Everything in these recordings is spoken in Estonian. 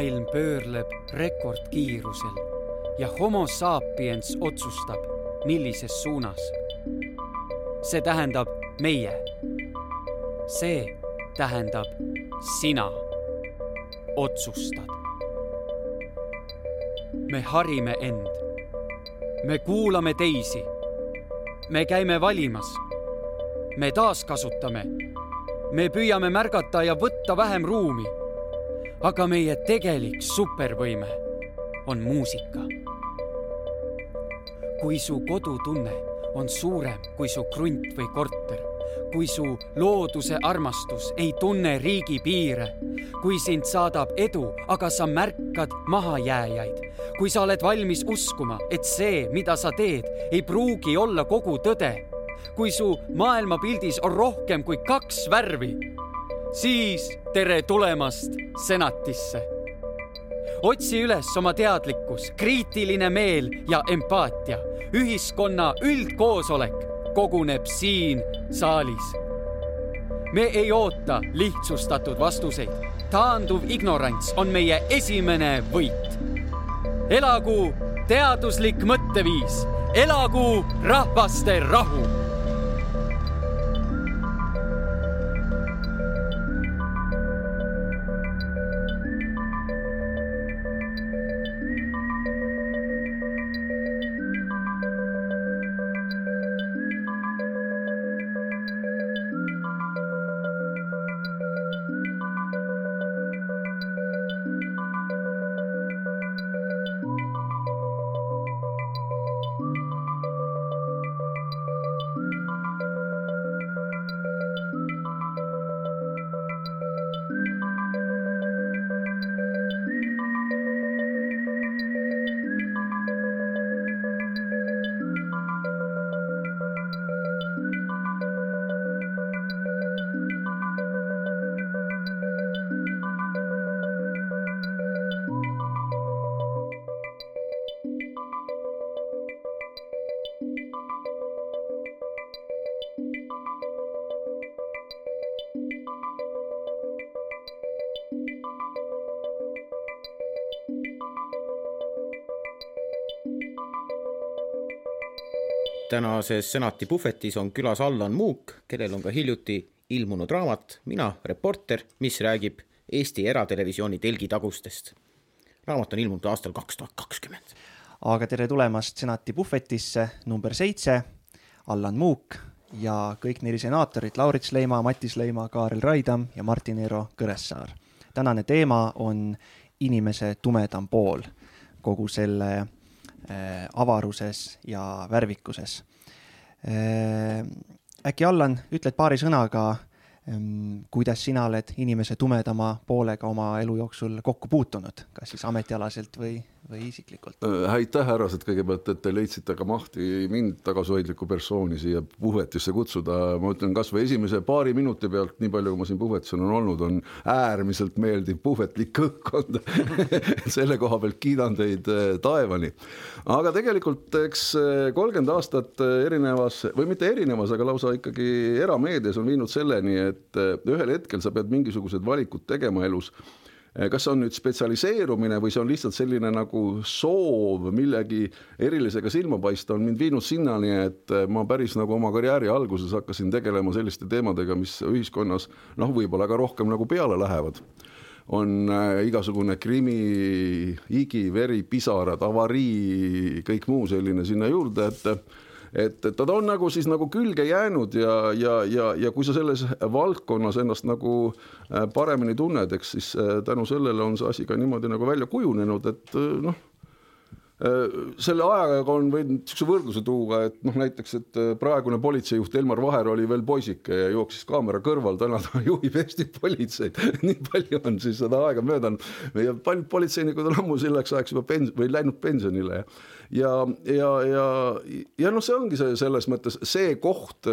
maailm pöörleb rekordkiirusel ja homo sapiens otsustab, millises suunas. see tähendab meie. see tähendab sina otsustad. me harime end. me kuulame teisi. me käime valimas. me taaskasutame. me püüame märgata ja võtta vähem ruumi. Aga meie tegelik supervõime on muusika. kui su kodutunne on suurem kui su krunt või korter kui su looduse armastus ei tunne riigipiire, kui sind saadab edu, aga sa märkad mahajääjaid, kui sa oled valmis uskuma, et see, mida sa teed, ei pruugi olla kogu tõde, kui su maailmapildis on rohkem kui kaks värvi, siis tere tulemast senatisse. otsi üles oma teadlikkus, kriitiline meel ja empaatia, ühiskonna üldkoosolek koguneb siin saalis. me ei oota lihtsustatud vastuseid. taanduv ignorants on meie esimene võit. elagu teaduslik mõtteviis, elagu rahvaste rahu tänases senati puhvetis on külas Allan Muuk, kellel on ka hiljuti ilmunud raamat Mina, reporter, mis räägib Eesti eratelevisiooni telgitagustest. raamat on ilmunud aastal kaks tuhat kakskümmend. aga tere tulemast senati puhvetisse number seitse, Allan Muuk ja kõik neli senaatorit, Laurits Leima, Matis Leima, Kaarel Raidam ja Martin Eero Kõressaar. tänane teema on inimese tumedam pool, kogu selle Äh, avaruses ja värvikuses. Äh, äkki Allan, ütled paari sõnaga, ähm, kuidas sina oled inimese tumedama poolega oma elu jooksul kokku puutunud, kas siis ametialaselt või, või isiklikult? Äh, aitäh, härrased, kõigepealt, et te leidsite ka mahti mind, tagasihoidlikku persooni siia puhvetisse kutsuda. ma ütlen kasvõi esimese paari minuti pealt, nii palju, kui ma siin puhvetis olen olnud, on äärmiselt meeldiv puhvetlik õhkkond selle koha pealt kiidan teid äh, taevani. aga tegelikult, eks äh, kolmkümmend aastat erinevas või mitte erinevas, aga lausa ikkagi erameedias on viinud selleni, et ühel hetkel sa pead mingisugused valikud tegema elus kas see on nüüd spetsialiseerumine või see on lihtsalt selline nagu soov millegi erilisega silma paista, on mind viinud sinnani, et eh, ma päris nagu oma karjääri alguses hakkasin tegelema selliste teemadega, mis ühiskonnas noh, võib-olla ka rohkem nagu peale lähevad. On äh, igasugune krimi, higi, veri, pisarad, avarii, kõik muu selline sinna juurde, et et, ta on nagu siis nagu külge jäänud ja, ja, ja, ja kui sa selles valdkonnas ennast nagu äh, paremini tunned, eks siis äh, tänu sellele on see asi ka niimoodi nagu välja kujunenud, et äh, noh selle ajaga on võinud niisuguse võrdluse tuua, et noh, näiteks, et praegune politseijuht Elmar Vaher oli veel poisike ja jooksis kaamera kõrval, täna ta juhib Eesti politseid. Nii palju on siis seda aega möödanud ja paljud politseinikud on ammu selleks ajaks juba pens- või läinud pensionile ja ja, ja, ja, ja noh, see ongi see selles mõttes see koht,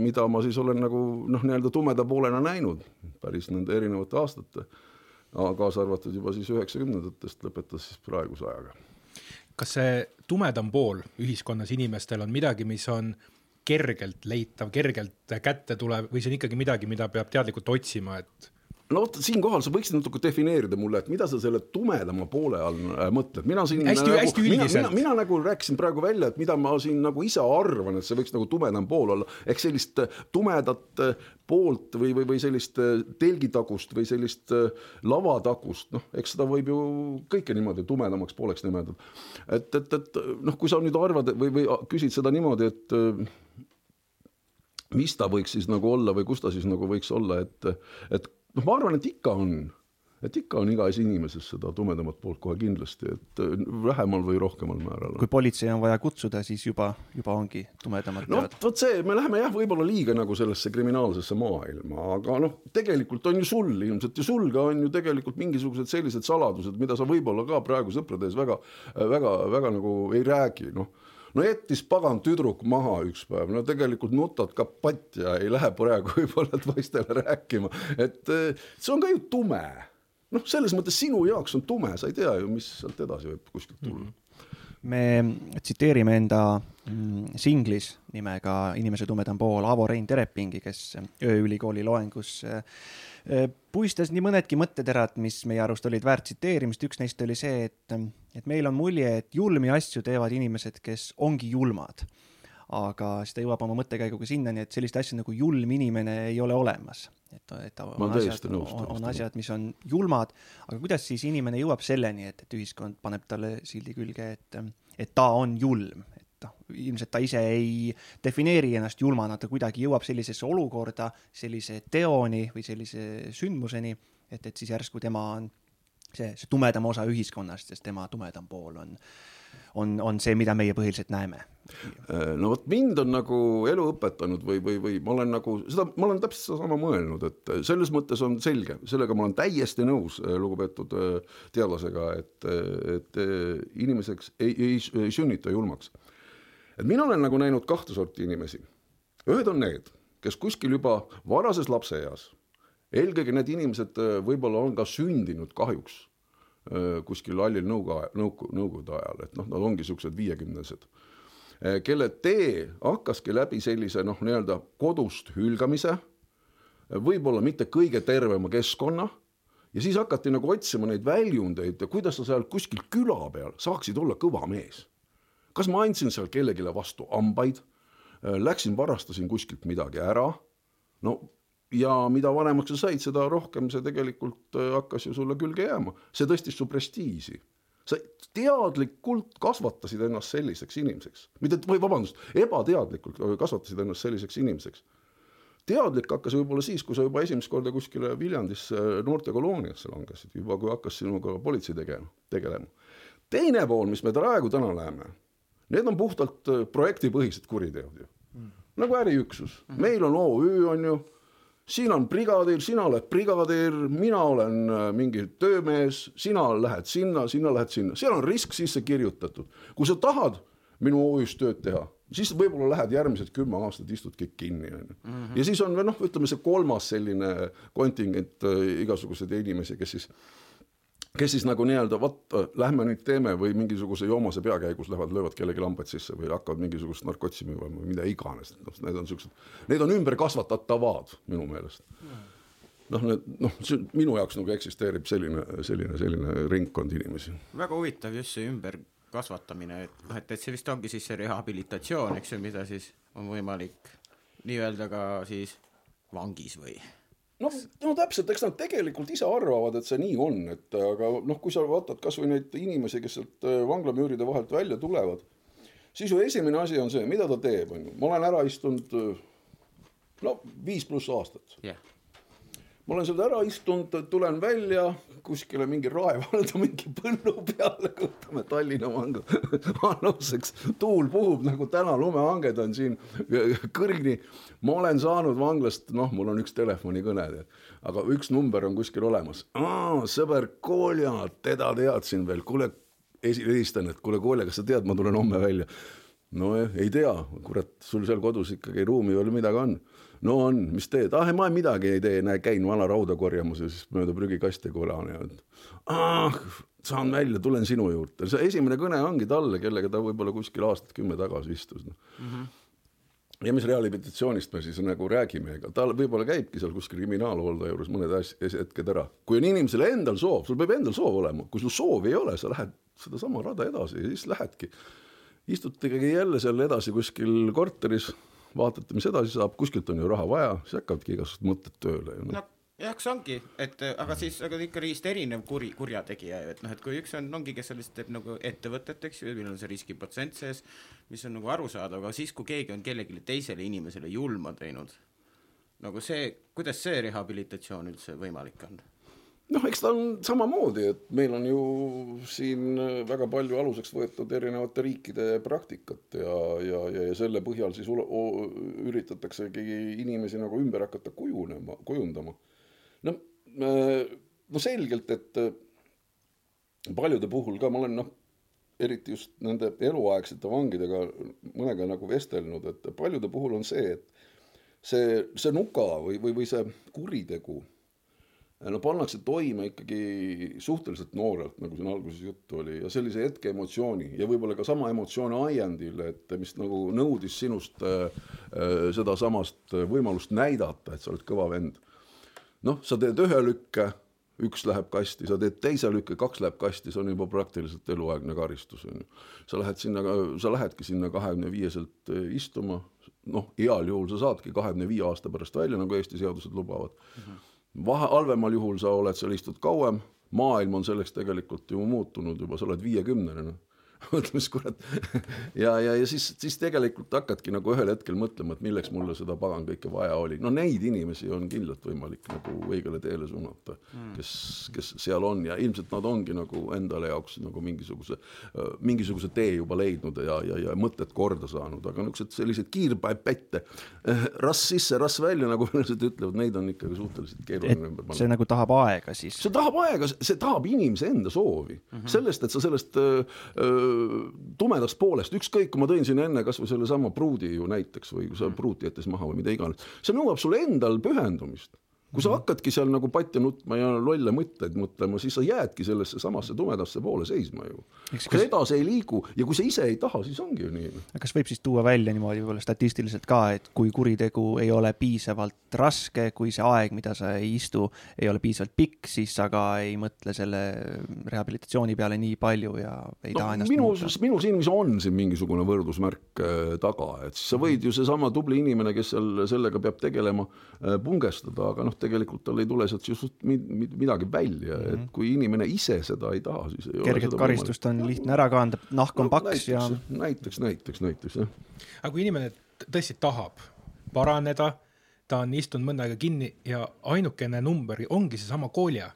mida ma siis olen nagu noh, nii-öelda tumeda poolena näinud päris nende erinevate aastate, kaasa arvatud juba siis üheksakümnendatest lõpetas siis praeguse ajaga. Kas see tumedam pool ühiskonnas inimestel on midagi, mis on kergelt leitav, kergelt kätte tulev või see on ikkagi midagi, mida peab teadlikult otsima, et no vot, siinkohal sa võiksid natuke defineerida mulle, et mida sa selle tumedama poole all äh, mõtled, mina siin Hästi- nagu, hästi mina, üldiselt. mina, mina nagu rääkisin praegu välja, et mida ma siin nagu ise arvan, et see võiks nagu tumedam pool olla, ehk sellist äh, tumedat poolt või, või, või sellist telgitagust või sellist lavatagust, noh, eks seda võib ju kõike niimoodi tumedamaks pooleks nimetada. et, et, et noh, kui sa nüüd arvad või, või küsid seda niimoodi, et mis ta võiks siis nagu olla või kus ta siis nagu võiks olla, et, et noh, ma arvan, et ikka on, et ikka on igas inimeses seda tumedamat poolt kohe kindlasti, et äh, vähemal või rohkemal määral. kui politsei on vaja kutsuda, siis juba, juba ongi tumedamad no vot see, me läheme jah, võib-olla liiga nagu sellesse kriminaalsesse maailma, aga noh, tegelikult on ju sul ilmselt ja sul ka on ju tegelikult mingisugused sellised saladused, mida sa võib-olla ka praegu sõprade ees väga, väga, väga nagu ei räägi, noh no jättis pagan tüdruk maha üks päev, no tegelikult nutad ka patt ja ei lähe praegu võib-olla poistele rääkima, et eh, see on ka ju tume. noh, selles mõttes sinu jaoks on tume, sa ei tea ju, mis sealt edasi võib kuskilt tulla mm. -hmm me tsiteerime enda mm, singlis nimega Inimese tumedam pool Avo Rein Terepingi, kes ööülikooli loengus äh, puistas nii mõnedki mõtteterad, mis meie arust olid väärt tsiteerimist, üks neist oli see, et, et meil on mulje, et julmi asju teevad inimesed, kes ongi julmad. aga siis ta jõuab oma mõttekäiguga sinnani, et sellist asja nagu julm inimene ei ole olemas. et, et on asjad, täiesti nõus, on, on asjad, mis on julmad, aga kuidas siis inimene jõuab selleni, et, et ühiskond paneb talle sildi külge, et, et ta on julm, noh, ilmselt ta ise ei defineeri ennast julmana, ta kuidagi jõuab sellisesse olukorda, sellise teoni või sellise sündmuseni, et, et siis järsku tema on see, see tumedam osa ühiskonnast, sest tema tumedam pool on, on, on see, mida meie põhiliselt näeme. Äh, no vot mind on nagu elu õpetanud või, või, või ma olen nagu seda, ma olen täpselt sedasama mõelnud, et selles mõttes on selge, sellega ma olen täiesti nõus äh, lugupeetud äh, teadlasega, et, et inimeseks ei, ei, ei sünnita julmaks. Et mina olen nagu näinud kahte sorti inimesi. ühed on need, kes kuskil juba varases lapseeas, eelkõige need inimesed äh, võib-olla on ka sündinud kahjuks äh, kuskil hallil nõuga, nõuku, nõukogude ajal, et noh, nad ongi siuksed viiekümnesed kelle tee hakkaski läbi sellise noh, nii-öelda kodust hülgamise, võib-olla mitte kõige tervema keskkonna ja siis hakati nagu otsima neid väljundeid, kuidas sa seal kuskil küla peal saaksid olla kõva mees. Kas ma andsin seal kellelegi vastu hambaid, läksin varastasin kuskilt midagi ära, no ja mida vanemaks sa said, seda rohkem see tegelikult äh, hakkas ju sulle külge jääma, see tõstis su prestiiži. Sa teadlikult kasvatasid ennast selliseks inimeseks, mitte, või vabandust, ebateadlikult kasvatasid ennast selliseks inimeseks. teadlik hakkas võib-olla siis, kui sa juba esimest korda kuskile Viljandisse noortekolooniasse langesid, juba kui hakkas sinuga politsei tegema, tegelema. teine pool, mis me praegu täna näeme, need on puhtalt äh, projektipõhised kuriteod ju mm., nagu äriüksus mm, -hmm. meil on OÜ on ju siin on brigadir, sina oled brigadir, mina olen äh, mingi töömees, sina lähed sinna, sina lähed sinna, seal on risk sisse kirjutatud. kui sa tahad minu OÜ-s tööd teha, siis võib-olla lähed järgmised kümme aastat istud kõik kinni, onju. ja siis on veel noh, ütleme see kolmas selline kontingent äh, igasuguseid inimesi, kes siis kes siis nagu nii-öelda vot lähme nüüd teeme või mingisuguse joomase pea käigus lähevad, löövad kellelegi lambaid sisse või hakkavad mingisugust narkotsi müüma või mida iganes, noh, need on siuksed, need on ümberkasvatatavad minu meelest. noh, need noh, see minu jaoks nagu eksisteerib selline, selline, selline ringkond inimesi. väga huvitav just see ümberkasvatamine, et noh, et, et see vist ongi siis see rehabilitatsioon, eks ju, mida siis on võimalik nii-öelda ka siis vangis või no, no täpselt, eks nad tegelikult ise arvavad, et see nii on, et aga noh, kui sa vaatad kasvõi neid inimesi, kes sealt äh, vanglamüüride vahelt välja tulevad, siis ju esimene asi on see, mida ta teeb, on ju, ma olen ära istunud äh, no viis pluss aastat. Jah. Ma olen sealt ära istunud, tulen välja kuskile mingi raevalda mingi põllu peale, võtame Tallinna vanga aluseks, tuul puhub nagu täna, lumehanged on siin kõrini. ma olen saanud vanglast, noh, mul on üks telefonikõne, aga üks number on kuskil olemas. sõber Kolja, teda teadsin veel, kuule, helistan, et kuule, Kolja, kas sa tead, ma tulen homme välja no ei tea, kurat, sul seal kodus ikkagi ruumi veel midagi on. no on, mis teed, ah ma midagi ei tee, näe, käin vana rauda korjamas ja siis mööda prügikasti kolan ja ah, saan välja, tulen sinu juurde. see esimene kõne ongi talle, kellega ta võib-olla kuskil aastat kümme tagasi istus no.. Mm -hmm. ja mis rehabilitatsioonist me siis nagu räägime, ega tal võib-olla käibki seal kuskil kriminaalhooldaja juures mõned hetked ära. kui on inimesel endal soov, sul peab endal soov olema, kui sul soovi ei ole, sa lähed sedasama rada edasi ja siis lähedki. Istute ikkagi jälle seal edasi kuskil korteris, vaatate, mis edasi saab, kuskilt on ju raha vaja, siis hakkavadki igasugused mõtted tööle ju no jah, see ongi, et aga siis, aga ikkagist erinev kuri, kurjategija ju, et noh, et kui üks on, ongi, kes sellest teeb nagu ettevõtet, eks ju, millel on see riskiprotsent sees, mis on nagu arusaadav, aga siis, kui keegi on kellelegi teisele inimesele julma teinud, nagu see, kuidas see rehabilitatsioon üldse võimalik on? Noh, eks ta on samamoodi, et meil on ju siin väga palju aluseks võetud erinevate riikide praktikat ja, ja, ja, ja selle põhjal siis üritataksegi inimesi nagu ümber hakata kujunema, kujundama. No, no selgelt, et äh, paljude puhul ka ma olen noh, eriti just nende eluaegsete vangidega mõnega nagu vestelnud, et paljude puhul on see, et see, see nuka või, või, või see kuritegu no pannakse toime ikkagi suhteliselt noorelt, nagu siin alguses juttu oli, ja sellise hetke emotsiooni ja võib-olla ka sama emotsiooni ajendil, et mis nagu nõudis sinust äh, äh, sedasamast võimalust näidata, et sa oled kõva vend noh, sa teed ühe lükke, üks läheb kasti, sa teed teise lükke, kaks läheb kasti, see on juba praktiliselt eluaegne karistus, on ju. sa lähed sinna, sa lähedki sinna kahekümne viieselt eh, istuma, noh, heal juhul sa saadki kahekümne viie aasta pärast välja, nagu Eesti seadused lubavad mm. -hmm. Vahe, halvemal juhul sa oled seal istud kauem, maailm on selleks tegelikult ju muutunud juba, sa oled viiekümnene, noh mõtle, mis kurat. ja, ja, ja siis, siis tegelikult hakkadki nagu ühel hetkel mõtlema, et milleks mulle seda pagan kõike vaja oli. no neid inimesi on kindlalt võimalik nagu õigele teele suunata mm., kes, kes seal on ja ilmselt nad ongi nagu endale jaoks nagu mingisuguse, mingisuguse tee juba leidnud ja, ja, ja mõtted korda saanud, aga niisugused sellised kiirpätte, eh, rass sisse, rass välja, nagu venelased ütlevad, neid on ikkagi suhteliselt keeruline ümber panna. see nagu tahab aega siis? see tahab aega, see tahab inimese enda soovi mm, -hmm. sellest, et sa sellest öö, öö, tumedast poolest, ükskõik, kui ma tõin siin enne kasvõi sellesama pruudi ju näiteks või kui sa pruut jättes maha või mida iganes, see nõuab sul endal pühendumist kui sa hakkadki seal nagu patja nutma ja lolle mõtteid mõtlema, siis sa jäädki sellesse samasse tumedasse poole seisma ju. kas kas... edasi ei liigu ja kui sa ise ei taha, siis ongi ju nii. kas võib siis tuua välja niimoodi võib-olla statistiliselt ka, et kui kuritegu ei ole piisavalt raske, kui see aeg, mida sa ei istu, ei ole piisavalt pikk, siis sa ka ei mõtle selle rehabilitatsiooni peale nii palju ja ei no, taha ennast minu, minu silmis on siin mingisugune võrdusmärk äh, taga, et siis sa võid ju seesama tubli inimene, kes seal sellega peab tegelema, äh, pungestada, aga noh, tegelikult tal ei tule sealt just midagi välja mm, -hmm. et mhm. kui inimene ise seda ei taha, siis ei kerget karistust võimalik. on lihtne ära kanda, nahk on no, paks näiteks, ja näiteks, näiteks, näiteks jah. aga kui inimene tõesti tahab paraneda, ta on istunud mõnda aega kinni ja ainukene number ongi seesama koolja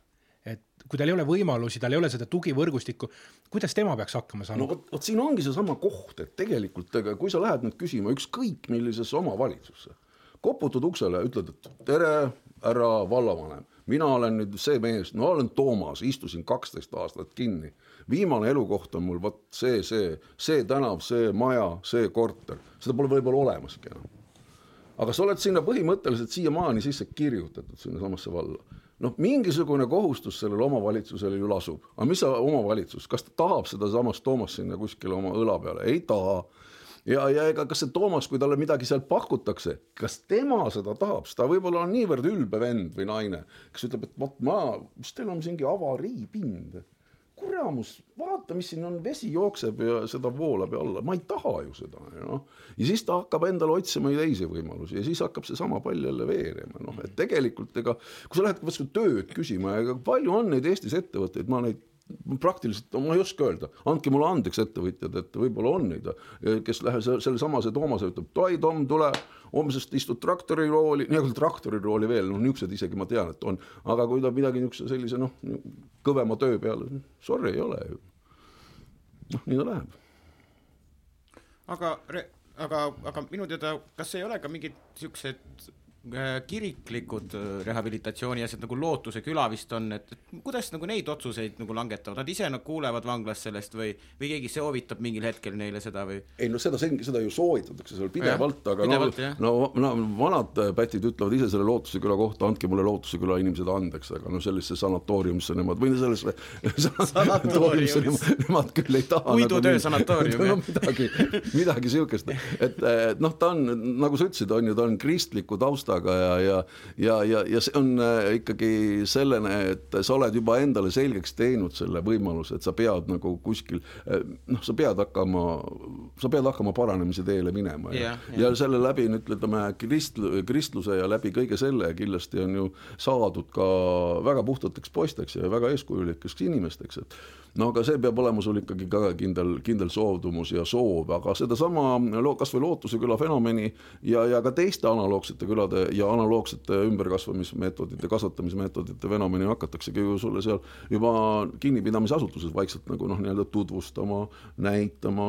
et kui tal ei ole võimalusi, tal ei ole seda tugivõrgustikku, kuidas tema peaks hakkama saama? no vot, vot siin ongi seesama koht, et tegelikult ega kui sa lähed nüüd küsima ükskõik millisesse omavalitsusse, koputad uksele, ütled, et tere, härra vallavanem, mina olen nüüd see mees, no olen Toomas, istusin kaksteist aastat kinni. viimane elukoht on mul vot see, see, see tänav, see maja, see korter, seda pole võib-olla olemaski enam. aga sa oled sinna põhimõtteliselt siiamaani sisse kirjutatud sinnasamasse valla. Noh, mingisugune kohustus sellel omavalitsusel ju lasub, aga mis sa omavalitsus, kas ta tahab sedasamast Toomast sinna kuskile oma õla peale, ei taha ja, ja ega kas see Toomas, kui talle midagi sealt pakutakse, kas tema seda tahab, sest ta võib-olla on niivõrd ülbe vend või naine, kes ütleb, et vot ma, mis teil on mingi avariipind? Kuramus, vaata, mis siin on, vesi jookseb ja seda voolab ja alla, ma ei taha ju seda, noh. ja siis ta hakkab endale otsima teisi võimalusi ja siis hakkab seesama pall jälle veerema, noh, et tegelikult ega kui sa lähed vastu tööd küsima, ega palju on neid Eestis ettevõtteid, ma neid praktiliselt, ma ei oska öelda, andke mulle andeks, ettevõtjad, et võib-olla on neid, kes läheb sellesamase Toomase ütleb, oi Tom, tule homsest istud traktorirooli, nii-öelda traktorirooli veel, noh, niisugused isegi ma tean, et on, aga kui ta midagi niisuguse sellise noh, kõvema töö peale, sorry, ei ole ju. noh, nii ta läheb. aga, aga, aga minu teada, kas ei ole ka mingid äh, kiriklikud äh, rehabilitatsiooni asjad nagu Lootuse küla vist on, et, kuidas nagu neid otsuseid nagu langetavad, nad ise nagu kuulevad vanglas sellest või, või keegi soovitab mingil hetkel neile seda või? ei no seda, seda ju soovitatakse seal pidevalt, aga pidevalt, no, no, no vanad pätid ütlevad ise selle Lootuse küla kohta, andke mulle Lootuse küla inimesed andeks, aga no sellisesse sanatooriumisse nemad või sellesse sanatooriumisse nemad, nemad küll ei taha. puidutöö nagu, sanatoorium no, midagi, midagi siukest, et noh, ta on nagu sa ütlesid, on ju, ta on kristliku taustaga ja, ja ja, ja, ja see on äh, ikkagi sellene, et sa oled juba endale selgeks teinud selle võimaluse, et sa pead nagu kuskil äh, noh, sa pead hakkama, sa pead hakkama paranemise teele minema ja, ja, ja. ja selle läbi ütleme krist-, kristluse ja läbi kõige selle kindlasti on ju saadud ka väga puhtateks poisteks ja väga eeskujulikeks inimesteks, et no aga see peab olema sul ikkagi ka kindel, kindel soovdumus ja soov, aga sedasama kas või Lootuse küla fenomeni ja, ja ka teiste analoogsete külade ja analoogsete ümberkasvamismeetodite, kasvatamismeetodite fenomeni hakataksegi ju sulle seal juba kinnipidamisasutuses vaikselt nagu noh, nii-öelda tutvustama, näitama,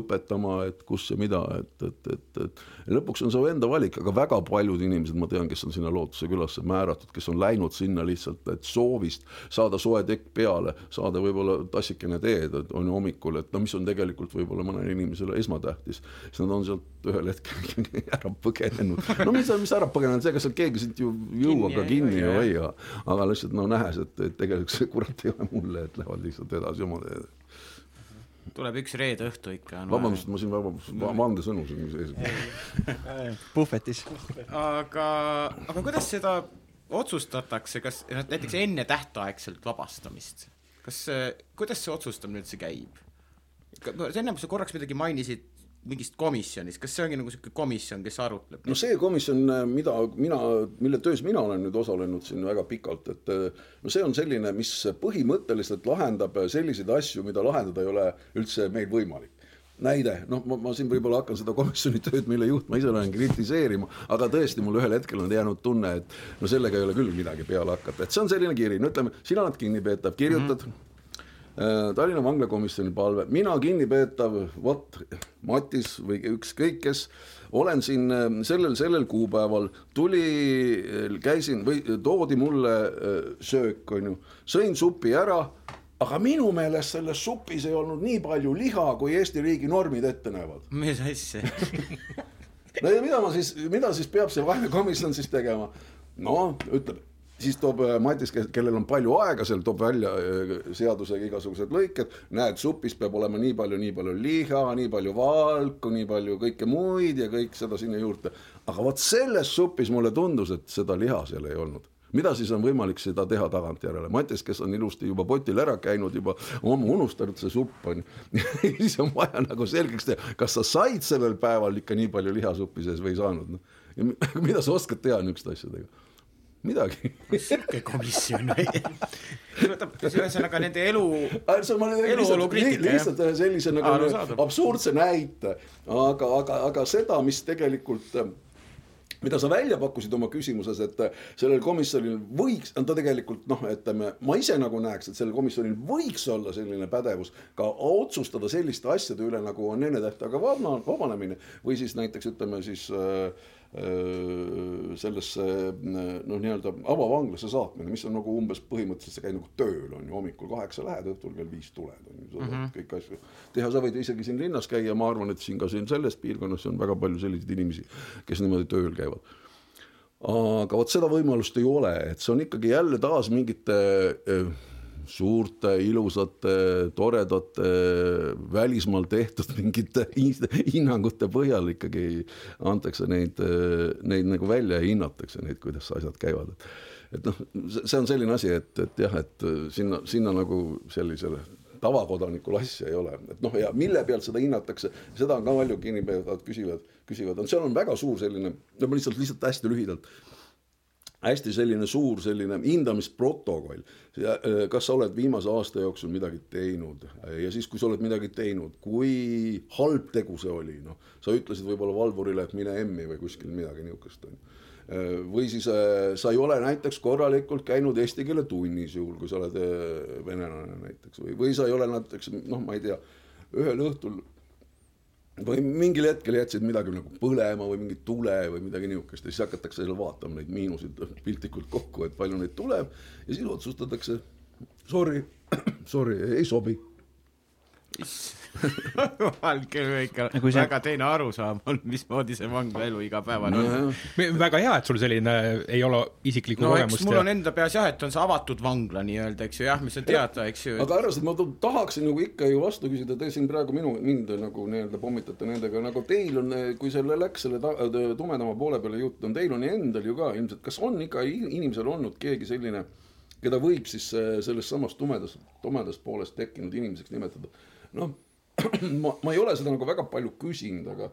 õpetama, et kus ja mida, et, et, et, et lõpuks on su enda valik, aga väga paljud inimesed, ma tean, kes on sinna Lootuse külasse määratud, kes on läinud sinna lihtsalt, et soovist saada soe tekk peale, saada või võib-olla tassikene teed, on ju hommikul, et no mis on tegelikult võib-olla mõnele inimesele esmatähtis, siis nad on sealt ühel hetkel ära põgenenud. no mis, mis ära põgenenud, seega sealt keegi sind ju jõuab ka kinni ju ei hoia, aga lihtsalt no nähes, et, et tegelikult see kurat ei ole mulle, et lähevad lihtsalt edasi oma teed tuleb üks reede õhtu ikka. vabandust, ma siin vabandust, vandesõnu siin sees. puhvetis. aga, aga kuidas seda otsustatakse, kas näiteks enne tähtaegselt vabastamist, kas, kuidas see otsustamine üldse käib? ennem sa korraks midagi mainisid mingist komisjonist, kas see ongi nagu niisugune komisjon, kes arutleb? no see komisjon, mida mina, mille töös mina olen nüüd osalenud siin väga pikalt, et no see on selline, mis põhimõtteliselt lahendab selliseid asju, mida lahendada ei ole üldse meil võimalik näide, noh, ma, ma siin võib-olla hakkan seda komisjoni tööd, mille juht ma ise olen, kritiseerima, aga tõesti, mul ühel hetkel on jäänud tunne, et no sellega ei ole küll midagi peale hakata, et see on selline kiri, no ütleme, sina oled kinnipeetav, kirjutad mm. -hmm Tallinna vanglakomisjoni palve, mina kinnipeetav, vot Matis või ükskõik kes, olen siin sellel, sellel kuupäeval, tuli, käisin või toodi mulle söök, on ju, sõin supi ära aga minu meelest selles supis ei olnud nii palju liha, kui Eesti riigi normid ette näevad. mis asja no ja mida ma siis, mida siis peab see vahekomisjon siis tegema? no ütleb, siis toob äh, Matis, kellel on palju aega seal, toob välja äh, seadusega igasugused lõiked, näed, supis peab olema nii palju, nii palju liha, nii palju valku, nii palju kõike muid ja kõik seda sinna juurde. aga vot selles supis mulle tundus, et seda liha seal ei olnud mida siis on võimalik seda teha tagantjärele, Mattias, kes on ilusti juba potil ära käinud, juba ammu unustanud see supp on ju siis on vaja nagu selgeks teha, kas sa said sellel päeval ikka nii palju lihasuppi sees või ei saanud, noh. mida sa oskad teha niisuguste asjadega? Midagi. sihuke komisjon või? ühesõnaga nende elu, eluolu kriitika. lihtsalt ühe sellise nagu absurdse näite, aga, aga, aga seda, mis tegelikult mida sa välja pakkusid oma küsimuses, et sellel komisjonil võiks, ta tegelikult noh, ütleme, ma ise nagu näeks, et sellel komisjonil võiks olla selline pädevus ka otsustada selliste asjade üle, nagu on ennetähtaega vabanemine või siis näiteks ütleme siis äh, Äh, sellesse noh, nii-öelda avavanglasse saatmine, mis on nagu umbes põhimõtteliselt sa käid nagu tööl on ju, hommikul kaheksa lähed, õhtul kell viis tuled on ju, sa saad mm -hmm. kõiki asju teha, sa võid isegi siin linnas käia, ma arvan, et siin ka siin selles piirkonnas on väga palju selliseid inimesi, kes niimoodi tööl käivad aga vot seda võimalust ei ole, et see on ikkagi jälle taas mingite äh, suurte, ilusate, toredate, välismaal tehtud mingite hinnangute põhjal ikkagi antakse neid, neid nagu välja ja hinnatakse neid, kuidas asjad käivad. et noh, see on selline asi, et, et jah, et sinna, sinna nagu sellisele tavakodanikul asja ei ole, et noh, ja mille pealt seda hinnatakse, seda on ka palju kinnipeavad küsivad, küsivad, seal on väga suur selline, no ma lihtsalt, lihtsalt hästi lühidalt hästi selline suur selline hindamisprotokoll. Äh, kas sa oled viimase aasta jooksul midagi teinud ja siis, kui sa oled midagi teinud, kui halb tegu see oli, noh, sa ütlesid võib-olla valvurile, et mine emmi või kuskil midagi niisugust on ju äh, või siis äh, sa ei ole näiteks korralikult käinud eesti keele tunnis, juhul kui sa oled venelane näiteks või, või sa ei ole näiteks noh, ma ei tea, ühel õhtul või mingil hetkel jätsid midagi nagu põlema või mingit tule või midagi niisugust ja siis hakatakse jälle vaatama neid miinuseid piltlikult kokku, et palju neid tuleb. Ja siis otsustatakse sorry, sorry, ei sobi küll ikka Kui see- väga teine arusaam on, mismoodi see vanglaelu igapäevane on no,. väga hea, et sul selline ei ole isiklikku no kogemust mul ja on enda peas jah, et on see avatud vangla nii-öelda, eks ju, jah, mis on teada, eks ju. aga härrased, ma tahaksin nagu ikka ju vastu küsida, te siin praegu minu, mind nagu nii-öelda pommitate nendega, nagu teil on, kui selle läks selle ta, tumedama poole peale jutt on, teil on endal ju ka ilmselt, kas on ikka in- inimesel olnud keegi selline, keda võib siis äh, sellest samast tumedast, tumedast poolest tekkinud inimeseks nimetada? noh, ma, ma ei ole seda nagu väga palju küsinud, aga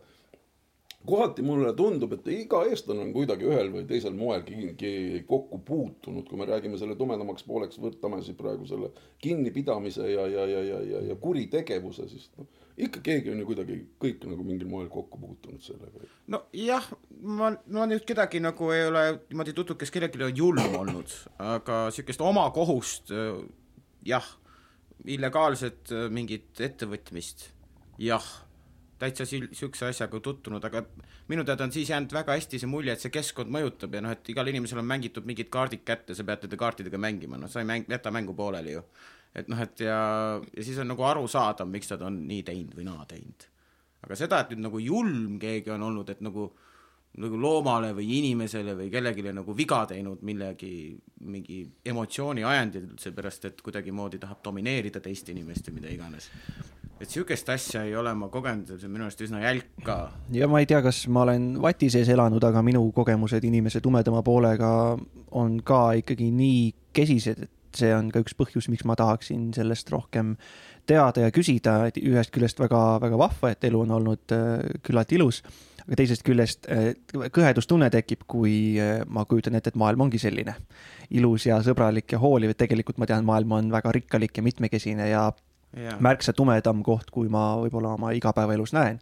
kohati mulle tundub, et iga eestlane on kuidagi ühel või teisel moel kokku puutunud, kui me räägime selle tumedamaks pooleks, võtame siis praegu selle kinnipidamise ja, ja, ja, ja, ja, ja kuritegevuse, siis noh, ikka keegi on ju kuidagi kõik nagu mingil moel kokku puutunud sellega. nojah, ma, ma nüüd kedagi nagu ei ole niimoodi tutvunud, kes kellelegi on julm olnud, aga niisugust oma kohust jah, illegaalset äh, mingit ettevõtmist jah, täitsa niisuguse asjaga tutvunud, aga minu teada on siis jäänud väga hästi see mulje, et see keskkond mõjutab ja noh, et igal inimesel on mängitud mingid kaardid kätte, sa pead nende kaartidega mängima, noh sa ei mäng-, jäta mängu pooleli ju. et noh, et ja, ja siis on nagu arusaadav, miks nad on nii teinud või naa teinud. aga seda, et nüüd nagu julm keegi on olnud, et nagu nagu loomale või inimesele või kellelegi nagu viga teinud millegi, mingi emotsiooni ajendil, seepärast et kuidagimoodi tahab domineerida teist inimest või mida iganes. et niisugust asja ei ole ma kogenud, see on minu arust üsna jälk ka. ja ma ei tea, kas ma olen vati sees elanud, aga minu kogemused inimese tumedama poolega on ka ikkagi nii kesised, et see on ka üks põhjus, miks ma tahaksin sellest rohkem teada ja küsida, et ühest küljest väga-väga vahva, et elu on olnud äh, küllaltki ilus, aga teisest küljest äh, kõhedustunne tekib, kui äh, ma kujutan ette, et maailm ongi selline ilus ja sõbralik ja hooliv, et tegelikult ma tean, maailm on väga rikkalik ja mitmekesine ja jaa, märksa tumedam koht, kui ma võib-olla oma igapäevaelus näen.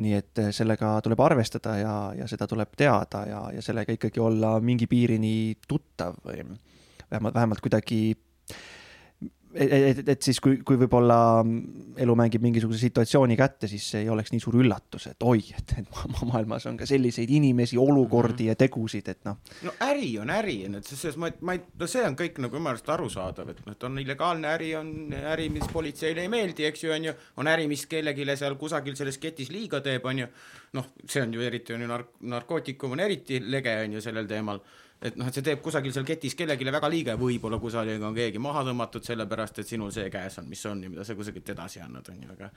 nii et eh, sellega tuleb arvestada ja, ja seda tuleb teada ja, ja sellega ikkagi olla mingi piirini tuttav või vähemalt, vähemalt kuidagi et, et, et siis, kui, kui võib-olla elu mängib mingisuguse situatsiooni kätte, siis see ei oleks nii suur üllatus, et oi, et, et ma- maailmas on ka selliseid inimesi, olukordi ja tegusid, et noh, no äri on äri, et selles mõttes ma ei, no see on kõik nagu minu arust arusaadav, et noh, et on illegaalne äri, on äri, mis politseile ei meeldi, eks ju, on ju, on äri, mis kellelegi seal kusagil selles ketis liiga teeb, on ju, noh, see on ju eriti on ju nark-, narkootikum on eriti lege, on ju, sellel teemal et noh, et see teeb kusagil seal ketis kellelegi väga liiga, võib-olla kusagil on keegi maha tõmmatud sellepärast, et sinul see käes on, mis on ja mida sa kusagilt edasi annad, on ju, aga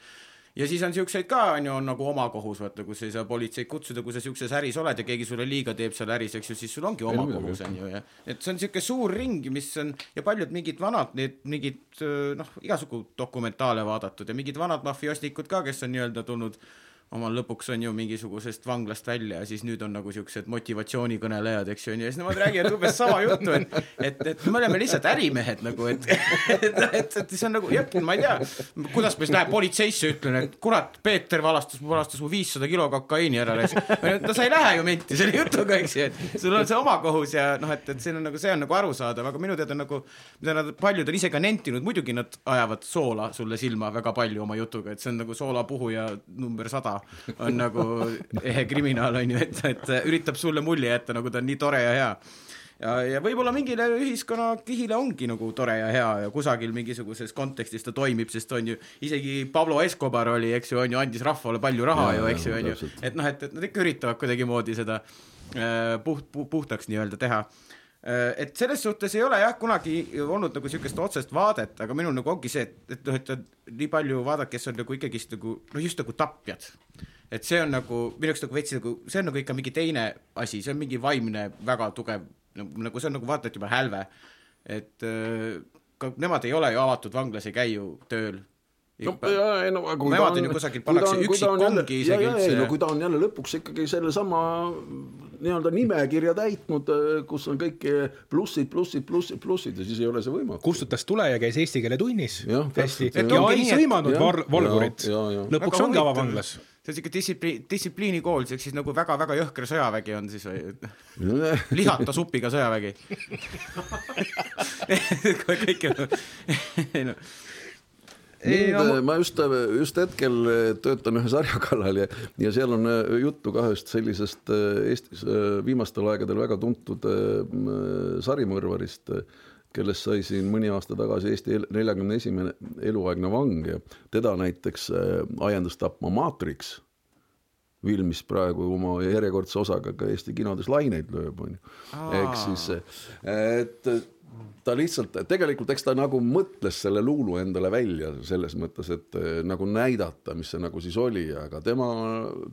ja siis on siukseid ka on ju, on nagu oma kohus, vaata, kus ei saa politseid kutsuda, kui sa siukses äris oled ja keegi sulle liiga teeb seal äris, eks ju, siis sul ongi oma Ei, kohus on ju ja et see on siuke suur ring, mis on ja paljud mingid vanad need mingid noh, igasugu dokumentaale vaadatud ja mingid vanad mafiosnikud ka, kes on nii-öelda tulnud omal lõpuks on ju mingisugusest vanglast välja ja siis nüüd on nagu siuksed motivatsioonikõnelejad, eks ju, ja siis nemad räägivad umbes sama juttu, et et, et me oleme lihtsalt ärimehed nagu, et et, et, et see on nagu jah, ma ei tea, kuidas ma siis lähen politseisse, ütlen, et kurat, Peeter valastas, valastas mu viissada kilo kokaiini ära, no sa ei lähe ju menti selle jutuga, eks ju, et sul on see oma kohus ja noh, et, et siin on nagu see on nagu arusaadav, aga minu teada nagu mida nad paljud on ise ka nentinud, muidugi nad ajavad soola sulle silma väga palju oma jutuga, et see on nagu soolapuhuja number sada on nagu ehe kriminaal on ju, et, et üritab sulle mulje jätta, nagu ta on nii tore ja hea. Ja, ja võib-olla mingile ühiskonnakihile ongi nagu tore ja hea ja kusagil mingisuguses kontekstis ta toimib, sest on ju isegi Pablo Escobar oli, eks ju, on ju, andis rahvale palju raha Jaa, ju, eks ju, on ju. et noh, et, et nad ikka üritavad kuidagimoodi seda äh, puht pu,, puhtaks nii-öelda teha et selles suhtes ei ole jah kunagi olnud nagu niisugust otsest vaadet, aga minul nagu ongi see, et, et noh, et on nii palju vaadata, kes on nagu ikkagist nagu noh, just nagu tapjad. et see on nagu minu jaoks nagu veits nagu, see on nagu ikka mingi teine asi, see on mingi vaimne väga tugev nagu, nagu see on nagu vaata, et juba hälve. et äh, ka nemad ei ole ju avatud vanglas, ei käi ju tööl. no jaa, ei no aga kui Nemad on ju kusagil pannakse üksikkongi isegi üldse üldse. ja- no kui ta on jälle lõpuks ikkagi sellesama nii-öelda nimekirja täitnud, kus on kõik plussid, plussid, plussid, plussid ja siis ei ole see võimatu. kustutas tule ja käis eesti keele tunnis. Hästi täpselt, ja ei sõimanud valvurit lõpuks Väga ongi avavanglas. See on siuke distsipliin, distsipliinikool, see ehk siis nagu väga-väga jõhker sõjavägi on siis või? lihata supiga sõjavägi. kõik ju, ei noh, Ei, mind no, no,, ma just, just hetkel äh, töötan ühe sarja kallal ja, ja seal on äh, juttu ka ühest sellisest äh, Eestis äh, viimastel aegadel väga tuntud äh, sarimõrvarist, kellest sai siin mõni aasta tagasi Eesti el- neljakümne esimene eluaegne vang ja teda näiteks äh, ajendas tapma Matrix film, mis praegu oma järjekordse osaga ka Eesti kinodes laineid lööb, onju. ehk siis, et ta lihtsalt, tegelikult eks ta nagu mõtles selle luulu endale välja selles mõttes, et eh, nagu näidata, mis see nagu siis oli, aga tema,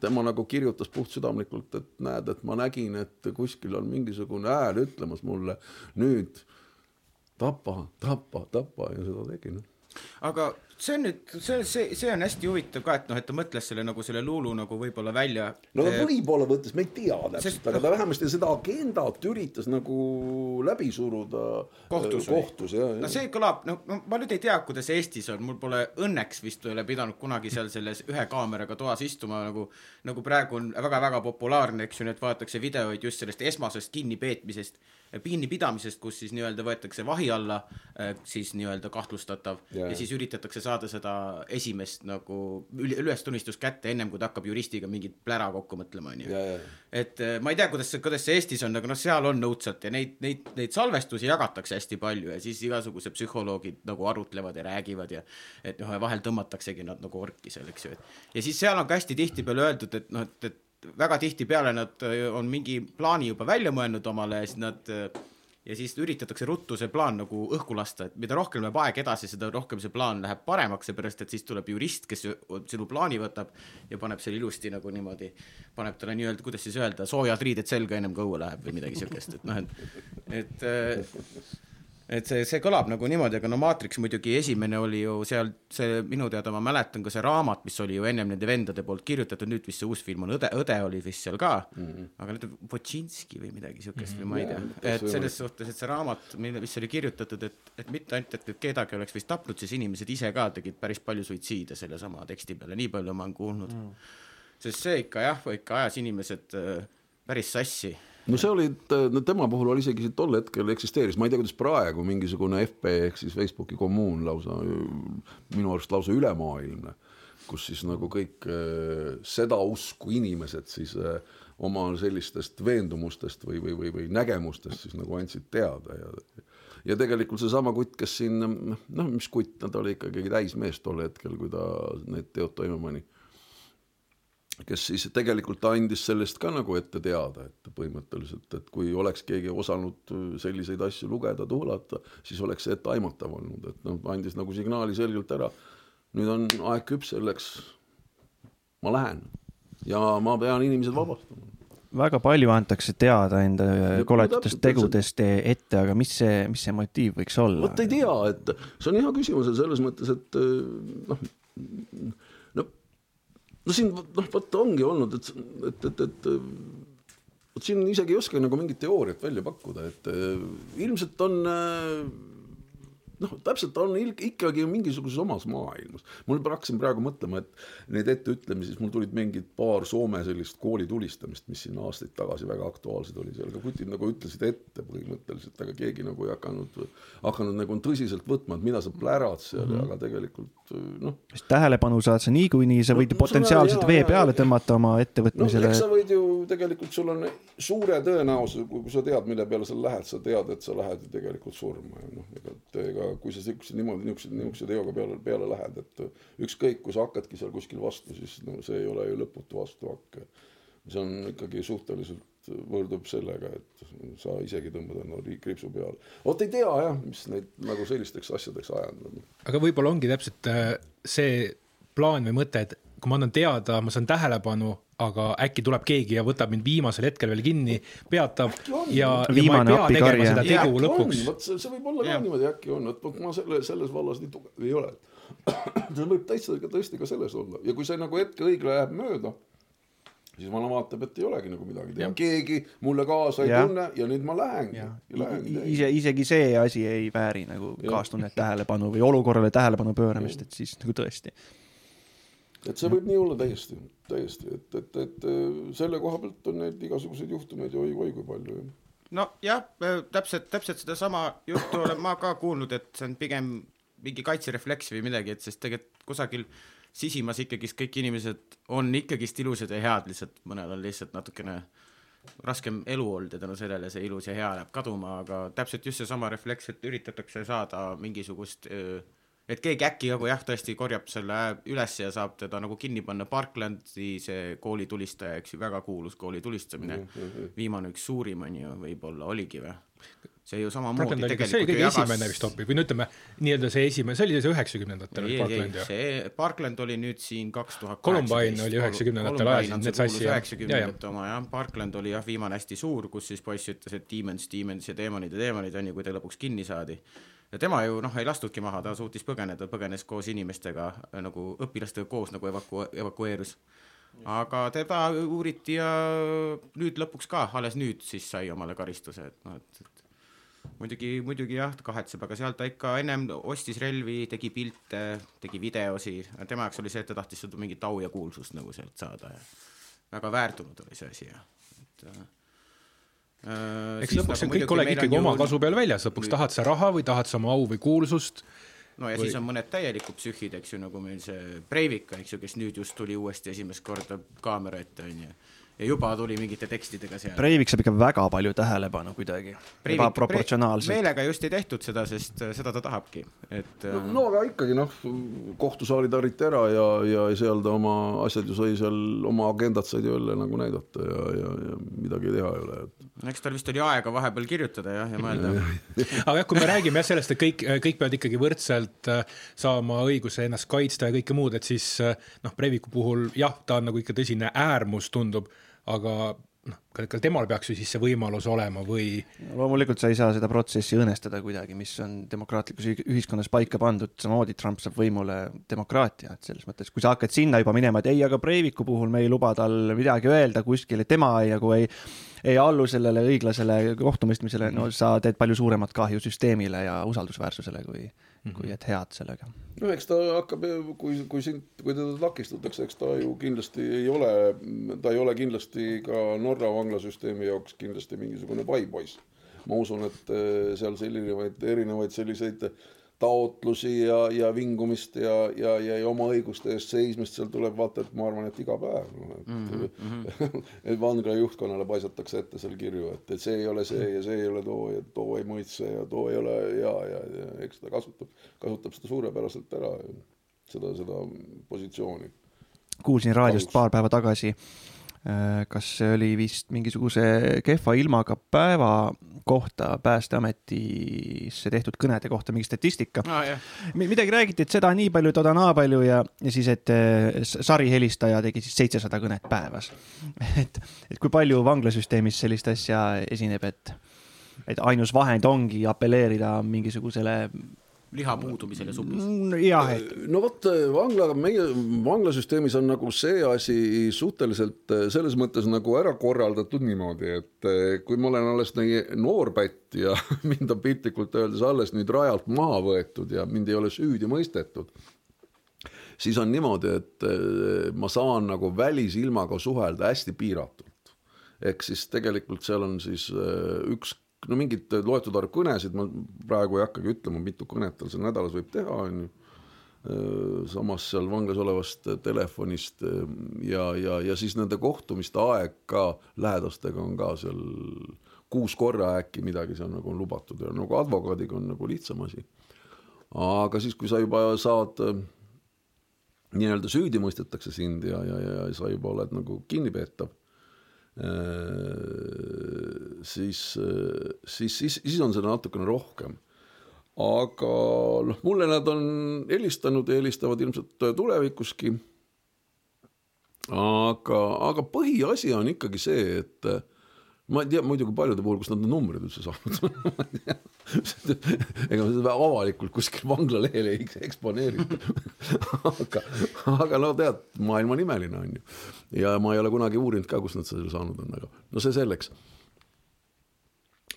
tema nagu kirjutas puhtsüdamlikult, et näed, et ma nägin, et kuskil on mingisugune hääl ütlemas mulle nüüd tapa, tapa, tapa ja seda tegi noh. aga see on nüüd, see, see, see on hästi huvitav ka, et noh, et ta mõtles selle nagu selle luulu nagu võib-olla välja no Eh, võib-olla mõttes, me ei tea täpselt aga ta vähemasti seda agendat üritas nagu läbi suruda kohtus äh, kohtus ja, no ja. see kõlab, no ma- nüüd ei tea, kuidas Eestis on, mul pole õnneks vist ei ole pidanud kunagi seal selles ühe kaameraga toas istuma nagu nagu praegu on väga-väga populaarne, eks ju, nüüd vaadatakse videoid just sellest esmasest kinnipeetmisest, kinnipidamisest, kus siis nii-öelda võetakse vahi alla eh, siis nii-öelda kahtlustatav. Ja, Jaa. ja siis üritatakse saada seda esimest nagu üle- ülestunnistust kätte, ennem kui ta hakkab juristiga mingit plära kokku mõtlema, onju et eh, ma ei tea, kuidas see, kuidas see Eestis on, aga noh, seal on õudselt ja neid, neid, neid salvestusi jagatakse hästi palju ja siis igasugused psühholoogid nagu arutlevad ja räägivad ja et noh, vahel tõmmataksegi nad nagu orki seal, eks ju, et. Ja siis seal on ka hästi tihtipeale öeldud, et noh, et, et väga tihtipeale nad eh, on mingi plaani juba välja mõelnud omale ja siis nad eh, ja siis üritatakse ruttu see plaan nagu õhku lasta, et mida rohkem läheb aeg edasi, seda rohkem see plaan läheb paremaks, seepärast et siis tuleb jurist, kes sinu plaani võtab ja paneb selle ilusti nagu niimoodi, paneb talle nii-öelda, kuidas siis öelda, soojad riided selga ennem kui õue läheb või midagi siukest, et noh, et et äh, et see, see kõlab nagu niimoodi, aga no Matrix muidugi esimene oli ju seal see minu teada ma mäletan ka see raamat, mis oli ju ennem nende vendade poolt kirjutatud, nüüd vist see uus film on Õde, Õde oli vist seal ka mm, -hmm. aga nüüd on Wojcinski või midagi siukest mm -hmm. või ma ei tea, et selles suhtes, et see raamat, mille, mis oli kirjutatud, et, et mitte ainult, et kedagi oleks vist tapnud, siis inimesed ise ka tegid päris palju suitsiide sellesama teksti peale, nii palju ma olen kuulnud mm.. sest see ikka jah, ikka ajas inimesed äh, päris sassi no see oli, no tema puhul oli isegi tol hetkel eksisteeris, ma ei tea, kuidas praegu mingisugune FB ehk siis Facebooki kommuun lausa, minu arust lausa ülemaailmne, kus siis nagu kõik äh, seda usku inimesed siis äh, oma sellistest veendumustest või, või, või, või nägemustest siis nagu andsid teada ja ja tegelikult seesama kutt, kes siin noh, mis kutt, ta oli ikkagi täismees tol hetkel, kui ta need teod toime pani kes siis tegelikult andis sellest ka nagu ette teada, et põhimõtteliselt, et kui oleks keegi osanud selliseid asju lugeda, tuulata, siis oleks see etteaimatav olnud, et noh, andis nagu signaali selgelt ära. nüüd on aeg küps selleks. ma lähen ja ma pean inimesed vabastama. väga palju antakse teada enda koledatest tegudest ette, aga mis see, mis see motiiv võiks olla vot ei? tea, et see on hea küsimus ja selles mõttes, et noh, no siin noh, vot ongi olnud, et, et, et, et vot siin isegi ei oska nagu mingit teooriat välja pakkuda, et äh, ilmselt on äh, noh, täpselt on ikkagi mingisuguses omas maailmas. mul hakkasin praegu mõtlema, et neid etteütlemisi, siis mul tulid mingid paar Soome sellist kooli tulistamist, mis siin aastaid tagasi väga aktuaalsed oli seal, aga kutid nagu ütlesid ette põhimõtteliselt, aga keegi nagu ei hakanud, hakanud nagu tõsiselt võtma, et mida sa plärad seal mm, -hmm. aga tegelikult noh, sest tähelepanu saad sa niikuinii, sa võid No, no potentsiaalselt vee peale tõmmata oma ettevõtmisele eks sa võid ju tegelikult, sul on suure tõenäosusega, kui sa tead, mille peale sa lähed, sa tead, et sa lähed ju tegelikult surma ja noh, ega, ega kui sa siukse niimoodi niisuguse, niisuguse teoga peale, peale lähed, et ükskõik, kui sa hakkadki seal kuskil vastu, siis no see ei ole ju lõputu vastuhakk. see on ikkagi suhteliselt võrdub sellega, et sa isegi tõmbad endale kriipsu peale. vot ei tea jah, mis neid nagu sellisteks asjadeks ajanud on. aga võib-olla ongi täpselt äh, see plaan või mõte, et kui ma annan teada, ma saan tähelepanu, aga äkki tuleb keegi ja võtab mind viimasel hetkel veel kinni, peatab on. ja, ja ma ei pea tegema seda tegu lõpuks. vot see, see võib olla ka Jah. niimoodi äkki on, et ma selle, selles vallas nii tugev ei ole. see võib täitsa ka tõesti ka selles olla ja kui see nagu hetke õige läheb mööda, siis vana vaatab, et ei olegi nagu midagi teha, keegi mulle kaasa ei Jah. tunne ja nüüd ma lähengi. ise, isegi see asi ei vääri nagu kaastunnet tähelepanu või olukorrale tähelepanu pööramist, et siis nagu tõesti. Et see võib nii olla täiesti, täiesti, et, et, et äh, selle koha pealt on neid igasuguseid juhtumeid ju oi-oi kui palju ju nojah, täpselt, täpselt sedasama juttu olen ma ka kuulnud, et see on pigem mingi kaitserefleks või midagi, et sest tegelikult kusagil sisimas ikkagist kõik inimesed on ikkagist ilusad ja head, lihtsalt mõnel on lihtsalt natukene raskem elu olnud ja tänu sellele see ilus ja hea läheb kaduma, aga täpselt just seesama refleks, et üritatakse saada mingisugust öö, et keegi äkki nagu jah, tõesti korjab selle üles ja saab teda nagu kinni panna, Parklandi see koolitulistaja, eks ju, väga kuulus kooli tulistamine, viimane üks suurim on ju, võib-olla oligi või? see ju samamoodi oli, kas see oli kõige esimene vist hoopis või no ütleme nii-öelda see esimene, see oli see üheksakümnendatel ei, Parkland ju. see Parkland oli nüüd siin kaks tuhat Columbine oli 90-ndatel ajasid need sassi, üheksakümnendate oma jah, Parkland oli jah, viimane hästi suur, kus siis poiss ütles, et Demons, Demons ja teemonid ja teemonid on ju, kui ta lõpuks kinni saadi. Ja tema ju noh, ei lastudki maha, ta suutis põgeneda, põgenes koos inimestega nagu õpilastega koos nagu evaku-, evakueerus. aga teda uuriti ja nüüd lõpuks ka, alles nüüd siis sai omale karistuse, et noh, et, et muidugi, muidugi jah, ta kahetseb, aga seal ta ikka ennem ostis relvi, tegi pilte, tegi videosi, tema jaoks oli see, et ta tahtis seda mingit au ja kuulsust nagu sealt saada ja väga väärtunud oli see asi ja et äh, eks siis lõpuks see nagu kõik muidugi olegi ikkagi oma kasu peal väljas, lõpuks tahad sa raha või tahad sa oma au või kuulsust. no ja või- siis on mõned täielikud psühhid, eks ju, nagu meil see Breivik, eks ju, kes nüüd just tuli uuesti esimest korda kaamera ette, on ju. Ja juba tuli mingite tekstidega seal. Breivik saab ikka väga palju tähelepanu kuidagi, ebaproportsionaalselt. meelega just ei tehtud seda, sest äh, seda ta tahabki, et äh, no aga ikkagi noh, kohtusaalid hariti ära ja, ja seal ta oma asjad ju sai seal, oma agendat said jälle nagu näidata ja, ja, ja midagi teha ei ole, et eks tal vist oli aega vahepeal kirjutada jah, ja mõelda. aga jah, kui me räägime jah sellest, et kõik, kõik peavad ikkagi võrdselt äh, saama õiguse ennast kaitsta ja kõike muud, et siis noh, Breiviku puhul jah, ta on nagu ikka tõsine äärmus, tundub, aga noh, ka ka temal peaks ju siis see võimalus olema või loomulikult sa ei saa seda protsessi õõnestada kuidagi, mis on demokraatlikus ühi- ühiskonnas paika pandud, samamoodi Trump saab võimule demokraatia, et selles mõttes, kui sa hakkad sinna juba minema, et ei, aga Breiviku puhul me ei luba tal midagi öelda kuskil, et tema ei nagu ei ei allu sellele õiglasele kohtumõistmisele, no sa teed palju suuremat kahju süsteemile ja usaldusväärsusele, kui mm, -hmm. kui et head sellega. no eks ta hakkab, kui, kui sind, kui teda takistatakse, eks ta ju kindlasti ei ole, ta ei ole kindlasti ka Norra vanglasüsteemi jaoks kindlasti mingisugune paipoiss. ma usun, et eh, seal selliseid erinevaid selliseid taotlusi ja, ja vingumist ja, ja, ja, ja oma õiguste eest seismist seal tuleb vaata, et ma arvan, et iga päev et mm, -hmm. et vangla juhtkonnale paisatakse ette seal kirju, et, et see ei ole see ja see ei ole too ja too ei mõistse ja too ei ole hea ja, ja eks ta kasutab, kasutab seda suurepäraselt ära, seda, seda positsiooni. kuulsin raadiost Kahjuks. paar päeva tagasi, kas see oli vist mingisuguse kehva ilmaga päeva kohta Päästeametisse tehtud kõnede kohta mingi statistika. Ah, jah. midagi räägiti, et seda nii palju, toda naa palju ja, ja siis, et eh, s- sarihelistaja tegi siis seitsesada kõnet päevas. et, et kui palju vanglasüsteemis sellist asja esineb, et, et ainus vahend ongi apelleerida mingisugusele liha puudumisele supis. Mm, jah, et no vot, vangla, meie vanglasüsteemis on nagu see asi suhteliselt eh, selles mõttes nagu ära korraldatud niimoodi, et kui ma olen alles nii noor pätt ja mind on piltlikult öeldes alles nüüd rajalt maha võetud ja mind ei ole süüdi mõistetud, siis on niimoodi, et ma saan nagu välisilmaga suhelda hästi piiratult. ehk siis tegelikult seal on siis üks no mingid loetud arv kõnesid, ma praegu ei hakkagi ütlema, mitu kõnet tal seal nädalas võib teha, on ju. samas seal vanglas olevast telefonist ja, ja, ja siis nende kohtumiste aeg ka lähedastega on ka seal kuus korra äkki midagi seal nagu on lubatud ja nagu advokaadiga on nagu lihtsam asi. aga siis, kui sa juba saad nii-öelda süüdi mõistetakse sind ja, ja, ja sa juba oled nagu kinnipeetav, siis, siis, siis, siis on seda natukene rohkem. aga noh, mulle nad on helistanud ja helistavad ilmselt tulevikuski. aga, aga põhiasi on ikkagi see, et ma ei tea muidugi paljude puhul, kust nad need numbrid üldse saanud tea. ega ma seda avalikult kuskil vanglalehel ei eksponeerita aga, aga no tead, maailm on imeline on ju. ja ma ei ole kunagi uurinud ka, kust nad selle saanud on, aga no see selleks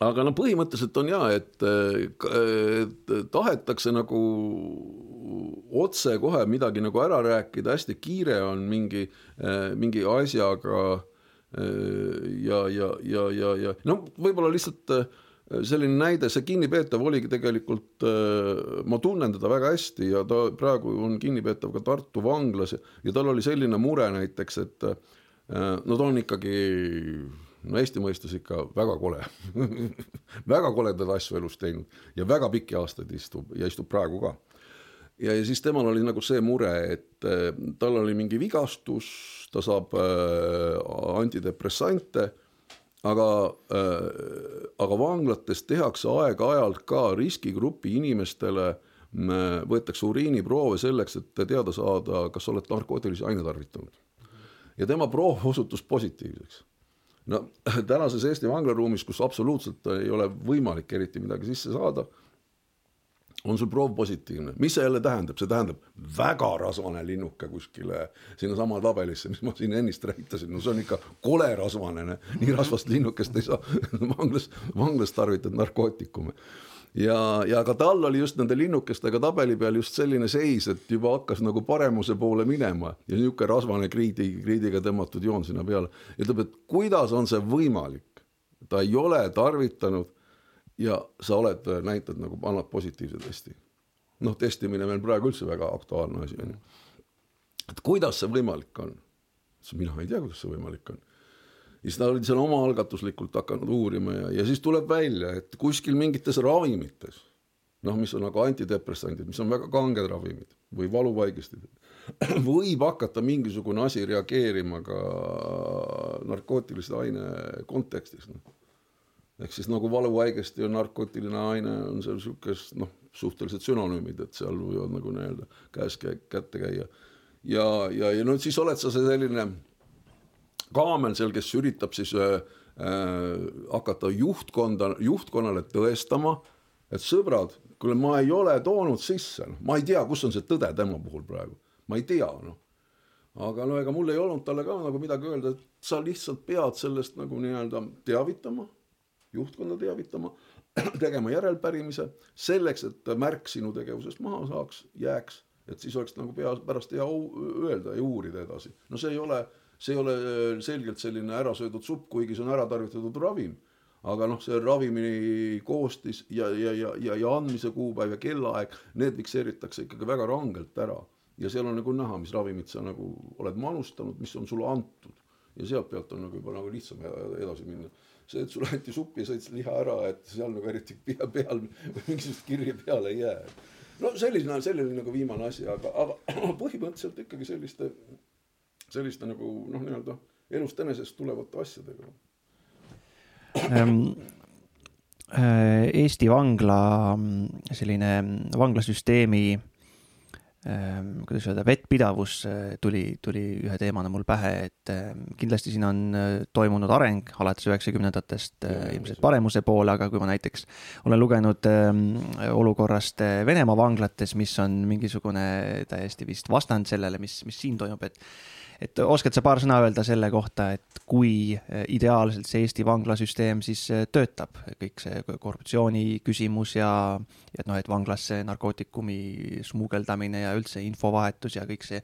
aga no põhimõtteliselt on ja, et, et tahetakse nagu otsekohe midagi nagu ära rääkida, hästi kiire on mingi, mingi asjaga ja, ja, ja, ja no võib-olla lihtsalt selline näide, see kinnipeetav oligi tegelikult, ma tunnen teda väga hästi ja ta praegu on kinnipeetav ka Tartu vanglas ja, ja tal oli selline mure näiteks, et no ta on ikkagi no Eesti mõistes ikka väga kole väga koledaid asju elus teinud ja väga pikki aastaid istub ja istub praegu ka. ja, ja siis temal oli nagu see mure, et äh, tal oli mingi vigastus, ta saab äh, antidepressante, aga äh,, aga vanglates tehakse aeg-ajalt ka riskigrupi inimestele äh, võetakse uriiniproove selleks, et teada saada, kas oled narkootilisi aineid tarvitanud. ja tema proov osutus positiivseks no tänases Eesti vanglaruumis, kus absoluutselt ei ole võimalik eriti midagi sisse saada, on sul proov positiivne, mis see jälle tähendab, see tähendab väga rasvane linnuke kuskile sinnasama tabelisse, mis ma siin ennist näitasin, no see on ikka kole rasvane, nii rasvast linnukest ei saa vanglas, vanglas tarvitada narkootikume ja, ja ka tal oli just nende linnukestega tabeli peal just selline seis, et juba hakkas nagu paremuse poole minema ja niisugune rasvane kriidi, kriidiga tõmmatud joon sinna peale. ütleb, et kuidas on see võimalik, ta ei ole tarvitanud ja sa oled, näitad nagu, annad positiivse testi. noh, testimine meil praegu üldse väga aktuaalne asi on ju. et kuidas see võimalik on? mina ei tea, kuidas see võimalik on ja siis ta oli seal omaalgatuslikult hakanud uurima ja, ja siis tuleb välja, et kuskil mingites ravimites, noh, mis on nagu antidepressandid, mis on väga kanged ravimid või valuvaigistid, võib hakata mingisugune asi reageerima ka narkootilise aine kontekstis no.. ehk siis nagu valuvaigesti on narkootiline aine, on seal sihukest noh, suhteliselt sünonüümid, et seal võivad nagu nii-öelda käes kätte käia. ja, ja, ja no siis oled sa see selline kaamel seal, kes üritab siis äh, äh, hakata juhtkonda, juhtkonnale tõestama, et sõbrad, kuule, ma ei ole toonud sisse, noh, ma ei tea, kus on see tõde tema puhul praegu, ma ei tea, noh. aga no ega mul ei olnud talle ka nagu midagi öelda, et sa lihtsalt pead sellest nagu nii-öelda teavitama, juhtkonda teavitama, tegema järelpärimise selleks, et märk sinu tegevusest maha saaks, jääks, et siis oleks nagu pea, pärast hea öelda ja uurida edasi. no see ei ole see ei ole äh, selgelt selline ärasöödud supp, kuigi see on ära tarvitatud ravim. aga noh, see ravimi koostis ja, ja, ja, ja, ja andmise kuupäev ja kellaaeg, need fikseeritakse ikkagi väga rangelt ära. ja seal on nagu näha, mis ravimit sa nagu oled manustanud, mis on sulle antud. ja sealt pealt on nagu juba nagu lihtsam edasi minna see, et sulle anti supp ja sõid liha ära, et seal nagu eriti pea peal mingisugust kirja peale ei jää. no selline, selline nagu viimane asi, aga, aga põhimõtteliselt ikkagi selliste selliste nagu noh, nii-öelda elust enesest tulevate asjadega ähm,. Eesti vangla selline vanglasüsteemi ähm, kuidas öelda, vettpidavus äh, tuli, tuli ühe teemana mul pähe, et ähm, kindlasti siin on äh, toimunud areng alates üheksakümnendatest ilmselt paremuse poole, aga kui ma näiteks olen lugenud ähm, olukorrast Venemaa vanglates, mis on mingisugune täiesti vist vastand sellele, mis, mis siin toimub, et et oskad sa paar sõna öelda selle kohta, et kui eh, ideaalselt see Eesti vanglasüsteem siis eh, töötab, kõik see korruptsiooni küsimus ja, et noh, et vanglasse narkootikumi smugeldamine ja üldse infovahetus ja kõik see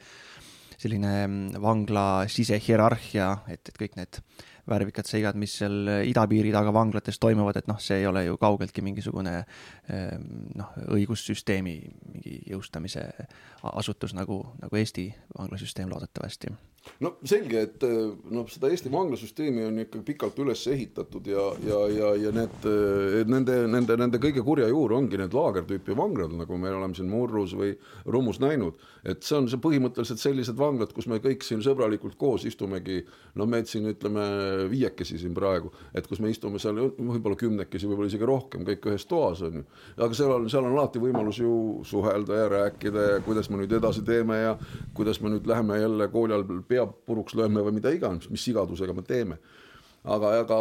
selline mm, vangla sisehierarhia, et, et kõik need värvikad seigad, mis seal idapiiri taga vanglates toimuvad, et noh, see ei ole ju kaugeltki mingisugune ehm, noh, õigussüsteemi mingi jõustamise asutus nagu, nagu Eesti vanglasüsteem loodetavasti no selge, et noh, seda Eesti vanglasüsteemi on ikka pikalt üles ehitatud ja, ja, ja, ja need, nende, nende, nende kõige kurja juur ongi need laagertüüpi vanglad, nagu me oleme siin Murrus või Rummus näinud. et see on see põhimõtteliselt sellised vanglad, kus me kõik siin sõbralikult koos istumegi, no meid siin ütleme viiekesi siin praegu, et kus me istume seal võib-olla kümnekesi, võib-olla isegi rohkem, kõik ühes toas on ju. aga seal on, seal on alati võimalus ju suhelda ja rääkida ja kuidas me nüüd edasi teeme ja kuidas me nüüd läheme jälle kooli all pea puruks lööme või mida iganes, mis sigadusega me teeme. aga, aga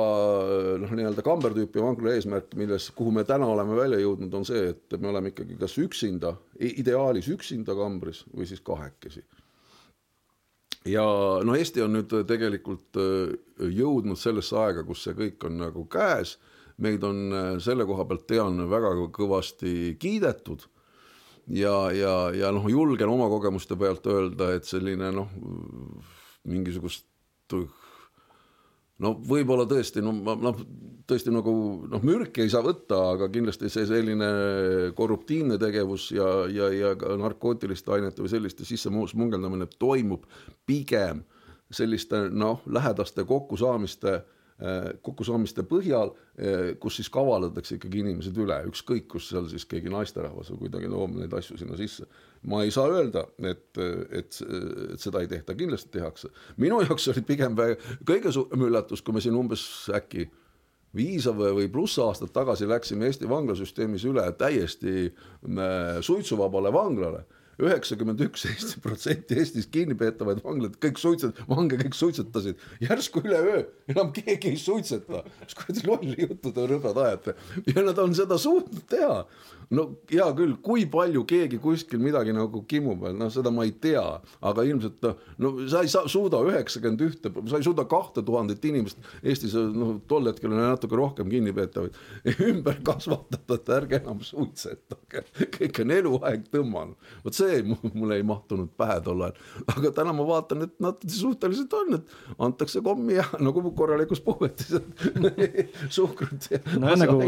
noh, nii-öelda kamber tüüpi vangla eesmärk, milles, kuhu me täna oleme välja jõudnud, on see, et me oleme ikkagi kas üksinda, ideaalis üksinda kambris või siis kahekesi ja no Eesti on nüüd tegelikult äh, jõudnud sellesse aega, kus see kõik on nagu käes, meid on äh, selle koha pealt tean väga kõvasti kiidetud. Ja, ja, ja noh, julgen oma kogemuste pealt öelda, et selline noh, mingisugust no võib-olla tõesti, no ma noh, tõesti nagu noh, mürki ei saa võtta, aga kindlasti see selline korruptiivne tegevus ja, ja, ja ka narkootiliste ainete või selliste sisse smungeldamine toimub pigem selliste noh, lähedaste kokkusaamiste Äh, kokkusaamiste põhjal, äh, kus siis kavaldatakse ikkagi inimesed üle, ükskõik kus seal siis keegi naisterahvas või kuidagi toob neid asju sinna sisse. Ma ei saa öelda, et, et, et seda ei tehta, kindlasti tehakse. minu jaoks oli pigem kõige suurem üllatus, kui me siin umbes äkki viis või pluss aastat tagasi läksime Eesti vanglasüsteemis üle täiesti äh, suitsuvabale vanglale. üheksakümmend üks Eesti protsenti Eestis kinnipeetavaid vanglaid, kõik suitset-, vange kõik suitsetasid, järsku üleöö enam keegi ei suitseta. mis kuradi lolli juttu te rõbad ajate ja nad on seda suutnud teha no hea küll, kui palju keegi kuskil midagi nagu kimub veel, noh, seda ma ei tea, aga ilmselt noh, no sa ei saa, suuda üheksakümmend ühte, sa ei suuda kahte tuhandet inimest Eestis, noh, tol hetkel oli natuke rohkem kinnipeetavaid, ümber kasvatada, et ärge enam suitsetage, kõik on eluaeg tõmmanud. vot see mulle ei mahtunud pähe tol ajal, aga täna ma vaatan, et nad suhteliselt on, et antakse kommi ja nagu korralikus puhvetis suhkrut ja no, nagu...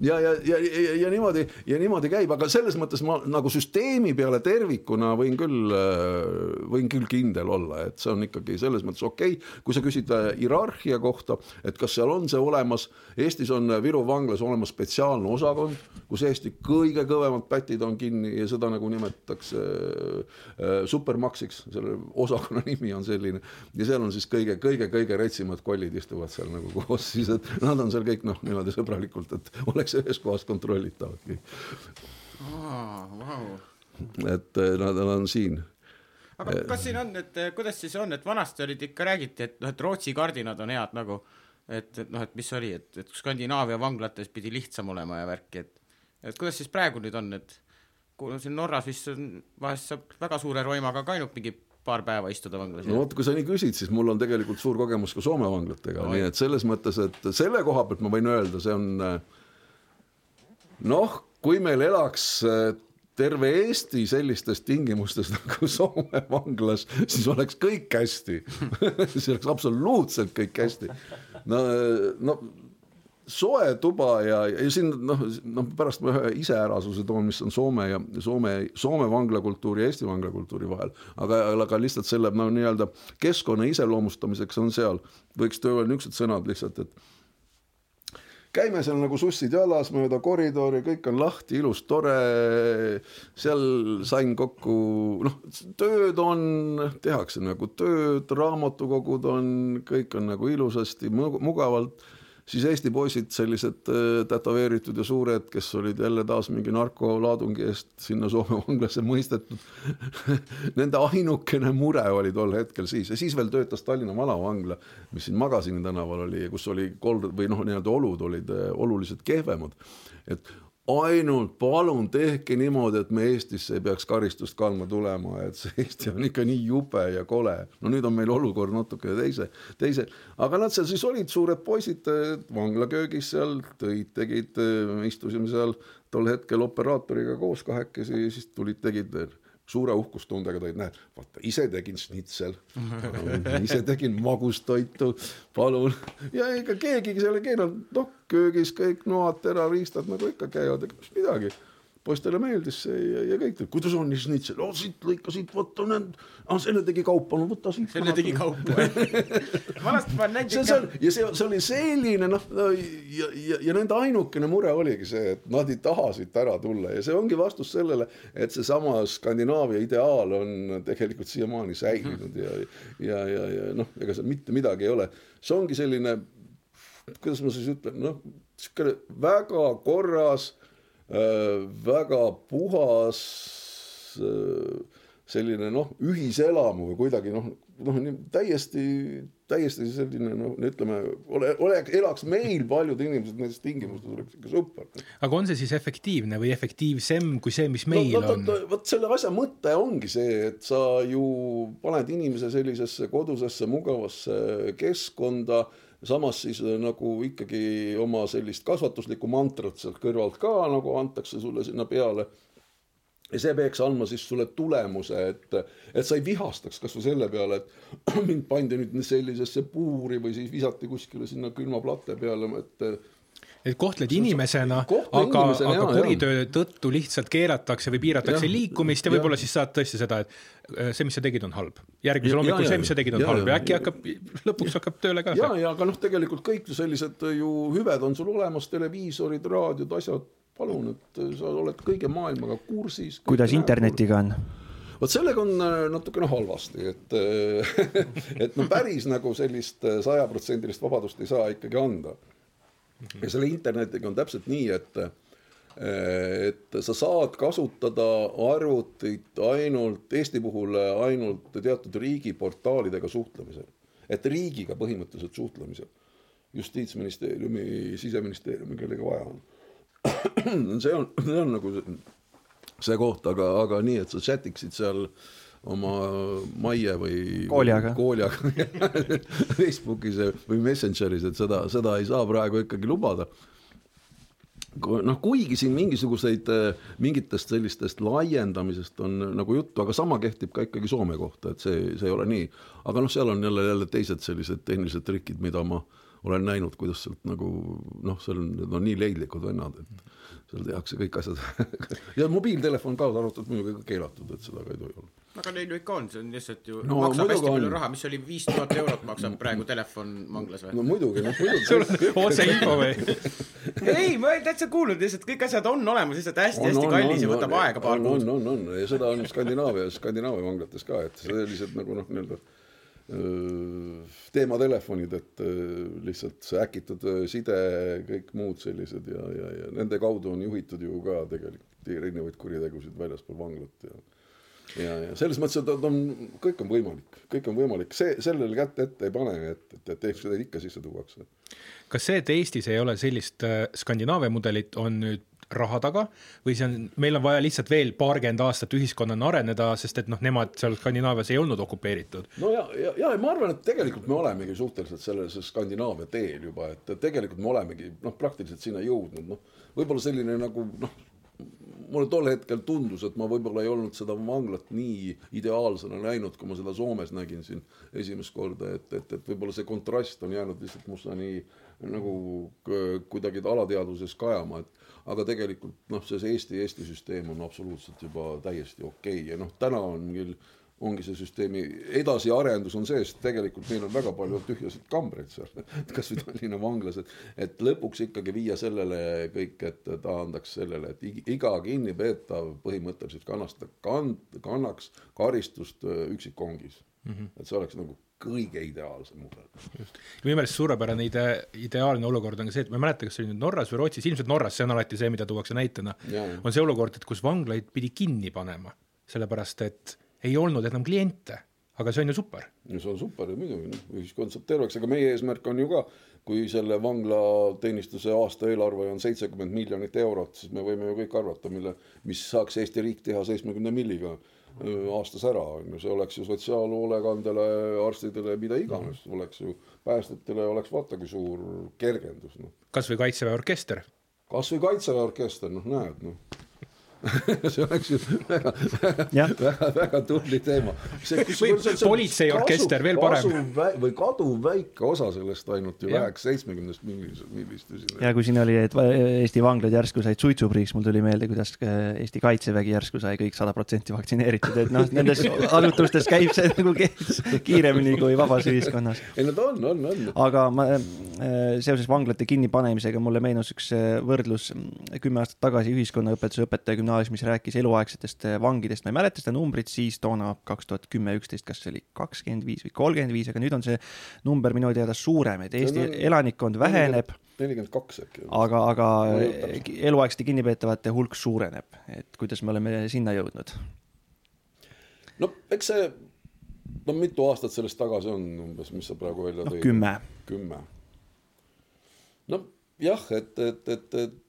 ja, ja, ja, ja, ja niimoodi. Ja niimoodi käib, aga selles mõttes ma nagu süsteemi peale tervikuna võin küll, äh, võin küll kindel olla, et see on ikkagi selles mõttes okei. Okay.. kui sa küsid äh, hierarhia kohta, et kas seal on see olemas, Eestis on Viru vanglas olemas spetsiaalne osakond, kus Eesti kõige kõvemad pätid on kinni ja seda nagu nimetatakse äh, supermaksiks, selle osakonna nimi on selline ja seal on siis kõige-kõige-kõige retsimad kollid istuvad seal nagu koos, siis et nad on seal kõik noh, niimoodi sõbralikult, et oleks ühes kohas kontrollitavad kõik oh,. Wow. et eh, nad, nad on siin aga eh, kas siin on, et eh, kuidas siis on, et vanasti olid ikka räägiti, et noh, et Rootsi kardinad on head nagu, et, et noh, et mis oli, et, et Skandinaavia vanglates pidi lihtsam olema ja värki, et et kuidas siis praegu nüüd on, et kui siin Norras vist on, vahest saab väga suure roimaga ka ainult mingi paar päeva istuda vanglas. no vot, kui sa nii küsid, siis mul on tegelikult suur kogemus ka Soome vanglatega no,, nii et selles mõttes, et selle koha pealt ma võin öelda, see on noh, kui meil elaks äh, terve Eesti sellistes tingimustes nagu Soome vanglas, siis oleks kõik hästi siis oleks absoluutselt kõik hästi. no, no soe tuba ja, ja siin noh, noh pärast ma ühe iseärasuse toon, mis on Soome ja Soome, Soome vanglakultuuri ja Eesti vanglakultuuri vahel, aga, aga lihtsalt selle no nii-öelda keskkonna iseloomustamiseks on seal, võiks öelda niisugused sõnad lihtsalt, et käime seal nagu sussid jalas mööda koridori, kõik on lahti, ilus, tore. seal sain kokku, noh, tööd on, tehakse nagu tööd, raamatukogud on, kõik on nagu ilusasti, mugavalt siis Eesti poisid, sellised äh, tätoveeritud ja suured, kes olid jälle taas mingi narkolaadungi eest sinna Soome vanglasse mõistetud Nende ainukene mure oli tol hetkel siis ja siis veel töötas Tallinna vanavangla, mis siin Magasini tänaval oli, kus oli kold- või noh, nii-öelda olud olid äh, oluliselt kehvemad. et ainult palun tehke niimoodi, et me Eestisse ei peaks karistust kandma tulema, et see Eesti on ikka nii jube ja kole. no nüüd on meil olukord natuke teise, teise, aga nad seal siis olid suured poisid vanglaköögis seal, tõid, tegid, istusime seal tol hetkel operaatoriga koos kahekesi, siis tulid, tegid suure uhkustundega tõid, näed, vaata ise tegin šnitsel, ise tegin magustoitu, palun. ja ega keegi seal ei keelanud, noh, köögis kõik noad, terariistad nagu ikka käivad, ega mis midagi poistele meeldis see ja, ja kõik, kuidas on see, no siit lõika siit, vot on need, ah selle tegi kaupa, no võta siit. selle tegi kaupa vanasti ma olen näinud ikka. ja see, see oli selline noh, ja, ja, ja nende ainukene mure oligi see, et nad ei taha siit ära tulla ja see ongi vastus sellele, et seesama Skandinaavia ideaal on tegelikult siiamaani säilinud ja, ja, ja, ja noh, ega seal mitte midagi ei ole. see ongi selline, kuidas ma siis ütlen, noh, niisugune väga korras väga puhas äh, selline noh, ühiselamu või kuidagi noh, noh täiesti, täiesti selline noh, ütleme, ole, ole, elaks meil paljud inimesed nendes tingimustes oleks ikka super. aga on see siis efektiivne või efektiivsem kui see, mis meil no, on? vot selle asja mõte ongi see, et sa ju paned inimese sellisesse kodusesse mugavasse keskkonda samas siis äh, nagu ikkagi oma sellist kasvatuslikku mantrat sealt kõrvalt ka nagu antakse sulle sinna peale. ja see peaks andma siis sulle tulemuse, et, et sa ei vihastaks kasvõi selle peale, et mind pandi nüüd sellisesse puuri või siis visati kuskile sinna külma plate peale, et et kohtled inimesena, aga, aga jaa, kuritöö tõttu lihtsalt keeratakse või piiratakse Jah, liikumist ja võib-olla siis saad tõesti seda, et äh, see, mis sa tegid, on halb. järgmisel Ja- hommikul ja- see, mis sa tegid, on ja- halb ja ja- äkki hakkab, lõpuks hakkab tööle ka ja, ja aga noh, tegelikult kõik sellised ju hüved on sul olemas, televiisorid, raadiod, asjad, palun, et sa oled kõige maailmaga kursis. kuidas internetiga on? vot sellega on äh, natukene halvasti, et et no päris nagu sellist äh, sajaprotsendilist vabadust ei saa ikkagi anda. Ja selle internetiga on täpselt nii, et et sa saad kasutada arvutit ainult Eesti puhul ainult teatud riigiportaalidega suhtlemisel, et riigiga põhimõtteliselt suhtlemisel, justiitsministeeriumi, siseministeeriumi, kellega vaja on. see on, see on nagu see- koht, aga, aga nii, et sa chat iksid seal oma Maie või Kooliaga. kooliaga Facebookis või Messengeris, et seda, seda ei saa praegu ikkagi lubada noh, kuigi siin mingisuguseid, äh, mingitest sellistest laiendamisest on nagu juttu, aga sama kehtib ka ikkagi Soome kohta, et see, see ei ole nii. aga noh, seal on jälle, jälle teised sellised tehnilised trikid, mida ma olen näinud, kuidas sealt nagu noh, seal on, need on nii leidlikud vennad, et seal tehakse kõik asjad ja mobiiltelefon kaasa arvatud muidugi ka keelatud, et seda ka ei tohi olla. Aga neil ju ikka on, see on lihtsalt ju No maksab hästi palju on. raha, mis oli viis tuhat eurot maksab praegu telefon vanglas või? No muidugi, noh sul muidugi on otseinfo või? ei, ma olen täitsa kuulnud lihtsalt kõik asjad on olemas, lihtsalt hästi-hästi kallis ja võtab aega paar on, kuud. on, on, on ja seda on Skandinaavias, Skandinaavia vanglates ka, et sellised nagu noh, nii-öelda öö, teematelefonid, et öö, lihtsalt see äkitud öö, side, kõik muud sellised ja, ja, ja nende kaudu on juhitud ju ka tegelikult erinevaid kuritegusid väljaspool vanglat ja ja, ja selles mõttes, et ta on, kõik on võimalik, kõik on võimalik, see, sellele kätt ette ei pane, et, et, et eks seda ikka sisse tuuakse. kas see, et Eestis ei ole sellist äh, Skandinaavia mudelit, on nüüd raha taga või see on, meil on vaja lihtsalt veel paarkümmend aastat ühiskonnana areneda, sest et noh, nemad seal Skandinaavias ei olnud okupeeritud. no ja, ja, ja ma arvan, et tegelikult me olemegi suhteliselt selles Skandinaavia teel juba, et et tegelikult me olemegi noh, praktiliselt sinna jõudnud, noh võib-olla selline nagu noh, mulle tol hetkel tundus, et ma võib-olla ei olnud seda vanglat nii ideaalsena näinud, kui ma seda Soomes nägin siin esimest korda, et, et, et võib-olla see kontrast on jäänud lihtsalt musta nii nagu kuidagi alateadvuses kajama, et aga tegelikult noh, see Eesti, Eesti süsteem on absoluutselt juba täiesti okei okay. ja noh, täna on küll ongi see süsteemi edasiarendus on see, sest tegelikult meil on väga palju tühjasid kambreid seal, kasvõi Tallinna vanglas, et et lõpuks ikkagi viia sellele kõik, et ta andaks sellele, et ig- iga kinnipeetav põhimõtteliselt kannast-, kann-, kannaks karistust öö, üksikkongis mm. -hmm. et see oleks nagu kõige ideaalsem mudel. minu meelest suurepärane ide-, ideaalne olukord on ka see, et ma ei mäleta, kas see oli nüüd Norras või Rootsis, ilmselt Norras, see on alati see, mida tuuakse näitena on see olukord, et kus vanglaid pidi kinni panema, sellepärast et ei olnud enam kliente, aga see on ju super. no see on super ju muidugi, noh, ühiskond saab terveks, aga meie eesmärk on ju ka, kui selle vanglateenistuse aastaeelarve on seitsekümmend miljonit eurot, siis me võime ju kõik arvata, mille, mis saaks Eesti riik teha seitsmekümne milliga öö, aastas ära, on ju, see oleks ju sotsiaalhoolekandele, arstidele, mida iganes, oleks ju päästjatele oleks vaata kui suur kergendus, noh. kas või Kaitseväe orkester, kas või Kaitseväe orkester, noh näed, noh see oleks ju väga, väga, väga tubli teema. Politseiorkester, veel parem.. või kaduv väike osa sellest ainult ju Jah. läheks seitsmekümnest millist, millist ja kui siin oli, et Eesti vanglad järsku said suitsupriiks, mul tuli meelde, kuidas äh, Eesti Kaitsevägi järsku sai kõik sada protsenti vaktsineeritud, et noh, nendes asutustes käib see nagu kiiremini kui vabas ühiskonnas. ei nad on, on, on. aga ma äh, seoses vanglate kinnipanemisega mulle meenus üks äh, võrdlus mm, kümme aastat tagasi ühiskonnaõpetuse õpetaja gümnaasiumis rääkis eluaegsetest äh, vangidest, ma ei mäleta seda numbrit siis toona kaks tuhat kümme, üksteist, kas see oli kakskümmend viis või kolmkümmend viis, aga nüüd on see number minu teada suurem, et Eesti on- elanikkond väheneb, nelikümmend kaks äkki. aga, aga täpselt. eluaegsete kinnipeetavate hulk suureneb, et kuidas me oleme sinna jõudnud? no eks see, no mitu aastat sellest tagasi on umbes, mis sa praegu välja tõid? kümme kümme. noh, jah, et, et, et, et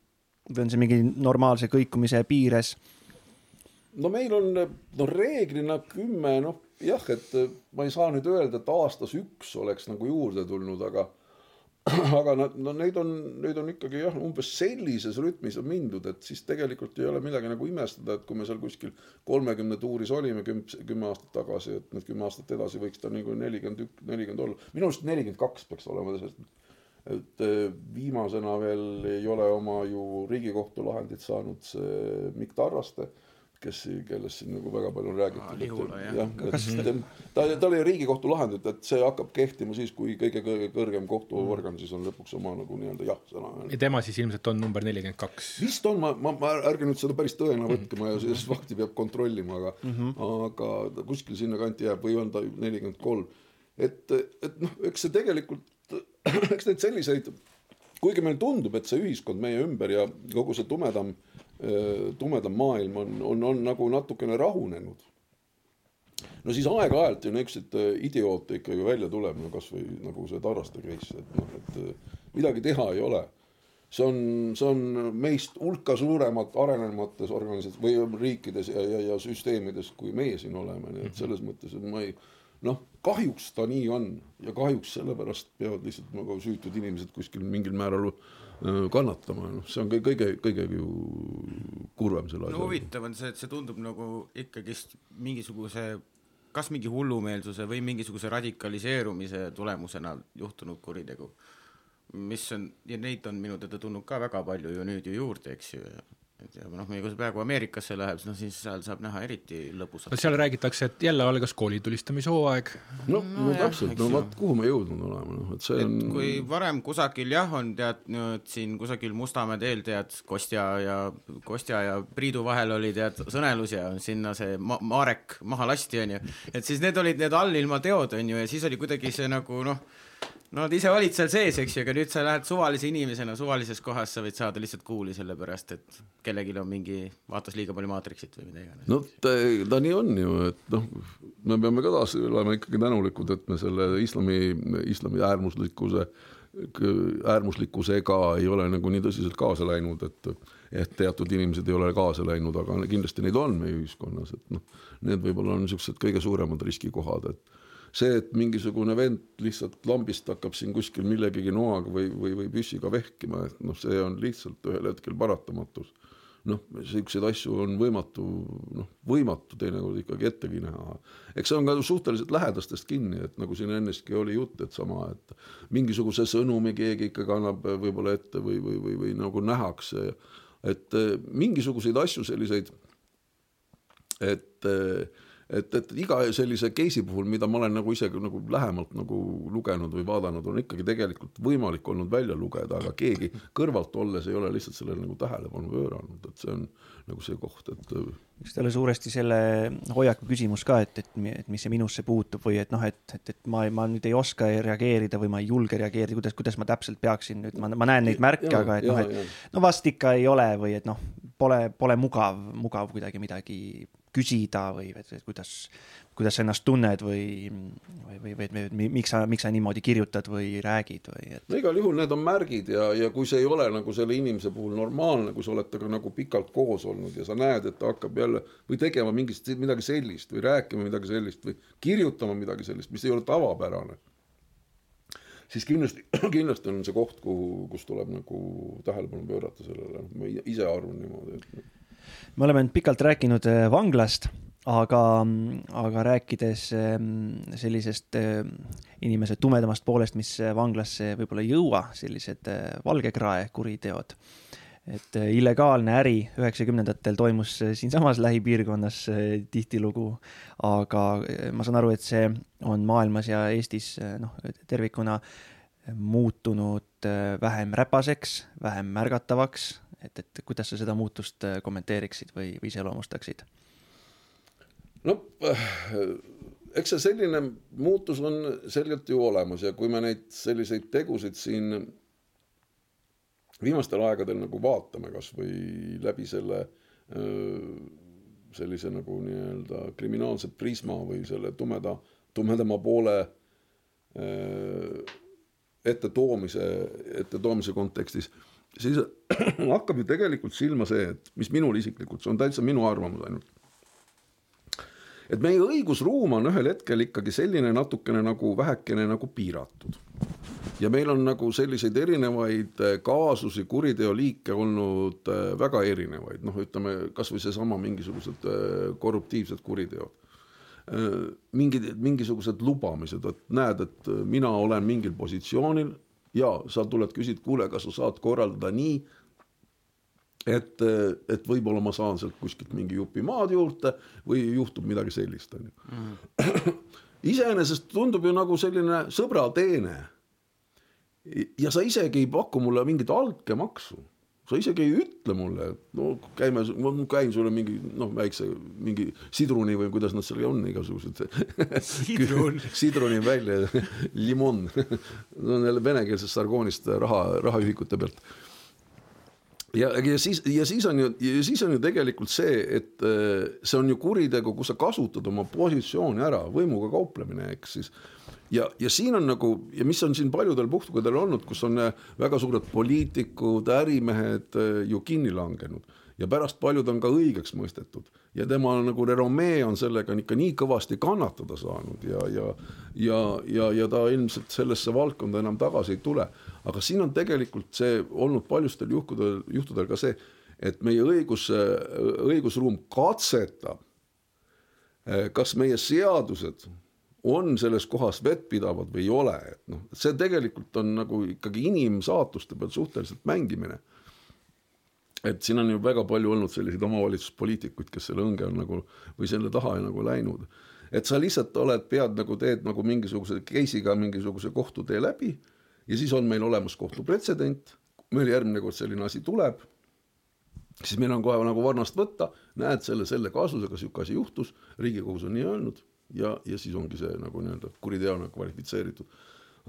või on see mingi normaalse kõikumise piires? no meil on no reeglina kümme, noh jah, et ma ei saa nüüd öelda, et aastas üks oleks nagu juurde tulnud, aga aga nad, no neid on, neid on ikkagi jah, umbes sellises rütmis on mindud, et siis tegelikult ei ole midagi nagu imestada, et kui me seal kuskil kolmekümne tuuris olime kümme, kümme aastat tagasi, et need kümme aastat edasi võiks ta nagu nelikümmend ük-, nelikümmend olla. minu arust nelikümmend kaks peaks olema, sest et eh, viimasena veel ei ole oma ju Riigikohtu lahendit saanud see Mikk Tarraste kes, kellest siin nagu väga palju on räägitud. Jah. et ta, tal oli Riigikohtu lahendit, et see hakkab kehtima siis, kui kõige kõige kõrgem kohtuorgan siis on lõpuks oma nagu nii-öelda jah-sõna ja tema siis ilmselt on number nelikümmend kaks. vist on, ma, ma, ma ärge nüüd seda päris tõena võtke, ma sellist fakti peab kontrollima, aga mm, -hmm. aga kuskil sinnakanti jääb või on ta nelikümmend kolm. et, et noh, eks see tegelikult, eks neid selliseid, kuigi meile tundub, et see ühiskond meie ümber ja kogu see tumedam tumedam maailm on, on, on nagu natukene rahunenud. no siis aeg-ajalt ju niisuguseid idioote ikkagi välja tuleb, no kasvõi nagu see Tarraste case, et noh, et midagi teha ei ole. see on, see on meist hulka suuremat arenenumates organisatsioonides või riikides ja, ja, ja süsteemides, kui meie siin oleme, nii et selles mõttes, et ma ei noh, kahjuks ta nii on ja kahjuks sellepärast peavad lihtsalt nagu süütud inimesed kuskil mingil määral Äh, kannatama, noh, see on kõige, kõige ju kurvem selle asja no huvitav on see, et see tundub nagu ikkagist mingisuguse kas mingi hullumeelsuse või mingisuguse radikaliseerumise tulemusena juhtunud kuritegu. mis on, ja neid on minu teada tulnud ka väga palju ju nüüd ju juurde, eks ju, et ja noh, kui praegu Ameerikasse läheb, no siis seal saab näha eriti lõbusalt. no seal räägitakse, et jälle algas koolitulistamishooaeg. no, no, no täpselt, no vot, kuhu me jõudnud oleme, noh, et see et on. kui varem kusagil jah, on tead nüüd siin kusagil Mustamäe teel tead Kostja ja Kostja ja Priidu vahel oli tead sõnelus ja sinna see ma Marek maha lasti onju, et siis need olid need allilma teod onju ja siis oli kuidagi see nagu noh no nad ise olid seal sees, eks ju, aga nüüd sa lähed suvalise inimesena suvalises kohas, sa võid saada lihtsalt kuuli sellepärast, et kellelgi on mingi, vaatas liiga palju Maatrixit või mida iganes. no ta, ta nii on ju, et noh, me peame ka taas olema ikkagi tänulikud, et me selle islami, islami äärmuslikkuse äärmuslikkusega ei ole nagu nii tõsiselt kaasa läinud, et et teatud inimesed ei ole kaasa läinud, aga kindlasti neid on meie ühiskonnas, et noh, need võib-olla on niisugused kõige suuremad riskikohad, et see, et mingisugune vend lihtsalt lambist hakkab siin kuskil millegagi noaga või, või, või püssiga vehkima, et noh, see on lihtsalt ühel hetkel paratamatus. noh, siukseid asju on võimatu, noh, võimatu teinekord ikkagi ettegi näha. eks see on ka suhteliselt lähedastest kinni, et nagu siin ennestki oli jutt, et sama, et mingisuguse sõnumi keegi ikkagi annab võib-olla ette või, või, või, või nagu nähakse, et mingisuguseid asju selliseid, et äh, et, et iga sellise case'i puhul, mida ma olen nagu ise nagu lähemalt nagu lugenud või vaadanud, on ikkagi tegelikult võimalik olnud välja lugeda, aga keegi kõrvalt olles ei ole lihtsalt sellele nagu tähelepanu pööranud, et see on nagu see koht, et eks ta ole suuresti selle hoiaku küsimus ka, et, et, et mis see minusse puutub või et noh, et, et, et ma, ma nüüd ei oska reageerida või ma ei julge reageerida, kuidas, kuidas ma täpselt peaksin nüüd, ma, ma näen neid märke, aga et noh, et no vast ikka ei ole või et noh, pole, pole mugav, mugav kuidagi midagi küsida või et, et kuidas, kuidas sa ennast tunned või, või, või, või, või miks sa, miks sa niimoodi kirjutad või räägid või et. no igal juhul need on märgid ja, ja kui see ei ole nagu selle inimese puhul normaalne, kui sa oled temaga nagu pikalt koos olnud ja sa näed, et ta hakkab jälle või tegema mingit, midagi sellist või rääkima midagi sellist või kirjutama midagi sellist, mis ei ole tavapärane siis kindlasti, kindlasti on see koht, kuhu, kus tuleb nagu tähelepanu pöörata sellele, ma ise arvan niimoodi, et me oleme nüüd pikalt rääkinud äh, vanglast, aga, aga rääkides ähm, sellisest äh, inimese tumedamast poolest, mis äh, vanglasse võib-olla ei jõua, sellised valgekrae kuriteod. et illegaalne äri üheksakümnendatel toimus siinsamas lähipiirkonnas tihtilugu, aga ma saan aru, et see on maailmas ja Eestis noh, tervikuna muutunud vähem räpaseks, vähem märgatavaks et, et kuidas sa seda muutust äh, kommenteeriksid või, või iseloomustaksid? no äh, eks see selline muutus on selgelt ju olemas ja kui me neid selliseid tegusid siin viimastel aegadel nagu vaatame kasvõi läbi selle äh, sellise nagu nii-öelda kriminaalse prisma või selle tumeda, tumedama poole ettetoomise, ettetoomise kontekstis siis hakkab ju tegelikult silma see, et mis minul isiklikult, see on täitsa minu arvamus ainult. et meie õigusruum on ühel hetkel ikkagi selline natukene nagu vähekene nagu piiratud. ja meil on nagu selliseid erinevaid äh, kaasusi, kuriteoliike olnud äh, väga erinevaid, noh, ütleme kasvõi seesama mingisugused äh, korruptiivsed kuriteod mingid, mingisugused lubamised, et näed, et mina olen mingil positsioonil ja sa tuled, küsid, kuule, kas sa saad korraldada nii, et, et võib-olla ma saan sealt kuskilt mingi jupi maad juurde või juhtub midagi sellist, on ju. iseenesest tundub ju nagu selline sõbrateene. Ja sa isegi ei paku mulle mingit altkäemaksu, sa isegi ei ütle mulle, et no käime, ma käin sulle mingi noh, väikse mingi sidruni või kuidas nad seal on, igasugused. Sidrun. sidruni välja, limon, on jälle venekeelsest sargoonist raha, rahaühikute pealt. Ja, ja siis, ja siis on ju, siis on ju tegelikult see, et äh, see on ju kuritegu, kus sa kasutad oma positsiooni ära, võimuga kauplemine, eks siis ja, ja siin on nagu ja mis on siin paljudel puhkudel olnud, kus on äh, väga suured poliitikud, ärimehed äh, ju kinni langenud ja pärast paljud on ka õigeks mõistetud ja tema nagu renomee on sellega ikka nii kõvasti kannatada saanud ja, ja ja, ja, ja ta ilmselt sellesse valdkonda enam tagasi ei tule. aga siin on tegelikult see olnud paljustel juhtudel, juhtudel ka see, et meie õigus, õigusruum katsetab, äh, kas meie seadused on selles kohas vettpidavad või ei ole, et noh, see tegelikult on nagu ikkagi inimsaatuste peal suhteliselt mängimine. et siin on ju väga palju olnud selliseid omavalitsuspoliitikuid, kes selle õnge on nagu või selle taha nagu läinud. et sa lihtsalt oled, pead nagu teed nagu mingisuguse case'iga mingisuguse kohtutee läbi ja siis on meil olemas kohtupretsedent, meil järgmine kord selline asi tuleb, siis meil on kohe nagu varnast võtta, näed selle, selle kaasusega sihuke asi juhtus, riigikohus on nii öelnud ja, ja siis ongi see nagu nii-öelda kuriteona kvalifitseeritud.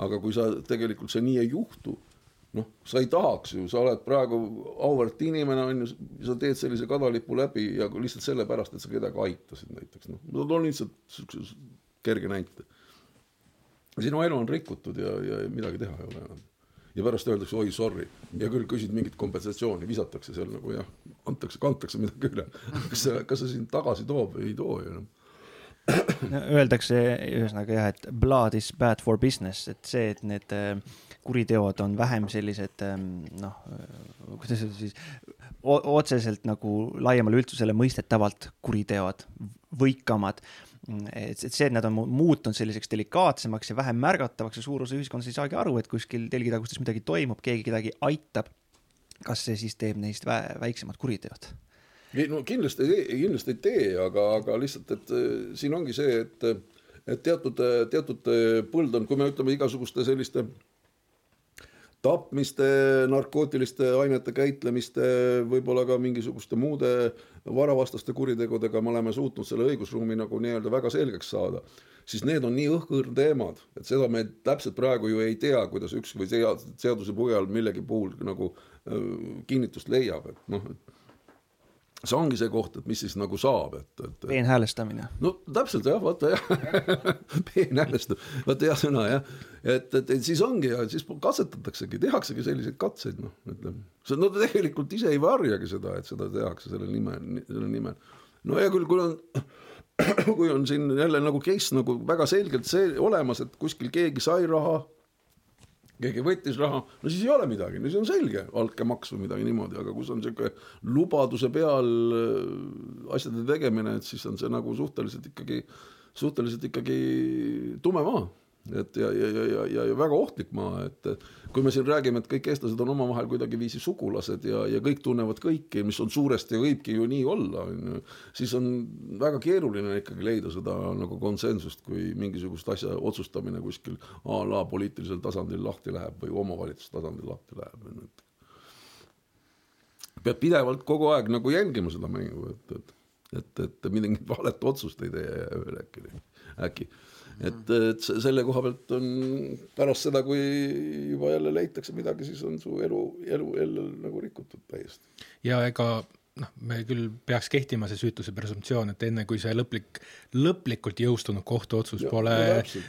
aga kui sa tegelikult see nii ei juhtu, noh, sa ei tahaks ju, sa oled praegu auväärt inimene, on ju, sa teed sellise kadalipu läbi ja lihtsalt sellepärast, et sa kedagi aitasid näiteks, noh, ma toon lihtsalt siukse kerge näite. sinu elu on rikutud ja, ja midagi teha ei ole enam. ja pärast öeldakse oi sorry ja küll küsid mingit kompensatsiooni, visatakse seal nagu jah, antakse, kantakse midagi üle. kas see, kas see sind tagasi toob või ei too ju enam Öeldakse ühesõnaga jah, et blood is bad for business, et see, et need äh, kuriteod on vähem sellised ähm, noh, äh, kuidas öelda siis, otseselt nagu laiemale üldsusele mõistetavalt kuriteod, võikamad. et, et see, et nad on muutunud selliseks delikaatsemaks ja vähem märgatavaks ja suur osa ühiskonnast ei saagi aru, et kuskil telgitagustes midagi toimub, keegi kedagi aitab. kas see siis teeb neist väiksemad kuriteod? Ei no kindlasti, kindlasti ei tee, aga, aga lihtsalt, et äh, siin ongi see, et, et teatud, teatud põld on, kui me ütleme igasuguste selliste tapmiste, narkootiliste ainete käitlemiste, võib-olla ka mingisuguste muude varavastaste kuritegudega me oleme suutnud selle õigusruumi nagu nii-öelda väga selgeks saada, siis need on nii õhkõrn teemad, et seda me täpselt praegu ju ei tea, kuidas üks või seaduse põhjal millegi puhul nagu äh, kinnitust leiab, et noh, et see ongi see koht, et mis siis nagu saab, et, et. peenhäälestamine. no täpselt jah, vaata jah peenhäälestamine, vaata hea sõna jah. et, et, et siis ongi ja siis katsetataksegi, tehaksegi selliseid katseid, noh, ütleme. see, no tegelikult ise ei varjagi seda, et seda tehakse selle nime, selle nimel. no hea küll, kui on kui on siin jälle nagu case nagu väga selgelt see olemas, et kuskil keegi sai raha keegi võttis raha, no siis ei ole midagi, no siis on selge, altkäemaks või midagi niimoodi, aga kus on niisugune lubaduse peal äh, asjade tegemine, et siis on see nagu suhteliselt ikkagi, suhteliselt ikkagi tume maa et ja, ja, ja, ja, ja väga ohtlik maa, et kui me siin räägime, et kõik eestlased on omavahel kuidagiviisi sugulased ja, ja kõik tunnevad kõiki, mis on suuresti ja võibki ju nii olla, on ju, siis on väga keeruline ikkagi leida seda nagu konsensust, kui mingisugust asja otsustamine kuskil a la poliitilisel tasandil lahti läheb või omavalitsuse tasandil lahti läheb, et peab pidevalt kogu aeg nagu jälgima seda mängu, et, et et, et mingit valet otsust ei tee ühel äkki, äkki et, et selle koha pealt on pärast seda, kui juba jälle leitakse midagi, siis on su elu, elu jälle nagu rikutud täiesti. ja ega noh, me küll peaks kehtima see süütuse presumptsioon, et enne kui see lõplik, lõplikult jõustunud kohtuotsus ja, pole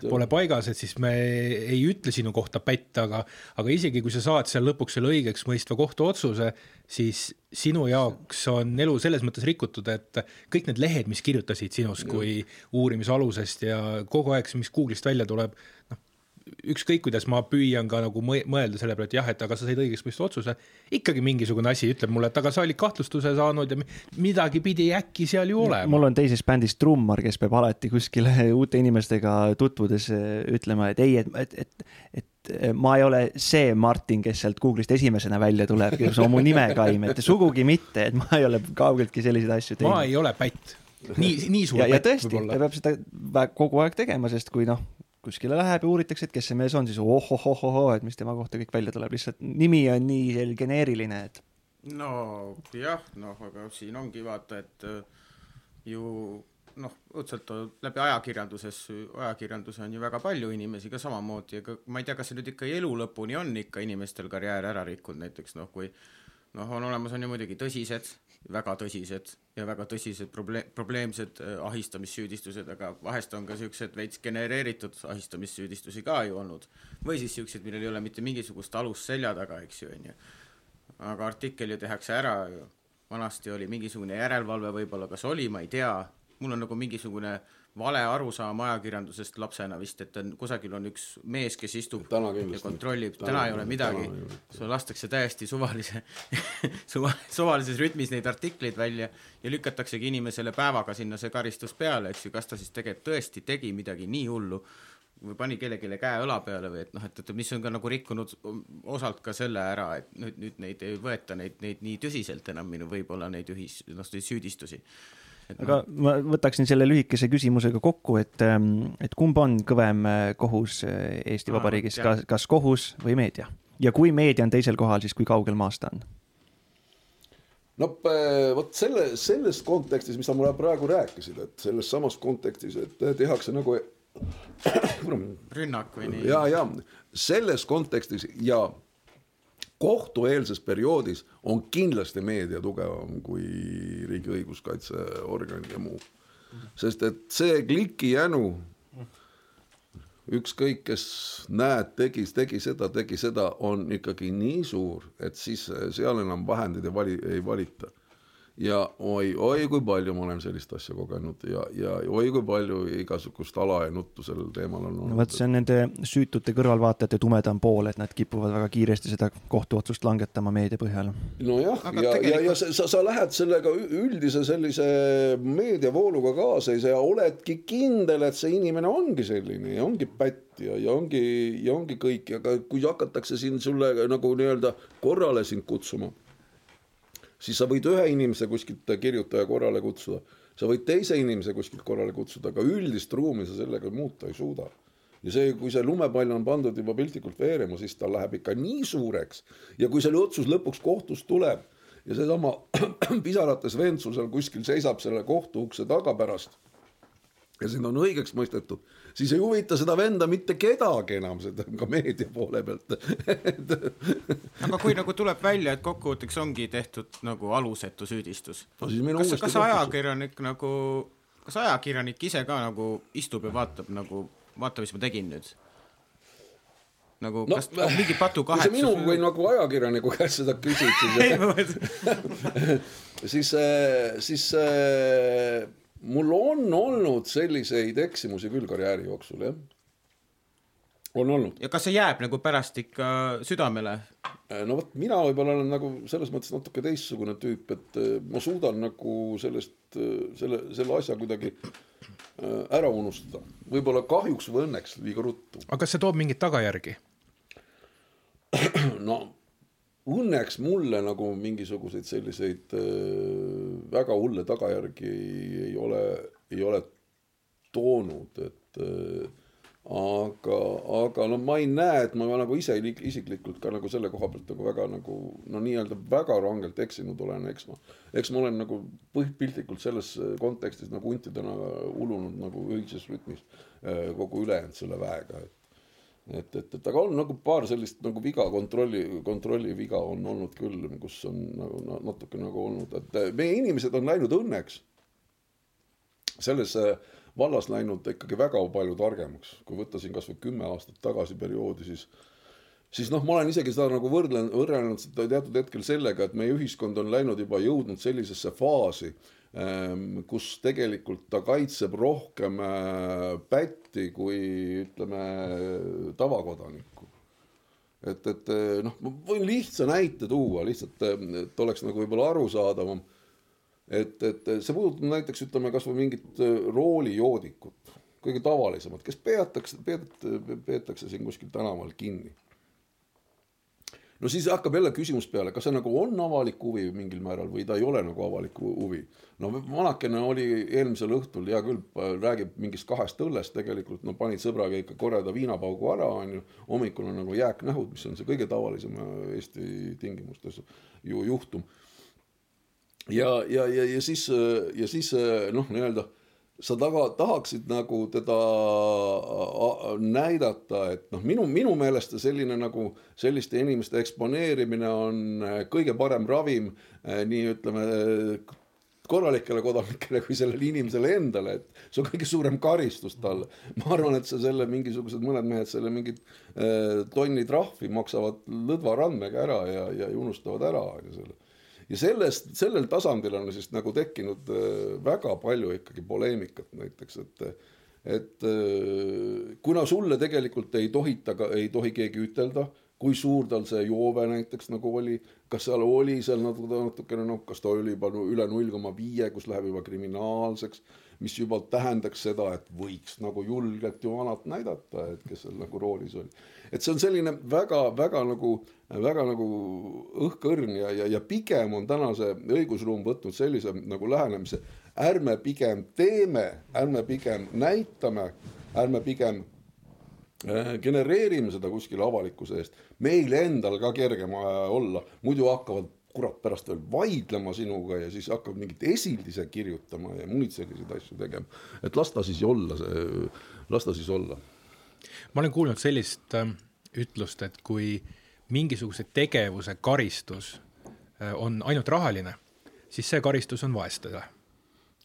pole paigas, et siis me ei ütle sinu kohta pätt, aga, aga isegi kui sa saad seal lõpuks selle õigeks mõistva kohtuotsuse, siis sinu jaoks on elu selles mõttes rikutud, et kõik need lehed, mis kirjutasid sinust kui uurimisalusest ja kogu aeg, mis Google'ist välja tuleb, noh, ükskõik, kuidas ma püüan ka nagu mõ- mõelda selle peale, et jah, et aga sa said õigeks mõistva otsuse, ikkagi mingisugune asi ütleb mulle, et aga sa olid kahtlustuse saanud ja mi- midagi pidi äkki seal ju olema. mul on teises bändis trummar, kes peab alati kuskile uute inimestega tutvudes eh, ütlema, et ei, et, et, et, et eh, ma ei ole see Martin, kes sealt Google'ist esimesena välja tuleb, kes on mu nime kaim, et sugugi mitte, et ma ei ole kaugeltki selliseid asju ma teinud. ei ole pätt, nii, nii suur pätt tõesti, ta võib-olla. peab seda kogu aeg tegema, sest kui noh, kuskile läheb ja uuritakse, et kes see mees on, siis ohohohohoo, et mis tema kohta kõik välja tuleb, lihtsalt nimi on nii geneeriline, et no jah, noh, aga siin ongi vaata, et äh, ju noh, on- läbi ajakirjanduses, ajakirjandus on ju väga palju inimesi ka samamoodi, aga ma ei tea, kas see nüüd ikka elu lõpuni on ikka inimestel karjäär ära rikkunud, näiteks noh, kui noh, on olemas, on ju muidugi tõsised, väga tõsised ja väga tõsised probleem, probleemsed äh, ahistamissüüdistused, aga vahest on ka niisugused veits genereeritud ahistamissüüdistusi ka ju olnud. või siis niisugused, millel ei ole mitte mingisugust alust selja taga, eks ju, on ju aga artikkel ju tehakse ära ju, vanasti oli mingisugune järelevalve võib-olla, kas oli, ma ei tea, mul on nagu mingisugune vale arusaam ajakirjandusest lapsena vist, et on kusagil on üks mees, kes istub Täna ja kontrollib, Täna- ei ole midagi. Täna ei ole., sul lastakse täiesti suvalise suva, suvalises rütmis neid artikleid välja ja lükataksegi inimesele päevaga sinna see karistus peale, eks ju, kas ta siis tegelikult tõesti tegi midagi nii hullu või pani kellelegi käe õla peale või et noh, et, et mis on ka nagu rikkunud osalt ka selle ära, et nüüd, nüüd neid ei võeta neid, neid nii tõsiselt enam minu võib-olla neid ühis, noh, neid süüdistusi. Aga noh, ma võtaksin selle lühikese küsimusega kokku, et, et kumb on kõvem äh, kohus äh, Eesti Vabariigis, kas, kas kohus või meedia? ja kui meedia on teisel kohal, siis kui kaugel maast ta on? no p- vot selle, selles kontekstis, mis sa mulle praegu rääkisid, et selles samas kontekstis, et tehakse nagu rünnak või nii. ja, ja selles kontekstis ja kohtueelses perioodis on kindlasti meedia tugevam kui riigi õiguskaitseorganid ja muu. sest et see klikijänu, ükskõik kes näed, tegi, tegi seda, tegi seda, on ikkagi nii suur, et siis seal enam vahendeid ei vali, ei valita ja oi, oi kui palju ma olen sellist asja kogenud ja, ja oi kui palju igasugust ala ja nuttu sellel teemal on no olnud vot, see on nende süütute kõrvalvaatajate tumedam pool, et nad kipuvad väga kiiresti seda kohtuotsust langetama meedia põhjal. nojah, ja, ja, ja tegelikult- sa, sa, sa lähed sellega üldise sellise meediavooluga kaasa ja oledki kindel, et see inimene ongi selline ja ongi pätt ja, ja ongi, ja ongi kõik, aga kui hakatakse siin sulle nagu nii-öelda korrale sind kutsuma, siis sa võid ühe inimese kuskilt kirjutaja korrale kutsuda, sa võid teise inimese kuskilt korrale kutsuda, aga üldist ruumi sa sellega muuta ei suuda. Ja see, kui see lumepall on pandud juba piltlikult veerema, siis ta läheb ikka nii suureks. Ja kui selle otsus lõpuks kohtust tuleb ja seesama pisarates vend sul seal kuskil seisab selle kohtuukse taga pärast ja sind on õigeks mõistetud, siis ei huvita seda venda mitte kedagi enam, seda ka meedia poole pealt aga kui nagu tuleb välja, et kokkuvõtteks ongi tehtud nagu alusetu süüdistus, no kas, kas ajakirjanik nagu, kas ajakirjanik ise ka nagu istub ja vaatab nagu, vaata, mis ma tegin nüüd? nagu no, kas on mingi patukahetsus minu kui nagu ajakirjaniku käest seda küsid, siis siis, siis äh, mul on olnud selliseid eksimusi küll karjääri jooksul jah. on olnud. ja kas see jääb nagu pärast ikka südamele? no vot, mina võib-olla olen nagu selles mõttes natuke teistsugune tüüp, et äh, ma suudan nagu sellest, selle, selle asja kuidagi äh, ära unustada. võib-olla kahjuks või õnneks liiga ruttu. aga kas see toob mingeid tagajärgi? no õnneks mulle nagu mingisuguseid selliseid äh, väga hulle tagajärgi ei, ole, ei ole toonud, et äh, aga, aga no ma ei näe, et ma nagu ise li- isiklikult ka nagu selle koha pealt nagu väga nagu no nii-öelda väga rangelt eksinud olen, eks ma, eks ma olen nagu piltlikult selles kontekstis nagu huntidena ulunud nagu õiges rütmis äh, kogu ülejäänud selle väega, et et, et, et aga on nagu paar sellist nagu viga, kontrolli, kontrolli viga on olnud küll, kus on nagu na- natuke nagu olnud, et äh, meie inimesed on läinud õnneks. Selles äh, vallas läinud ikkagi väga palju targemaks, kui võtta siin kasvõi kümme aastat tagasi perioodi, siis siis noh, ma olen isegi seda nagu võrdlen, võrrelnud seda teatud hetkel sellega, et meie ühiskond on läinud juba jõudnud sellisesse faasi, kus tegelikult ta kaitseb rohkem äh, pätti kui ütleme tavakodanikku. et, et noh, ma võin lihtsa näite tuua lihtsalt, et oleks nagu võib-olla arusaadavam. et, et see puudutab näiteks ütleme kasvõi mingit roolijoodikut, kõige tavalisemat, kes peatakse, peetakse siin kuskil tänaval kinni no siis hakkab jälle küsimus peale, kas see nagu on avalik huvi mingil määral või ta ei ole nagu avalik huvi. no vanakene oli eelmisel õhtul, hea küll, räägib mingist kahest õllest, tegelikult no panid sõbraga ikka koreda viinapaugu ära, onju. hommikul on nagu jääknähud, mis on see kõige tavalisem Eesti tingimustes ju juhtum. ja, ja, ja, ja siis, ja siis noh, nii-öelda sa taga, tahaksid nagu teda näidata, et noh, minu, minu meelest selline nagu selliste inimeste eksponeerimine on äh, kõige parem ravim äh, nii ütleme korralikele kodanikele kui sellele inimesele endale, et see on kõige suurem karistus talle. ma arvan, et sa selle mingisugused mõned mehed selle mingit äh, tonni trahvi maksavad lõdva randmega ära ja, ja unustavad ära selle ja sellest, sellel tasandil on siis nagu tekkinud äh, väga palju ikkagi poleemikat näiteks, et et äh, kuna sulle tegelikult ei tohita, ei tohi keegi ütelda, kui suur tal see joove näiteks nagu oli, kas seal oli seal natuke, natukene noh, kas ta oli juba üle null koma viie, kus läheb juba kriminaalseks, mis juba tähendaks seda, et võiks nagu julgelt ju vanat näidata, et kes seal nagu roolis oli et see on selline väga-väga nagu, väga nagu õhkõrn ja, ja, ja pigem on täna see õigusruum võtnud sellise nagu lähenemise. ärme pigem teeme, ärme pigem näitame, ärme pigem äh, genereerime seda kuskile avalikkuse eest, meil endal ka kergem olla, muidu hakkavad kurat pärast veel vaidlema sinuga ja siis hakkab mingit esildise kirjutama ja muid selliseid asju tegema. et las ta siis olla, las ta siis olla ma olen kuulnud sellist äh, ütlust, et kui mingisuguse tegevuse karistus äh, on ainult rahaline, siis see karistus on vaestada.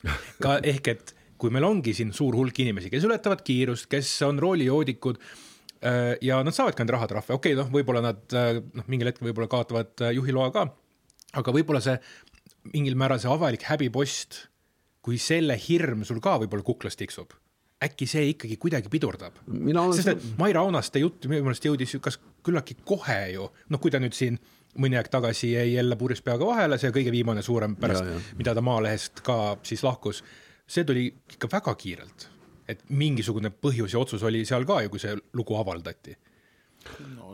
ka ehk, et kui meil ongi siin suur hulk inimesi, kes ületavad kiirust, kes on roolijoodikud äh, ja nad saavad ka neid rahatrahve, okei okay,, noh, võib-olla nad äh, noh, mingil hetkel võib-olla kaotavad juhiloa ka, aga võib-olla see mingil määral see avalik häbipost, kui selle hirm sul ka võib-olla kuklas tiksub äkki see ikkagi kuidagi pidurdab. sest et Maire Aunaste jutt minu meelest jõudis kas küllaltki kohe ju, noh, kui ta nüüd siin mõni aeg tagasi jäi jälle purjus peaga vahele, see kõige viimane suurem pärast, mida ta Maalehest ka siis lahkus, see tuli ikka väga kiirelt. et mingisugune põhjus ja otsus oli seal ka ju, kui see lugu avaldati. no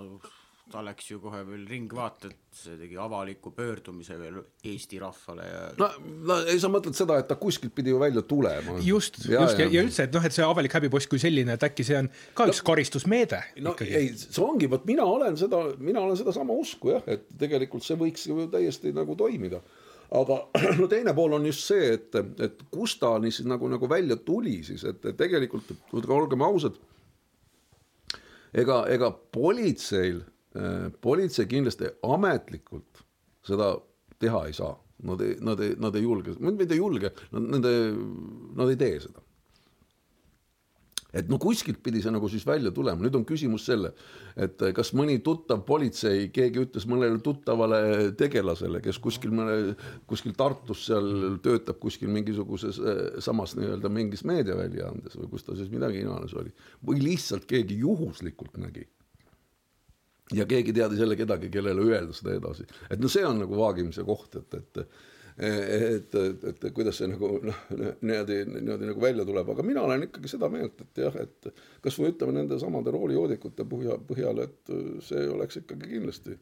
ta läks ju kohe veel Ringvaatet, see tegi avaliku pöördumise veel Eesti rahvale ja no, no ei, sa mõtled seda, et ta kuskilt pidi ju välja tulema. just, just ja, ja, ja üldse, et noh, et see avalik häbipost kui selline, et äkki see on ka no, üks karistusmeede no ikkagi. ei, see ongi, vot mina olen seda, mina olen sedasama usku jah, et tegelikult see võiks ju täiesti nagu toimida aga no teine pool on just see, et, et kust ta nii siis nagu, nagu välja tuli siis, et tegelikult olgem ausad, ega, ega politseil politsei kindlasti ametlikult seda teha ei saa, nad ei, nad ei, nad ei julge, mitte ei julge, nende, nad ei tee seda. et no kuskilt pidi see nagu siis välja tulema, nüüd on küsimus selle, et kas mõni tuttav politsei, keegi ütles mõnele tuttavale tegelasele, kes kuskil mõne, kuskil Tartus seal töötab kuskil mingisuguses äh, samas nii-öelda mingis meediaväljaandes või kus ta siis midagi iganes oli, või lihtsalt keegi juhuslikult nägi ja keegi teadis jälle kedagi, kellele öelda seda edasi, et no see on nagu vaagimise koht, et, et et, et, et kuidas see nagu noh, niimoodi, niimoodi nagu välja tuleb, aga mina olen ikkagi seda meelt, et jah, et kasvõi ütleme nende samade roolijoodikute põhja, põhjal, et see oleks ikkagi kindlasti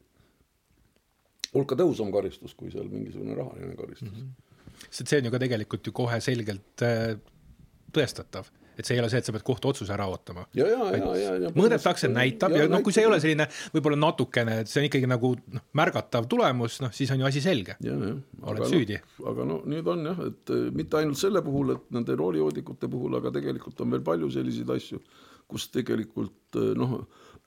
hulka tõhusam karistus, kui seal mingisugune rahaline karistus mm. -hmm. sest see on ju ka tegelikult ju kohe selgelt äh, tõestatav et see ei ole see, et sa pead kohtuotsuse ära ootama. mõõdetakse, näitab ja, ja noh, kui see ei ole selline võib-olla natukene, et see on ikkagi nagu noh, märgatav tulemus, noh siis on ju asi selge. oled aga süüdi no,. aga no nüüd on jah, et eh, mitte ainult selle puhul, et nende roolijoodikute puhul, aga tegelikult on veel palju selliseid asju, kus tegelikult eh, noh,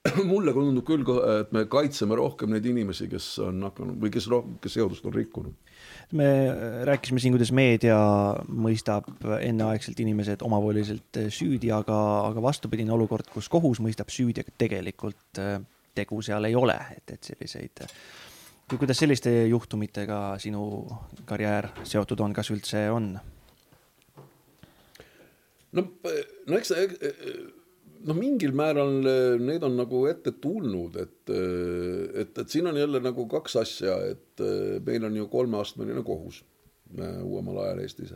mulle tundub küll, et me kaitseme rohkem neid inimesi, kes on hakanud või kes rohkem, kes seadust on rikkunud me rääkisime siin, kuidas meedia mõistab enneaegselt inimesed omavoliliselt süüdi, aga, aga vastupidine olukord, kus kohus mõistab süüdi, aga tegelikult äh, tegu seal ei ole, et, et selliseid kui, kuidas selliste juhtumitega sinu karjäär seotud on, kas üldse on? no, no eks, noh, mingil määral eh, need on nagu ette tulnud, et, eh, et, et siin on jälle nagu kaks asja, et eh, meil on ju kolmeastmeline kohus uuemal ajal Eestis.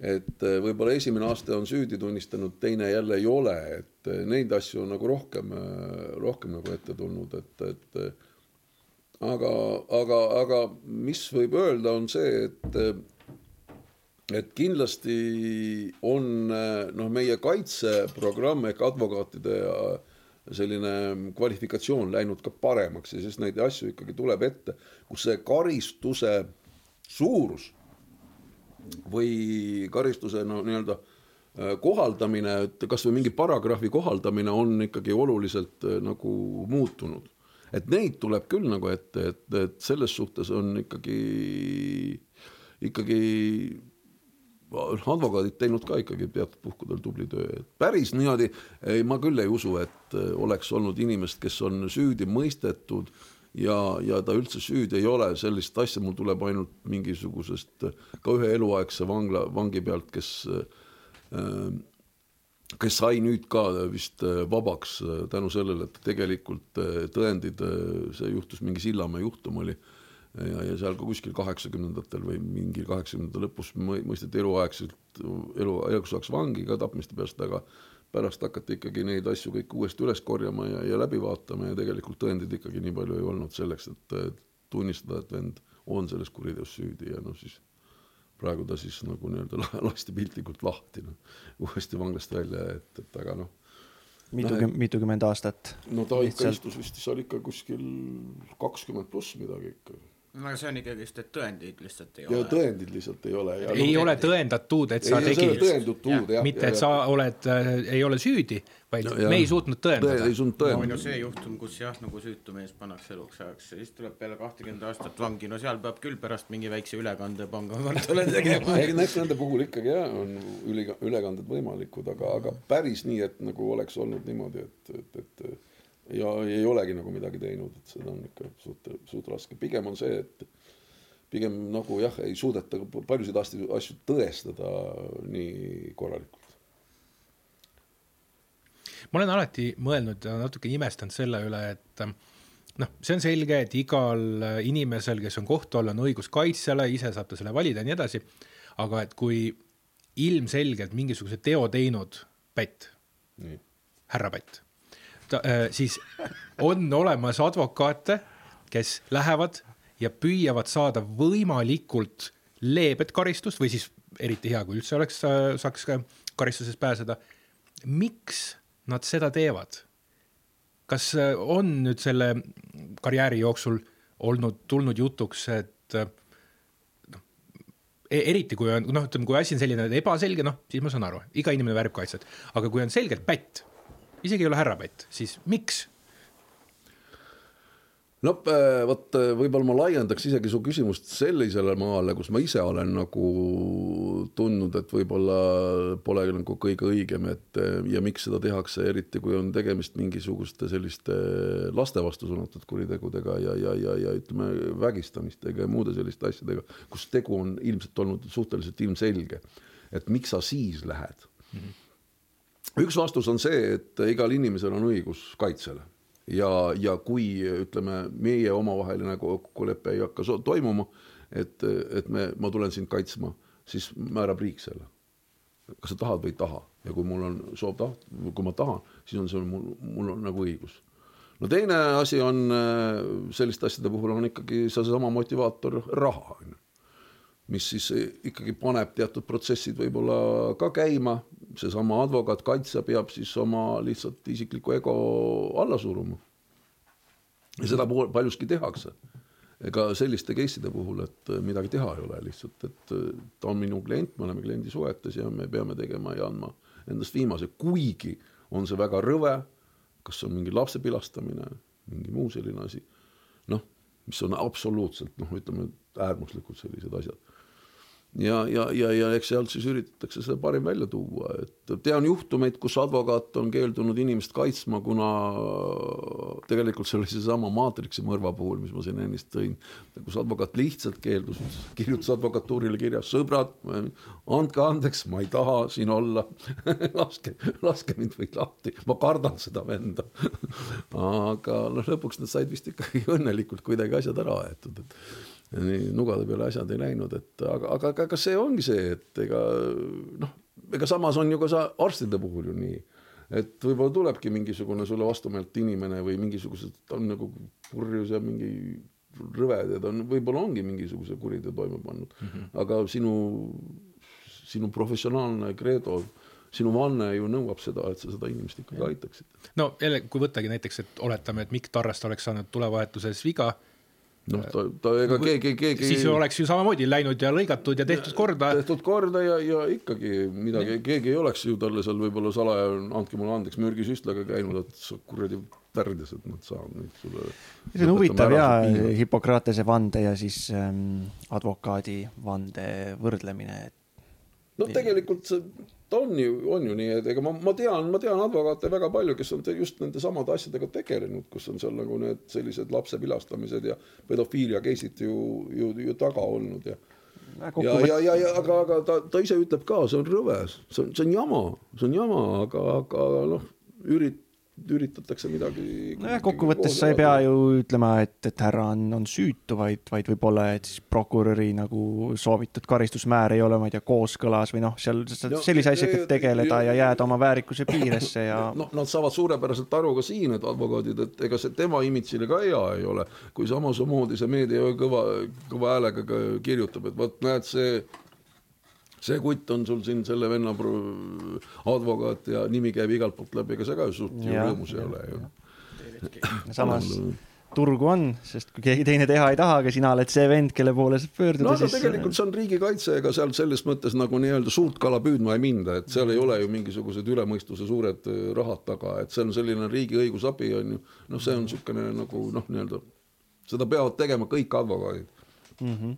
et võib-olla esimene aste on süüdi tunnistanud, teine jälle ei ole, et neid asju on nagu rohkem, rohkem nagu ette tulnud, et, et aga, aga, aga mis võib öelda, on see, et et kindlasti on noh, meie kaitseprogramm ehk advokaatide selline kvalifikatsioon läinud ka paremaks ja siis neid asju ikkagi tuleb ette, kus see karistuse suurus või karistuse no nii-öelda äh, kohaldamine, et kasvõi mingi paragrahvi kohaldamine on ikkagi oluliselt äh, nagu muutunud. et neid tuleb küll nagu ette, et, et selles suhtes on ikkagi, ikkagi advokaadid teinud ka ikkagi teatud puhkudel tubli töö, et päris niimoodi ei, ma küll ei usu, et äh, oleks olnud inimest, kes on süüdi mõistetud ja, ja ta üldse süüdi ei ole, sellist asja mul tuleb ainult mingisugusest ka ühe eluaegse vangla, vangi pealt, kes äh, kes sai nüüd ka vist äh, vabaks tänu sellele, et tegelikult tõendid, see juhtus mingi Sillamäe juhtum oli ja, ja seal ka kuskil kaheksakümnendatel või mingi kaheksakümnendate lõpus mõisteti eluaegselt, elu, eluks vangi ka tapmiste peast, aga pärast hakati ikkagi neid asju kõik uuesti üles korjama ja, ja läbi vaatama ja tegelikult tõendeid ikkagi nii palju ei olnud selleks, et tunnistada, et vend on selles kuriteos süüdi ja noh, siis praegu ta siis nagu nii-öelda lasti piltlikult lahti, noh, uuesti vanglast välja, et, et aga noh mitukümmend, mitukümmend aastat. no ta ikka istus vist seal ikka kuskil kakskümmend pluss midagi ikka no aga see on ikkagist, et tõendeid lihtsalt ei ja ole. tõendid lihtsalt ei ole. ei no, ole tõendatud, et sa tegid. tõendatud, jah. mitte, et sa oled äh,, ei ole süüdi, vaid ja, me ei suutnud tõendada. ei suutnud tõendada. on ju see juhtum, kus jah, nagu süütu mees pannakse eluks ajaks ja siis tuleb peale kahtekümmet aastat vangi, no seal peab küll pärast mingi väikse ülekande pangakontole tegema eks nende puhul ikkagi jah, on üli, ülekanded võimalikud, aga, aga päris nii, et nagu oleks olnud niimoodi, et, et, et ja ei olegi nagu midagi teinud, et seda on ikka suht, suht raske, pigem on see, et pigem nagu jah, ei suudeta paljusid asju, asju tõestada nii korralikult. ma olen alati mõelnud ja natuke imestanud selle üle, et noh, see on selge, et igal inimesel, kes on kohtu all, on õigus kaitsjale, ise saab ta selle valida ja nii edasi. aga et kui ilmselgelt mingisuguse teo teinud pätt, härra pätt siis on olemas advokaate, kes lähevad ja püüavad saada võimalikult leebet karistust või siis eriti hea, kui üldse oleks, saaks karistusest pääseda. miks nad seda teevad? kas äh, on nüüd selle karjääri jooksul olnud, tulnud jutuks, et noh, eriti kui on, noh, ütleme, kui asi on selline ebaselge, noh, siis ma saan aru, iga inimene väärib kaitset, aga kui on selgelt pätt isegi ei ole härrapätt, siis miks? no äh, vot, äh, võib-olla ma laiendaks isegi su küsimust sellisele maale, kus ma ise olen nagu tundnud, et võib-olla pole nagu kõige õigem, et äh, ja miks seda tehakse, eriti kui on tegemist mingisuguste selliste laste vastu suunatud kuritegudega ja, ja, ja, ja ütleme, vägistamistega ja muude selliste asjadega, kus tegu on ilmselt olnud suhteliselt ilmselge. et miks sa siis lähed mm? -hmm üks vastus on see, et igal inimesel on õigus kaitsele ja, ja kui ütleme, meie omavaheline kokkulepe ei hakka toimuma, et, et me, ma tulen sind kaitsma, siis määrab riik selle. kas sa tahad või ei taha ja kui mul on soov taht-, kui ma tahan, siis on see mul, mul on nagu õigus. no teine asi on selliste asjade puhul on ikkagi seesama motivaator raha, on ju mis siis ikkagi paneb teatud protsessid võib-olla ka käima, seesama advokaat, kaitsja peab siis oma lihtsalt isiklikku ego alla suruma. ja seda paljuski tehakse. ega selliste case'ide puhul, et midagi teha ei ole lihtsalt, et ta on minu klient, me oleme kliendi suhetes ja me peame tegema ja andma endast viimase, kuigi on see väga rõve, kas on mingi lapse pilastamine, mingi muu selline asi, noh, mis on absoluutselt noh, ütleme äärmuslikud sellised asjad ja, ja, ja, ja eks sealt siis üritatakse seda parim välja tuua, et tean juhtumeid, kus advokaat on keeldunud inimest kaitsma, kuna tegelikult see oli seesama Maatriksi mõrva puhul, mis ma siin ennist tõin, kus advokaat lihtsalt keeldus, kirjutas advokatuurile kirja, sõbrad, andke andeks, ma ei taha siin olla. Laske, laske mind või lahti, ma kardan seda venda. Aga noh, lõpuks nad said vist ikkagi õnnelikult kuidagi asjad ära aetud, et nii nugade peale asjad ei läinud, et aga, aga, aga kas see ongi see, et ega noh, ega samas on ju ka sa arstide puhul ju nii, et võib-olla tulebki mingisugune sulle vastumeelt inimene või mingisugused on nagu purjus ja mingi rõved ja ta on, võib-olla ongi mingisuguse kuriteo toime pannud mm, -hmm. aga sinu, sinu professionaalne kreedo sinu vanne ju nõuab seda, et sa seda inimest ikkagi aitaksid. no jälle, kui võttagi näiteks, et oletame, et Mikk Tarrast oleks saanud tulevahetuses viga noh, ta, ta ega keegi, keegi. siis oleks ju samamoodi läinud ja lõigatud ja tehtud korda. tehtud korda ja, ja ikkagi midagi, keegi ei oleks ju talle seal võib-olla salaja, andke mulle andeks, mürgisüstlaga käinud, et sa kuradi värdjased, nad saavad nüüd sulle. see on huvitav ja Hippokratese vande ja siis ähm, advokaadi vande võrdlemine, et. no tegelikult see ta on ju, on ju nii, et ega ma, ma tean, ma tean advokaate väga palju, kes on just nende samade asjadega tegelenud, kus on seal nagu need sellised lapse vilastamised ja pedofiilia case'id ju, ju, ju taga olnud ja ja, ja, ja, ja aga, aga ta, ta ise ütleb ka, see on rõve, see on, see on jama, see on jama, aga, aga noh, ürit-, üritatakse midagi. nojah, kokkuvõttes sa ei pea ju ütlema, et, et härra on, on süütu, vaid, vaid võib-olla, et siis prokuröri nagu soovitud karistusmäär ei ole, ma ei tea, kooskõlas või noh, seal no, sellise asjaga tegeleda ja, ja jääda oma väärikuse piiresse ja. noh, nad saavad suurepäraselt aru ka siin, et advokaadid, et ega see tema imidžile ka hea ei ole, kui samamoodi see meedia kõva, kõva häälega kirjutab, et vot näed, see see kutt on sul siin selle venna advokaat ja nimi käib igalt poolt läbi, ega sa ka suht ju rõõmus ei ole ju. samas turgu on, sest kui keegi teine teha ei taha, aga sina oled see vend, kelle poole saab pöörduda. no aga siis... tegelikult see on riigikaitse, ega seal selles mõttes nagu nii-öelda suurt kala püüdma ei minda, et seal ei ole ju mingisugused üle mõistuse suured äh, rahad taga, et see on selline riigi õigusabi on ju, noh, see on niisugune nagu noh, nii-öelda seda peavad tegema kõik advokaadid mm. -hmm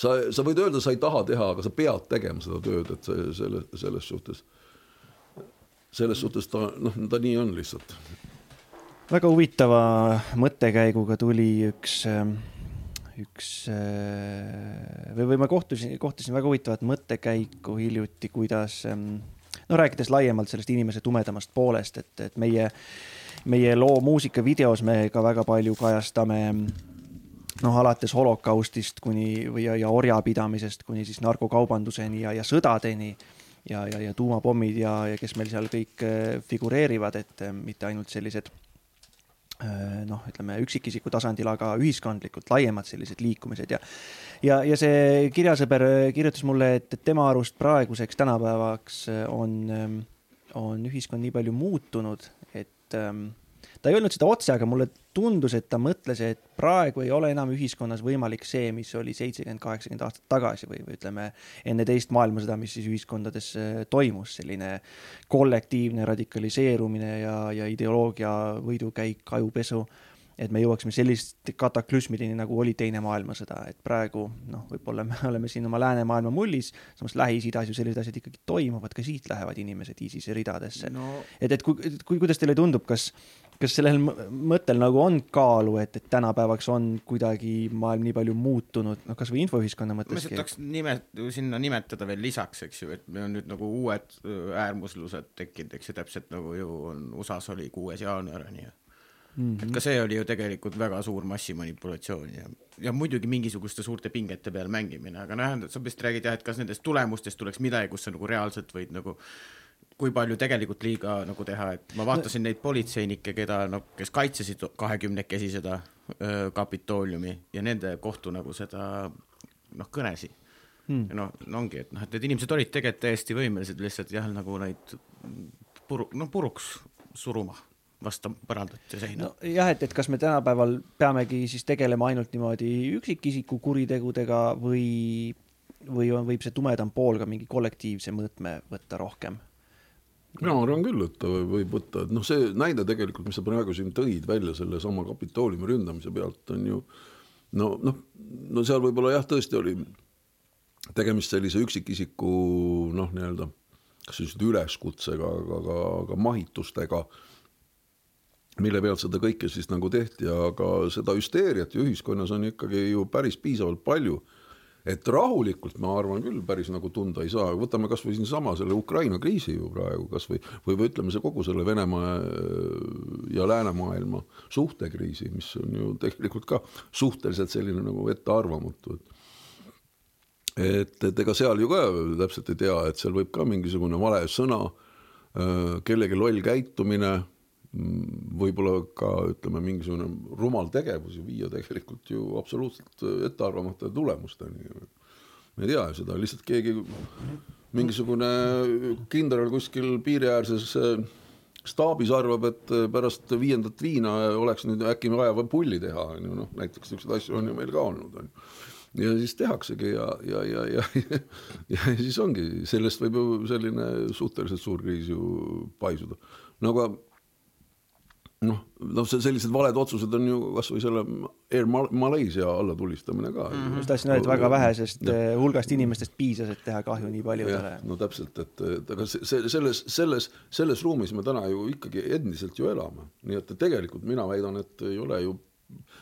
sa, sa võid öelda, sa ei taha teha, aga sa pead tegema seda tööd, et selle, selles suhtes, selles suhtes ta noh, ta nii on lihtsalt. väga huvitava mõttekäiguga tuli üks, üks või, või ma kohtusin, kohtasin väga huvitavat mõttekäiku hiljuti, kuidas no rääkides laiemalt sellest inimese tumedamast poolest, et, et meie, meie loo muusikavideos me ka väga palju kajastame noh, alates holokaustist kuni või ja, ja orjapidamisest kuni siis narkokaubanduseni ja, ja sõdadeni ja, ja, ja tuumapommid ja, ja kes meil seal kõik äh, figureerivad, et äh, mitte ainult sellised äh, noh, ütleme üksikisiku tasandil, aga ühiskondlikult laiemad sellised liikumised ja ja, ja see kirjasõber kirjutas mulle, et tema arust praeguseks tänapäevaks on, on ühiskond nii palju muutunud, et ähm, ta ei öelnud seda otse, aga mulle tundus, et ta mõtles, et praegu ei ole enam ühiskonnas võimalik see, mis oli seitsekümmend, kaheksakümmend aastat tagasi või, või ütleme enne teist maailmasõda, mis siis ühiskondades äh, toimus, selline kollektiivne radikaliseerumine ja, ja ideoloogia võidukäik, ajupesu et me jõuaksime selliste kataklüsmideni, nagu oli Teine maailmasõda, et praegu noh, võib-olla me oleme siin oma läänemaailma mullis, samas Lähis-Idas ju sellised asjad ikkagi toimuvad, ka siit lähevad inimesed ISISe ridadesse. No.. et, et kui, kui, kuidas teile tundub, kas, kas sellel mõttel nagu on kaalu, et, et tänapäevaks on kuidagi maailm nii palju muutunud, noh, kasvõi infoühiskonna mõttes. ma lihtsalt tahaks nimet-, sinna nimetada veel lisaks, eks ju, et meil on nüüd nagu uued äärmuslused tekkinud, eks ju, täpselt nagu ju on USA-s oli kuues jaanuar, on ju et ka see oli ju tegelikult väga suur massimanipulatsioon ja, ja muidugi mingisuguste suurte pingete peal mängimine, aga noh, sa vist räägid jah, et kas nendest tulemustest tuleks midagi, kus sa nagu reaalselt võid nagu kui palju tegelikult liiga nagu teha, et ma vaatasin no. neid politseinikke, keda noh, kes kaitsesid kahekümnekesi seda Kapitooliumi ja nende kohtu nagu seda noh, kõnesid hmm.. ja noh, no ongi, et noh, et need inimesed olid tegelikult täiesti võimelised lihtsalt jah, nagu neid puru-, noh, puruks suruma vastu põrandat ja seina. nojah, et, et kas me tänapäeval peamegi siis tegelema ainult niimoodi üksikisiku kuritegudega või, või on, võib see tumedam pool ka mingi kollektiivse mõõtme võtta rohkem? Mina arvan küll, et ta võib võtta, et noh, see näide tegelikult, mis sa praegu siin tõid välja sellesama Kapitooliumi ründamise pealt, on ju no, noh, no seal võib-olla jah, tõesti oli tegemist sellise üksikisiku noh, nii-öelda kas nüüd üleskutsega, aga, aga, aga mahitustega, mille pealt seda kõike siis nagu tehti, aga seda hüsteeriat ju ühiskonnas on ikkagi ju päris piisavalt palju et rahulikult ma arvan küll päris nagu tunda ei saa, võtame kasvõi siinsama selle Ukraina kriisi ju praegu kasvõi või, või ütleme see kogu selle Venemaa ja läänemaailma suhtekriisi, mis on ju tegelikult ka suhteliselt selline nagu ettearvamatu, et et, et ega seal ju ka täpselt ei tea, et seal võib ka mingisugune vale sõna, äh, kellegi loll käitumine, võib-olla ka ütleme, mingisugune rumal tegevus ju viia tegelikult ju absoluutselt ettearvamatu tulemusteni. me ei tea ju seda, lihtsalt keegi, mingisugune kindral kuskil piiriäärses äh, staabis arvab, et pärast viiendat viina oleks nüüd äkki vaja pulli teha, on ju, noh näiteks niisuguseid asju on ju meil ka olnud, on ju ja siis tehaksegi ja, ja, ja, ja, ja, ja siis ongi, sellest võib ju selline suhteliselt suur kriis ju paisuda. no aga noh, noh, see sellised valed otsused on ju kasvõi selle Air Malaysia allatulistamine ka mm. -hmm. just tahtsin öelda, et väga vähesest ja. Eh, hulgast inimestest piisas, et teha kahju nii paljudele. no täpselt, et, et aga see, selles, selles, selles ruumis me täna ju ikkagi endiselt ju elame, nii et tegelikult mina väidan, et ei ole ju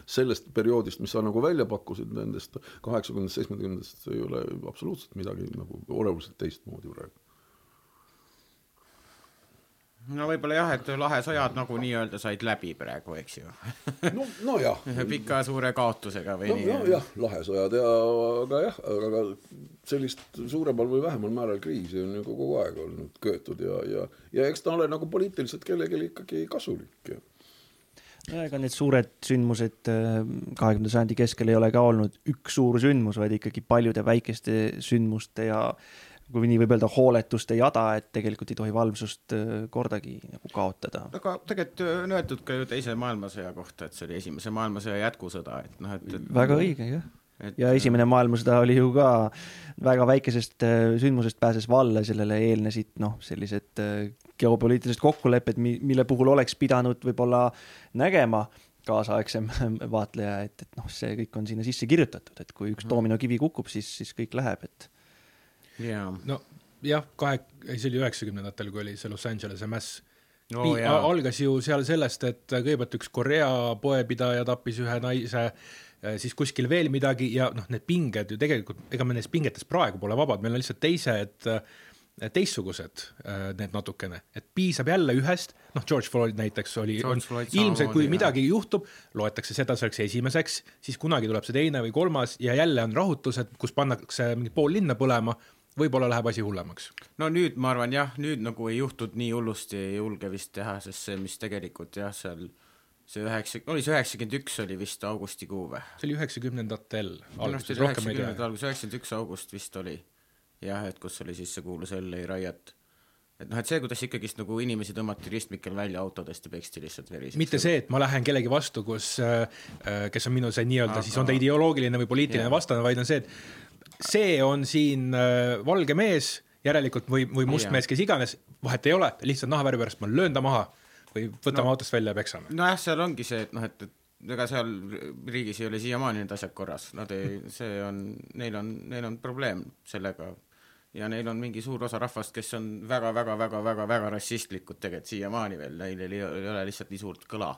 sellest perioodist, mis sa nagu välja pakkusid, nendest kaheksakümnendast, seitsmekümnendatest ei ole absoluutselt midagi nagu oluliselt teistmoodi praegu. No võib-olla jah, et lahesõjad nagu nii-öelda said läbi praegu, eks ju no, nojah. ühe pika suure kaotusega või no, nii. jah, lahesõjad ja, aga jah, aga sellist suuremal või vähemal määral kriisi on ju kogu aeg olnud köetud ja, ja, ja eks ta ole nagu poliitiliselt kellelegi ikkagi kasulik ja no ega need suured sündmused äh, kahekümnenda sajandi keskel ei ole ka olnud üks suur sündmus, vaid ikkagi paljude väikeste sündmuste ja kui nii võib öelda, hooletuste jada, et tegelikult ei tohi valvsust äh, kordagi nagu kaotada. aga tegelikult on öeldud ka ju teise maailmasõja kohta, et see oli esimese maailmasõja jätkusõda, et noh, et, et väga õige, jah et ja Esimene maailmasõda oli ju ka väga väikesest sündmusest pääses valla, sellele eelnesid noh, sellised geopoliitilised kokkulepped, mille puhul oleks pidanud võib-olla nägema kaasaegsem vaatleja, et, et noh, see kõik on sinna sisse kirjutatud, et kui üks mhm. doominokivi kukub, siis, siis kõik läheb, et. Jaa. no jah, kahe, ei see oli üheksakümnendatel, kui oli see Los Angelese mäss no,. algas ju seal sellest, et kõigepealt üks Korea poepidaja tappis ühe naise siis kuskil veel midagi ja noh, need pinged ju tegelikult, ega me nendest pingetest praegu pole vabad, meil on lihtsalt teised teistsugused need natukene, et piisab jälle ühest, noh, George Floyd näiteks oli, ilmselt kui midagi jah. juhtub, loetakse seda selleks esimeseks, siis kunagi tuleb see teine või kolmas ja jälle on rahutused, kus pannakse mingi pool linna põlema, võib-olla läheb asi hullemaks. no nüüd ma arvan jah, nüüd nagu ei juhtunud nii hullusti, ei julge vist teha, sest see, mis tegelikult jah, seal see üheksa, oli see üheksakümmend üks oli vist augustikuu või? see oli üheksakümnendatel alguses, rohkem ei tea. alguses, üheksakümmend üks august vist oli jah, et kus oli siis see kuulus LA Riot. et noh, et see, kuidas ikkagist nagu inimesi tõmmati ristmikel välja autodest ja peksti lihtsalt veriseks. mitte see, et ma lähen kellegi vastu, kus äh,, äh kes on minu see nii-öelda, siis on ta ideoloogiline või poliitiline vastane, vaid on see, et see on siin äh, valge mees, järelikult või, või must mees, kes iganes, vahet ei ole, lihtsalt nahavärvi pärast ma löön ta maha või võtame no, autost välja ja peksame. nojah, seal ongi see, et noh, et, et ega seal riigis ei ole siiamaani need asjad korras, nad ei, see on, neil on, neil on probleem sellega ja neil on mingi suur osa rahvast, kes on väga-väga-väga-väga-väga rassistlikud tegelikult siiamaani veel, neil ei, ei ole lihtsalt nii suurt kõla.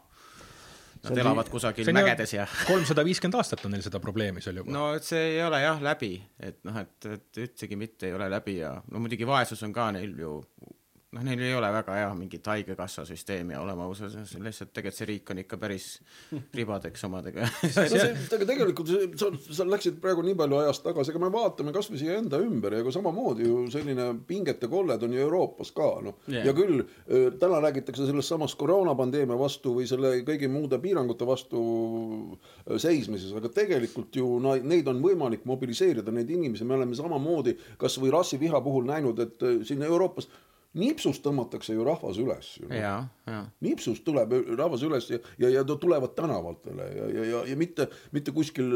Nad see elavad kusagil mägedes ja kolmsada viiskümmend aastat on neil seda probleemi seal juba. no see ei ole jah läbi, et noh, et, et üldsegi mitte ei ole läbi ja no muidugi vaesus on ka neil ju noh, neil ei ole väga hea mingit haigekassa süsteemi ja olema ausad, lihtsalt tegelikult see riik on ikka päris ribadeks omadega. No see, tegelikult sa, sa läksid praegu nii palju ajast tagasi, aga me vaatame kasvõi siia enda ümber ja ka samamoodi ju selline pingete kolled on ju Euroopas ka noh. Yeah., ja küll täna räägitakse sellest samast koroonapandeemia vastu või selle kõigi muude piirangute vastu seismises, aga tegelikult ju neid on võimalik mobiliseerida, neid inimesi, me oleme samamoodi kasvõi rassiviha puhul näinud, et siin Euroopas nipsust tõmmatakse ju rahvas üles. nipsust tuleb rahvas üles ja, ja, ja tulevad tänavatele ja, ja, ja, ja mitte, mitte kuskil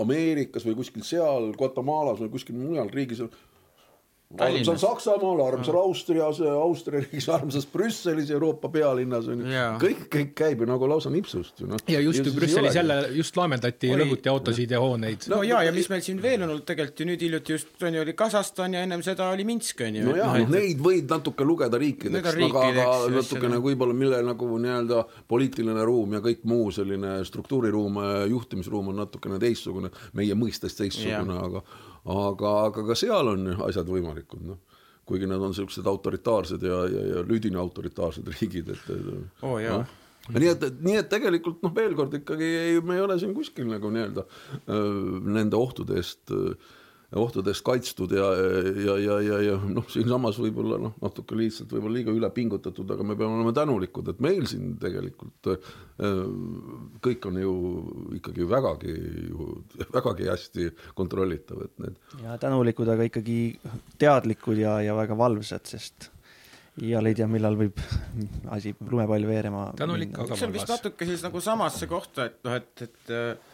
Ameerikas või kuskil seal Guatemalas või kuskil mujal riigis armsal Saksamaal, armsal Austrias, Austria riigis, armsas Brüsselis, Euroopa pealinnas on ju kõik, kõik käib ju nagu lausa nipsust ju noh. ja just ju Brüsselis jälle just laamendati lõhuti autosid ja hooneid. no ja, ja mis meil siin veel on olnud tegelikult ju nüüd hiljuti just on ju oli Kasahstan ja ennem seda oli Minsk on ju. no jaa, noh neid võid natuke lugeda riikideks, aga, aga natukene seda. võib-olla mille nagu nii-öelda poliitiline ruum ja kõik muu selline struktuuriruum, juhtimisruum on natukene teistsugune, meie mõistes teistsugune, aga aga, aga ka seal on asjad võimalikud, noh. Kuigi nad on niisugused autoritaarsed ja, ja, ja lüdini autoritaarsed riigid, et, oo jaa. Noh. nii et, nii et tegelikult noh, veel kord ikkagi ei, me ei ole siin kuskil nagu nii-öelda nende ohtude eest, ohtudest kaitstud ja, ja, ja, ja, ja noh, siinsamas võib-olla noh, natuke lihtsalt võib-olla liiga üle pingutatud, aga me peame olema tänulikud, et meil siin tegelikult öö, kõik on ju ikkagi vägagi, vägagi hästi kontrollitav, et need ja tänulikud, aga ikkagi teadlikud ja, ja väga valvsad, sest iial ei tea, millal võib asi lumepall veerema. Tänulik, aga- see on vist natuke siis nagu samasse kohta, et noh, et, et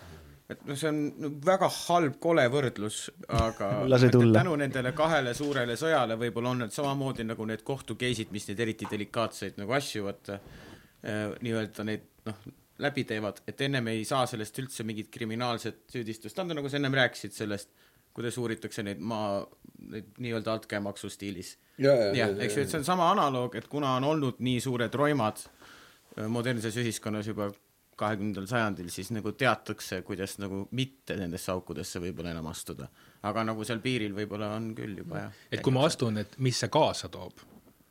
et noh, see on väga halb kole võrdlus, aga tänu nendele kahele suurele sõjale võib-olla on need samamoodi nagu need kohtukeisid, mis neid eriti delikaatseid nagu asju vaata eh, nii-öelda neid noh, läbi teevad, et ennem ei saa sellest üldse mingit kriminaalset süüdistust. Anda, nagu sa ennem rääkisid sellest, kuidas uuritakse neid maa, neid nii-öelda altkäemaksu stiilis. Ja, ja, jah, eks ju, et see on sama analoog, et kuna on olnud nii suured roimad öö, modernses ühiskonnas juba kahekümnendal sajandil, siis nagu teatakse, kuidas nagu mitte nendesse aukudesse võib-olla enam astuda. aga nagu seal piiril võib-olla on küll juba jah. et kui ma astun, et mis see kaasa toob,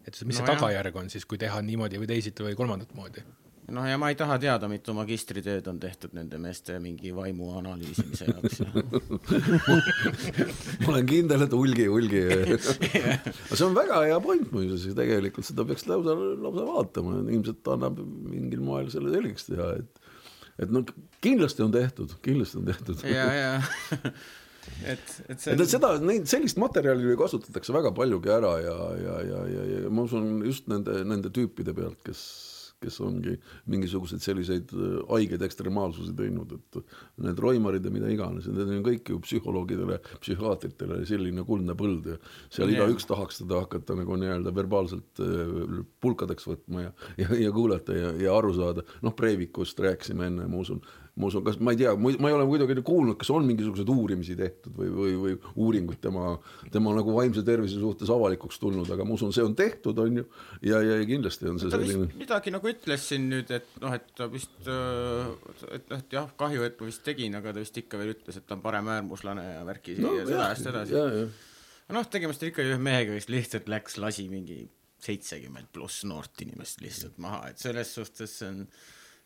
et mis see No jah. tagajärg on siis, kui teha niimoodi või teisiti või kolmandat moodi. noh, ja ma ei taha teada, mitu magistritööd on tehtud nende meeste mingi vaimu analüüsimise jaoks ja ma olen kindel, et hulgi, hulgi. aga see on väga hea point muuseas ja tegelikult seda peaks lausa, lausa vaatama, ilmselt annab mingil moel selle selgeks teha, et et no kindlasti on tehtud, kindlasti on tehtud. ja, ja et, et see et, et seda, neid, sellist materjali kasutatakse väga paljugi ära ja, ja, ja, ja, ja ma usun just nende, nende tüüpide pealt, kes, kes ongi mingisuguseid selliseid äh, haigeid ekstremaalsusi teinud, et need roimarid ja mida iganes, need on kõik ju psühholoogidele, psühhiaatritele selline kuldne põld ja seal Jah. igaüks tahaks teda hakata nagu nii-öelda verbaalselt äh, pulkadeks võtma ja, ja, ja kuulata ja, ja aru saada, noh, Breivikust rääkisime enne, ma usun, ma usun, kas ma ei tea, ma ei ole muidugi kuulnud, kas on mingisuguseid uurimisi tehtud või, või, või uuringuid tema, tema nagu vaimse tervise suhtes avalikuks tulnud, aga ma usun, see on tehtud, on ju, ja, ja kindlasti on see ta selline midagi nagu ütles siin nüüd, et noh, et ta vist, et noh, et jah, kahju, et ma vist tegin, aga ta vist ikka veel ütles, et ta on paremäärmuslane ja värki no, ja seda eest edasi. noh, tegemist on ikka ühe mehega, kes lihtsalt läks, lasi mingi seitsekümmend pluss noort inimest lihtsalt maha, et selles suhtes see on,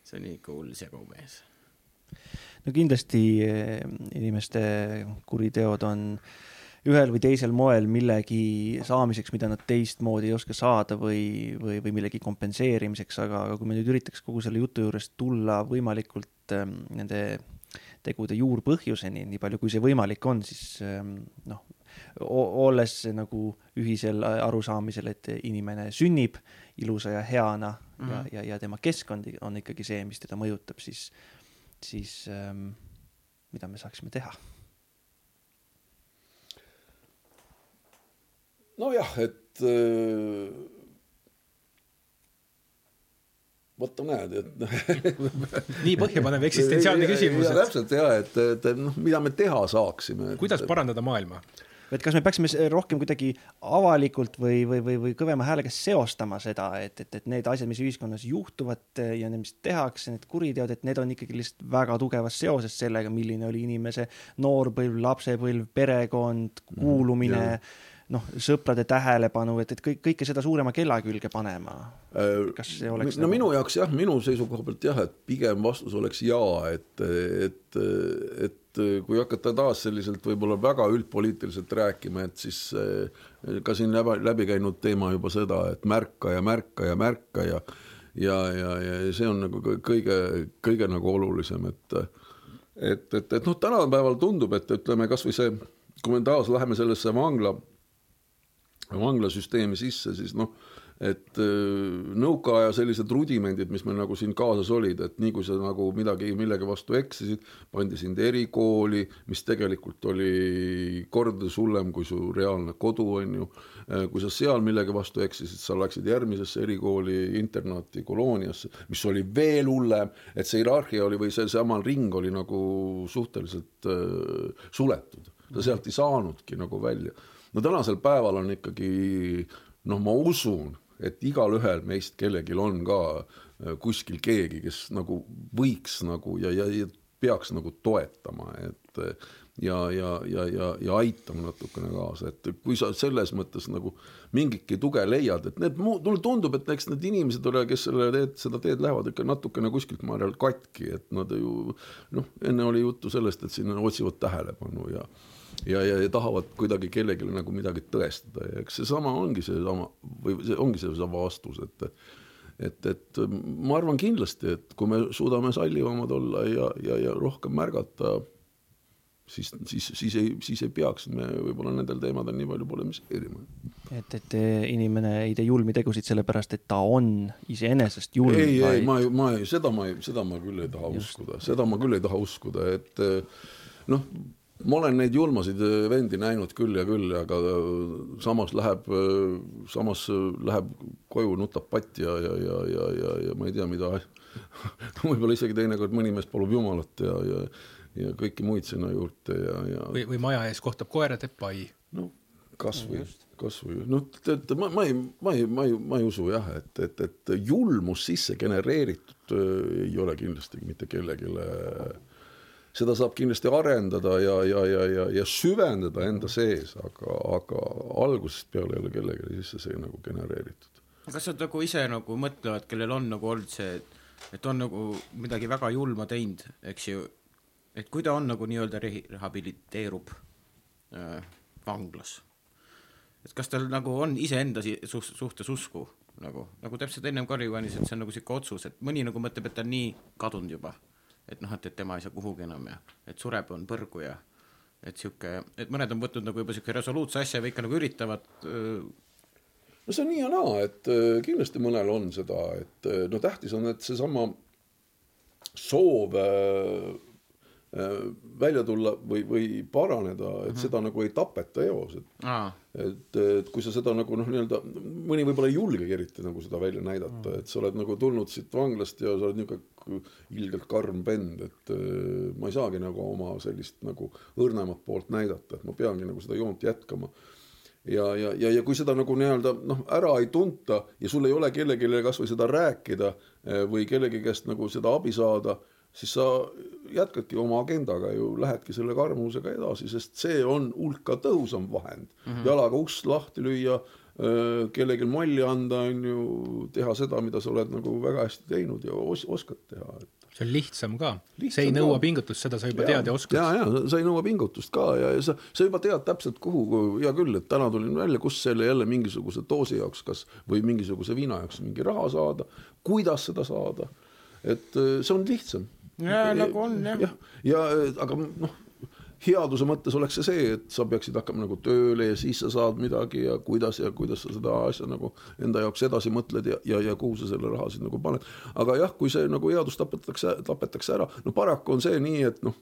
see on ikka hull segumees. No kindlasti eh, inimeste kuriteod on ühel või teisel moel millegi saamiseks, mida nad teistmoodi ei oska saada või, või, või millegi kompenseerimiseks, aga, aga kui me nüüd üritaks kogu selle jutu juurest tulla võimalikult ähm, nende tegude juurpõhjuseni, nii palju kui see võimalik on, siis ähm, noh, olles nagu ühisel arusaamisel, et inimene sünnib ilusa ja heana mm -hmm. ja, ja, ja tema keskkond on ikkagi see, mis teda mõjutab, siis, siis ähm, mida me saaksime teha? nojah, et äh, vaata näed, et nii põhjapanev eksistentsiaalne küsimus, et täpselt ja et, et noh, mida me teha saaksime. kuidas parandada maailma. Et kas me peaksime rohkem kuidagi avalikult või, või, või, või kõvema häälega seostama seda, et, et, et need asjad, mis ühiskonnas juhtuvad eh, ja need, mis tehakse, need kuriteod, et need on ikkagi lihtsalt väga tugevas seoses sellega, milline oli inimese noorpõlv, lapsepõlv, perekond, kuulumine jah. mm,, noh, sõprade tähelepanu, et, et kõik, kõike seda suurema kella külge panema. kas see oleks no nagu... minu jaoks jah, minu seisukoha pealt jah, et pigem vastus oleks jaa, et, et, et kui hakata taas selliselt võib-olla väga üldpoliitiliselt rääkima, et siis eh, ka siin läbi, käinud teema juba seda, et märka ja märka ja märka ja ja, ja, ja see on nagu kõ- kõige, kõige nagu olulisem, et et, et, et noh, tänapäeval tundub, et ütleme kasvõi see, kui me taas läheme sellesse vangla vanglasüsteemi sisse, siis noh, et äh, nõukaaja sellised rudimendid, mis meil nagu siin kaasas olid, et nii kui sa nagu midagi, millegi vastu eksisid, pandi sind erikooli, mis tegelikult oli kordades hullem kui su reaalne kodu, on ju. Äh, kui sa seal millegi vastu eksisid, sa läksid järgmisesse erikooli, internaati, kolooniasse, mis oli veel hullem, et see hierarhia oli või seesama ring oli nagu suhteliselt äh, suletud, sa sealt ei saanudki nagu välja. No tänasel päeval on ikkagi noh, ma usun, et igalühel meist kellelgi on ka äh, kuskil keegi, kes nagu võiks nagu ja, ja, ja peaks nagu toetama, et äh, ja, ja, ja, ja, ja aitama natukene kaasa, et kui sa selles mõttes nagu mingitki tuge leiad, et need mulle tundub, et eks need inimesed ole, kes selle teed, seda teed lähevad ikka natukene kuskilt maal katki, et nad ju noh, enne oli juttu sellest, et siin otsivad tähelepanu ja ja, ja, ja tahavad kuidagi kellelegi nagu midagi tõestada ja eks seesama ongi seesama või see ongi seesama vastus, et et, et ma arvan kindlasti, et kui me suudame sallivamad olla ja, ja, ja rohkem märgata, siis, siis, siis ei, siis ei peaks me võib-olla nendel teemadel nii palju polemiseerima. et, et inimene ei tee julmi tegusid sellepärast, et ta on iseenesest julm. ei vaid..., ei, ma, ma ei, seda ma ei, seda ma küll ei taha Just. uskuda, seda ma küll ei taha uskuda, et noh ma olen neid julmasid äh, vendi näinud küll ja küll, aga äh, samas läheb, äh, samas läheb koju, nutab patti ja, ja, ja, ja, ja, ja ma ei tea, mida võib-olla isegi teinekord mõni mees palub jumalat ja, ja ja kõiki muid sinna juurde ja, ja või, või maja ees kohtab koera, teeb pai. no kasvõi, kasvõi noh, tead ma, ma ei, ma ei, ma ei, ma ei usu jah, et, et, et julmus sisse genereeritud ei ole kindlasti mitte kellelegi seda saab kindlasti arendada ja, ja, ja, ja, ja süvendada enda sees, aga, aga algusest peale ei ole kellelegi sisse see nagu genereeritud. kas nad nagu ise nagu mõtlevad, kellel on nagu olnud see, et on nagu midagi väga julma teinud, eks ju, et kui ta on nagu nii-öelda rehabiliteerub äh, vanglas, et kas tal nagu on iseenda suht-, suhtes usku nagu, nagu täpselt ennem Karri mainis, et see on nagu niisugune otsus, et mõni nagu mõtleb, et ta on nii kadunud juba et noh, et, et tema ei saa kuhugi enam ja et sureb, on põrgu ja et sihuke, et mõned on võtnud nagu juba sihuke resoluutse asja või ikka nagu üritavad öö... no see on nii ja naa, et kindlasti mõnel on seda, et no tähtis on, et seesama soov välja tulla või, või paraneda, et mm -hmm. seda nagu ei tapeta eos, et ah. Et, et kui sa seda nagu noh, nii-öelda mõni võib-olla ei julgegi eriti nagu seda välja näidata mm., et sa oled nagu tulnud siit vanglast ja sa oled niisugune ilgelt karm vend, et äh, ma ei saagi nagu oma sellist nagu õrnemat poolt näidata, et ma peangi nagu seda joont jätkama ja, ja, ja, ja kui seda nagu nii-öelda noh, ära ei tunta ja sul ei ole kellelegi kasvõi seda rääkida äh, või kellegi käest nagu seda abi saada siis sa jätkadki oma agendaga ju, lähedki selle karmusega edasi, sest see on hulka tõhusam vahend mm. -hmm. jalaga ust lahti lüüa, kellelgi molli anda, on ju, teha seda, mida sa oled nagu väga hästi teinud ja os oskad teha, et see on lihtsam ka, see ei nõua ka. pingutust, seda sa juba ja, tead ja oskad. ja, ja sa ei nõua pingutust ka ja, ja sa, sa juba tead täpselt, kuhu, hea küll, et täna tulin välja, kus selle jälle mingisuguse doosi jaoks, kas või mingisuguse viina jaoks mingi raha saada, kuidas seda saada. et see on lihtsam ja nagu on jah. jah, ja aga noh, headuse mõttes oleks see see, et sa peaksid hakkama nagu tööle ja siis sa saad midagi ja kuidas ja kuidas sa seda asja nagu enda jaoks edasi mõtled ja, ja, ja kuhu sa selle raha siis nagu paned. aga jah, kui see nagu headus tapetakse, tapetakse ära, no paraku on see nii, et noh,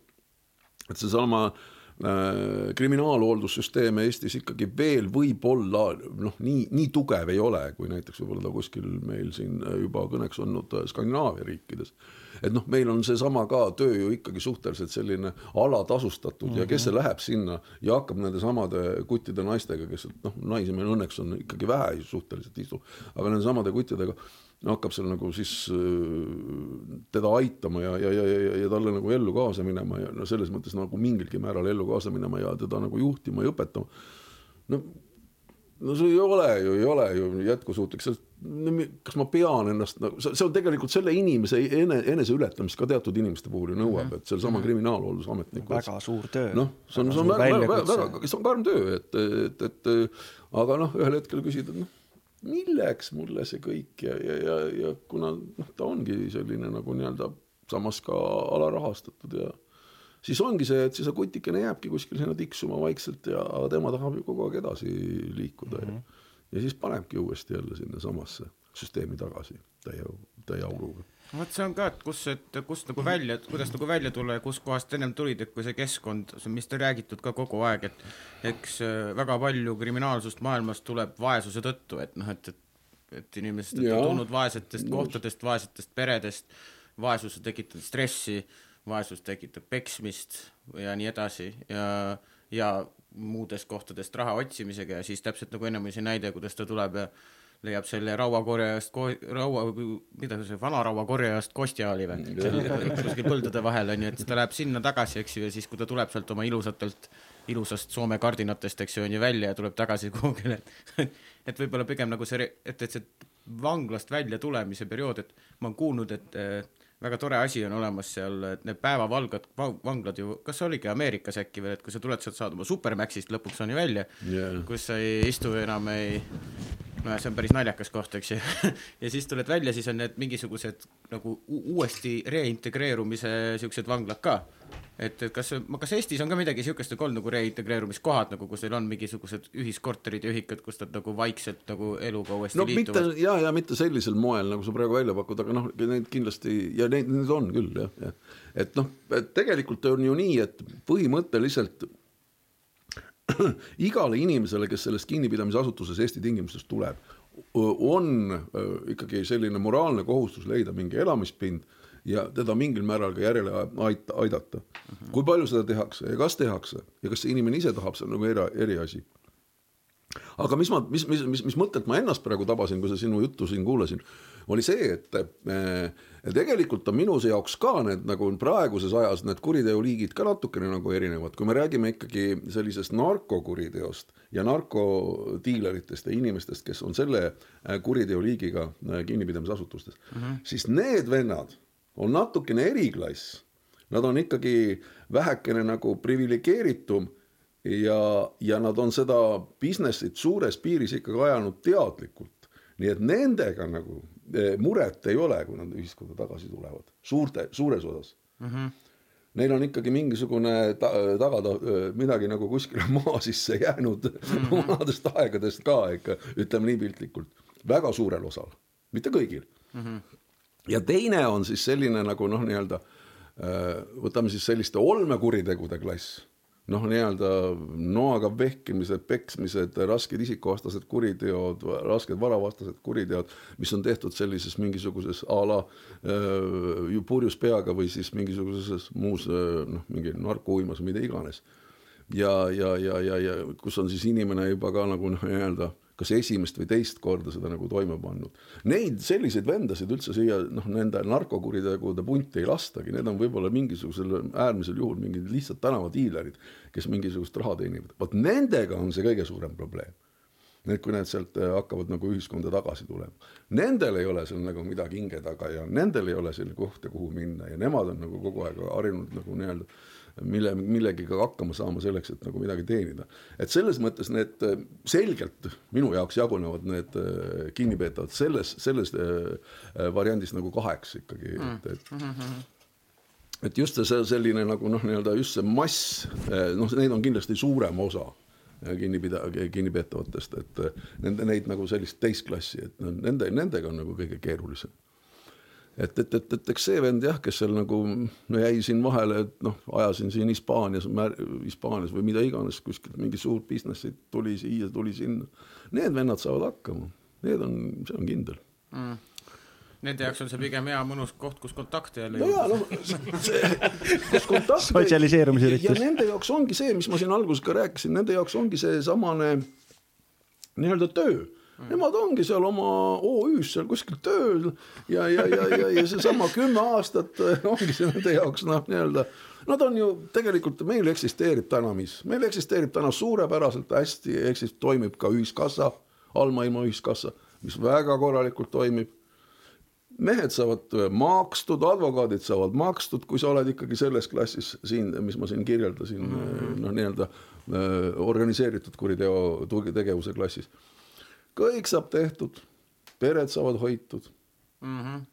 et seesama äh, kriminaalhooldussüsteem Eestis ikkagi veel võib-olla noh, nii, nii tugev ei ole, kui näiteks võib-olla ta kuskil meil siin juba kõneks olnud Skandinaavia riikides et noh, meil on seesama ka töö ju ikkagi suhteliselt selline alatasustatud mm -hmm. ja kes see mhm. läheb sinna ja hakkab nende samade kuttide naistega, kes noh, naisi meil õnneks on ikkagi vähe suhteliselt istub, aga nende samade kuttidega no hakkab seal nagu siis äh, teda aitama ja, ja, ja, ja, ja talle nagu ellu kaasa minema ja no selles mõttes nagu mingilgi määral ellu kaasa minema ja teda nagu juhtima ja õpetama. no no see ei ole ju, ei ole ju jätkusuutlik, sest kas ma pean ennast nagu, see on tegelikult selle inimese ene, eneseületamist ka teatud inimeste puhul ju nõuab -hmm. et sealsama mm -hmm. kriminaalhooldusametniku. väga suur töö. noh, see on, see on väga, väga, väga, see on karm töö, et, et, et aga noh, ühel hetkel küsid, et noh, milleks mulle see kõik ja, ja, ja, ja kuna noh, ta ongi selline nagu nii-öelda samas ka alarahastatud ja siis ongi see, et siis see kutikene jääbki kuskil sinna tiksuma vaikselt ja tema tahab ju kogu aeg edasi liikuda mm. -hmm. Ja siis panebki uuesti jälle sinnasamasse süsteemi tagasi täie, täie auruga. Vot see on ka, et kus, et kust nagu välja, kuidas nagu välja tulla ja kuskohast ennem tulid, et kui see keskkond, mis te räägitud ka kogu aeg, et eks äh, väga palju kriminaalsust maailmas tuleb vaesuse tõttu, et noh, et, et et inimesed on tulnud vaesetest kohtadest, vaesetest peredest, vaesus tekitab stressi, vaesus tekitab peksmist ja nii edasi ja, ja muudest kohtadest raha otsimisega ja siis täpselt nagu ennem oli see näide, kuidas ta tuleb ja leiab selle rauakorjajast, raua, mida see vana rauakorjajast Kostjaali või, kuskil põldude vahel on ju, et ta läheb sinna tagasi, eks ju, ja siis, kui ta tuleb sealt oma ilusatelt, ilusast Soome kardinatest, eks ju, on ju välja ja tuleb tagasi kuhugile, et et võib-olla pigem nagu see, et, et see vanglast välja tulemise periood, et ma olen kuulnud, et väga tore asi on olemas seal, et need päevavalgad, vanglad ju, kas oligi Ameerikas äkki veel, et kui sa tuled sealt, saad oma Supermaxist lõpuks on ju välja yeah., kus sa ei istu enam, ei no see on päris naljakas koht, eks ju ja siis tuled välja, siis on need mingisugused nagu uuesti reintegreerumise siuksed vanglad ka. Et, et kas, kas Eestis on ka midagi siukest nagu olnud nagu reintegreerumiskohad nagu, kus teil on mingisugused ühiskorterid ja ühikad, kus nad nagu vaikselt nagu eluga uuesti no, liituvad? ja, ja mitte sellisel moel, nagu sa praegu välja pakud, aga noh, neid kindlasti ja neid, neid on küll jah, jah. et noh, tegelikult on ju nii, et põhimõtteliselt igale inimesele, kes sellest kinnipidamisasutuses Eesti tingimustes tuleb, on ikkagi selline moraalne kohustus leida mingi elamispind ja teda mingil määral ka järele aita, aidata. kui palju seda tehakse ja kas tehakse ja kas see inimene ise tahab, see on nagu eri, eriasi aga mis ma, mis, mis, mis, mis mõtet ma ennast praegu tabasin, kui sa sinu juttu siin kuulasin, oli see, et äh, tegelikult on minu jaoks ka need nagu praeguses ajas need kuriteoliigid ka natukene nagu erinevad, kui me räägime ikkagi sellisest narkokuriteost ja narkodiileritest ja inimestest, kes on selle äh, kuriteoliigiga äh, kinnipidamisasutustes mm, -hmm. siis need vennad on natukene eriklass. Nad on ikkagi vähekene nagu priviligeeritum ja, ja nad on seda business'it suures piiris ikkagi ajanud teadlikult. nii et nendega nagu eh, muret ei ole, kui nad ühiskonda tagasi tulevad, suurte, suures osas mm. -hmm. Neil on ikkagi mingisugune ta, tagada eh, midagi nagu kuskile maa sisse jäänud mm -hmm. vanadest aegadest ka ikka, ütleme nii piltlikult, väga suurel osal, mitte kõigil mm. -hmm. Ja teine on siis selline nagu noh, nii-öelda eh, võtame siis selliste olmekuritegude klass noh, nii-öelda noaga vehkimised, peksmised, rasked isikuvastased kuriteod, rasked varavastased kuriteod, mis on tehtud sellises mingisuguses a la äh, purjus peaga või siis mingisuguses muus noh, mingi narkouimas, mida iganes. ja, ja, ja, ja, ja kus on siis inimene juba ka nagu noh, nii-öelda kas esimest või teist korda seda nagu toime pannud. Neid selliseid vendasid üldse siia noh, nende narkokuritegude punti ei lastagi, need on võib-olla mingisugusel äärmisel juhul mingid lihtsalt tänavadiilerid, kes mingisugust raha teenivad, vot nendega on see kõige suurem probleem. Need, kui need sealt äh, hakkavad nagu ühiskonda tagasi tulema, nendel ei ole seal nagu midagi hinge taga ja nendel ei ole selline kohta, kuhu minna ja nemad on nagu kogu aeg harjunud nagu nii-öelda mille, millegagi hakkama saama selleks, et nagu midagi teenida. et selles mõttes need äh, selgelt minu jaoks jagunevad need äh, kinnipeetavad selles, selles äh, variandis nagu kaheks ikkagi, et, et mm -hmm et just see selline nagu noh, nii-öelda just see mass, noh, neid on kindlasti suurem osa kinnipida-, kinnipeetavatest, et nende, neid nagu sellist teist klassi, et nende, nendega on nagu kõige keerulisem et, et, et, et eks see vend jah, kes seal nagu no jäi siin vahele, et noh, ajasin siin Hispaanias, Hispaanias või mida iganes, kuskilt mingi suur business'id tuli siia, tuli sinna. Need vennad saavad hakkama, need on, see on kindel. Mm. Nende jaoks on see pigem hea mõnus koht, kus kontakte jälle no jaa, noh, see, kus kontakte sotsialiseerumise üritus. ja nende jaoks ongi see, mis ma siin alguses ka rääkisin, nende jaoks ongi seesamane nii-öelda töö Nemad ongi seal oma OÜ-s seal kuskil tööl ja, ja, ja, ja, ja seesama kümme aastat ongi see nende jaoks noh, nii-öelda Nad on ju tegelikult, meil eksisteerib täna mis, meil eksisteerib täna suurepäraselt hästi, eksist-, toimib ka ühiskassa, allmaailma ühiskassa, mis väga korralikult toimib. mehed saavad makstud, advokaadid saavad makstud, kui sa oled ikkagi selles klassis siin, mis ma siin kirjeldasin mm -hmm., noh, nii-öelda organiseeritud kuriteo tegevuse klassis kõik saab tehtud, pered saavad hoitud mm. -hmm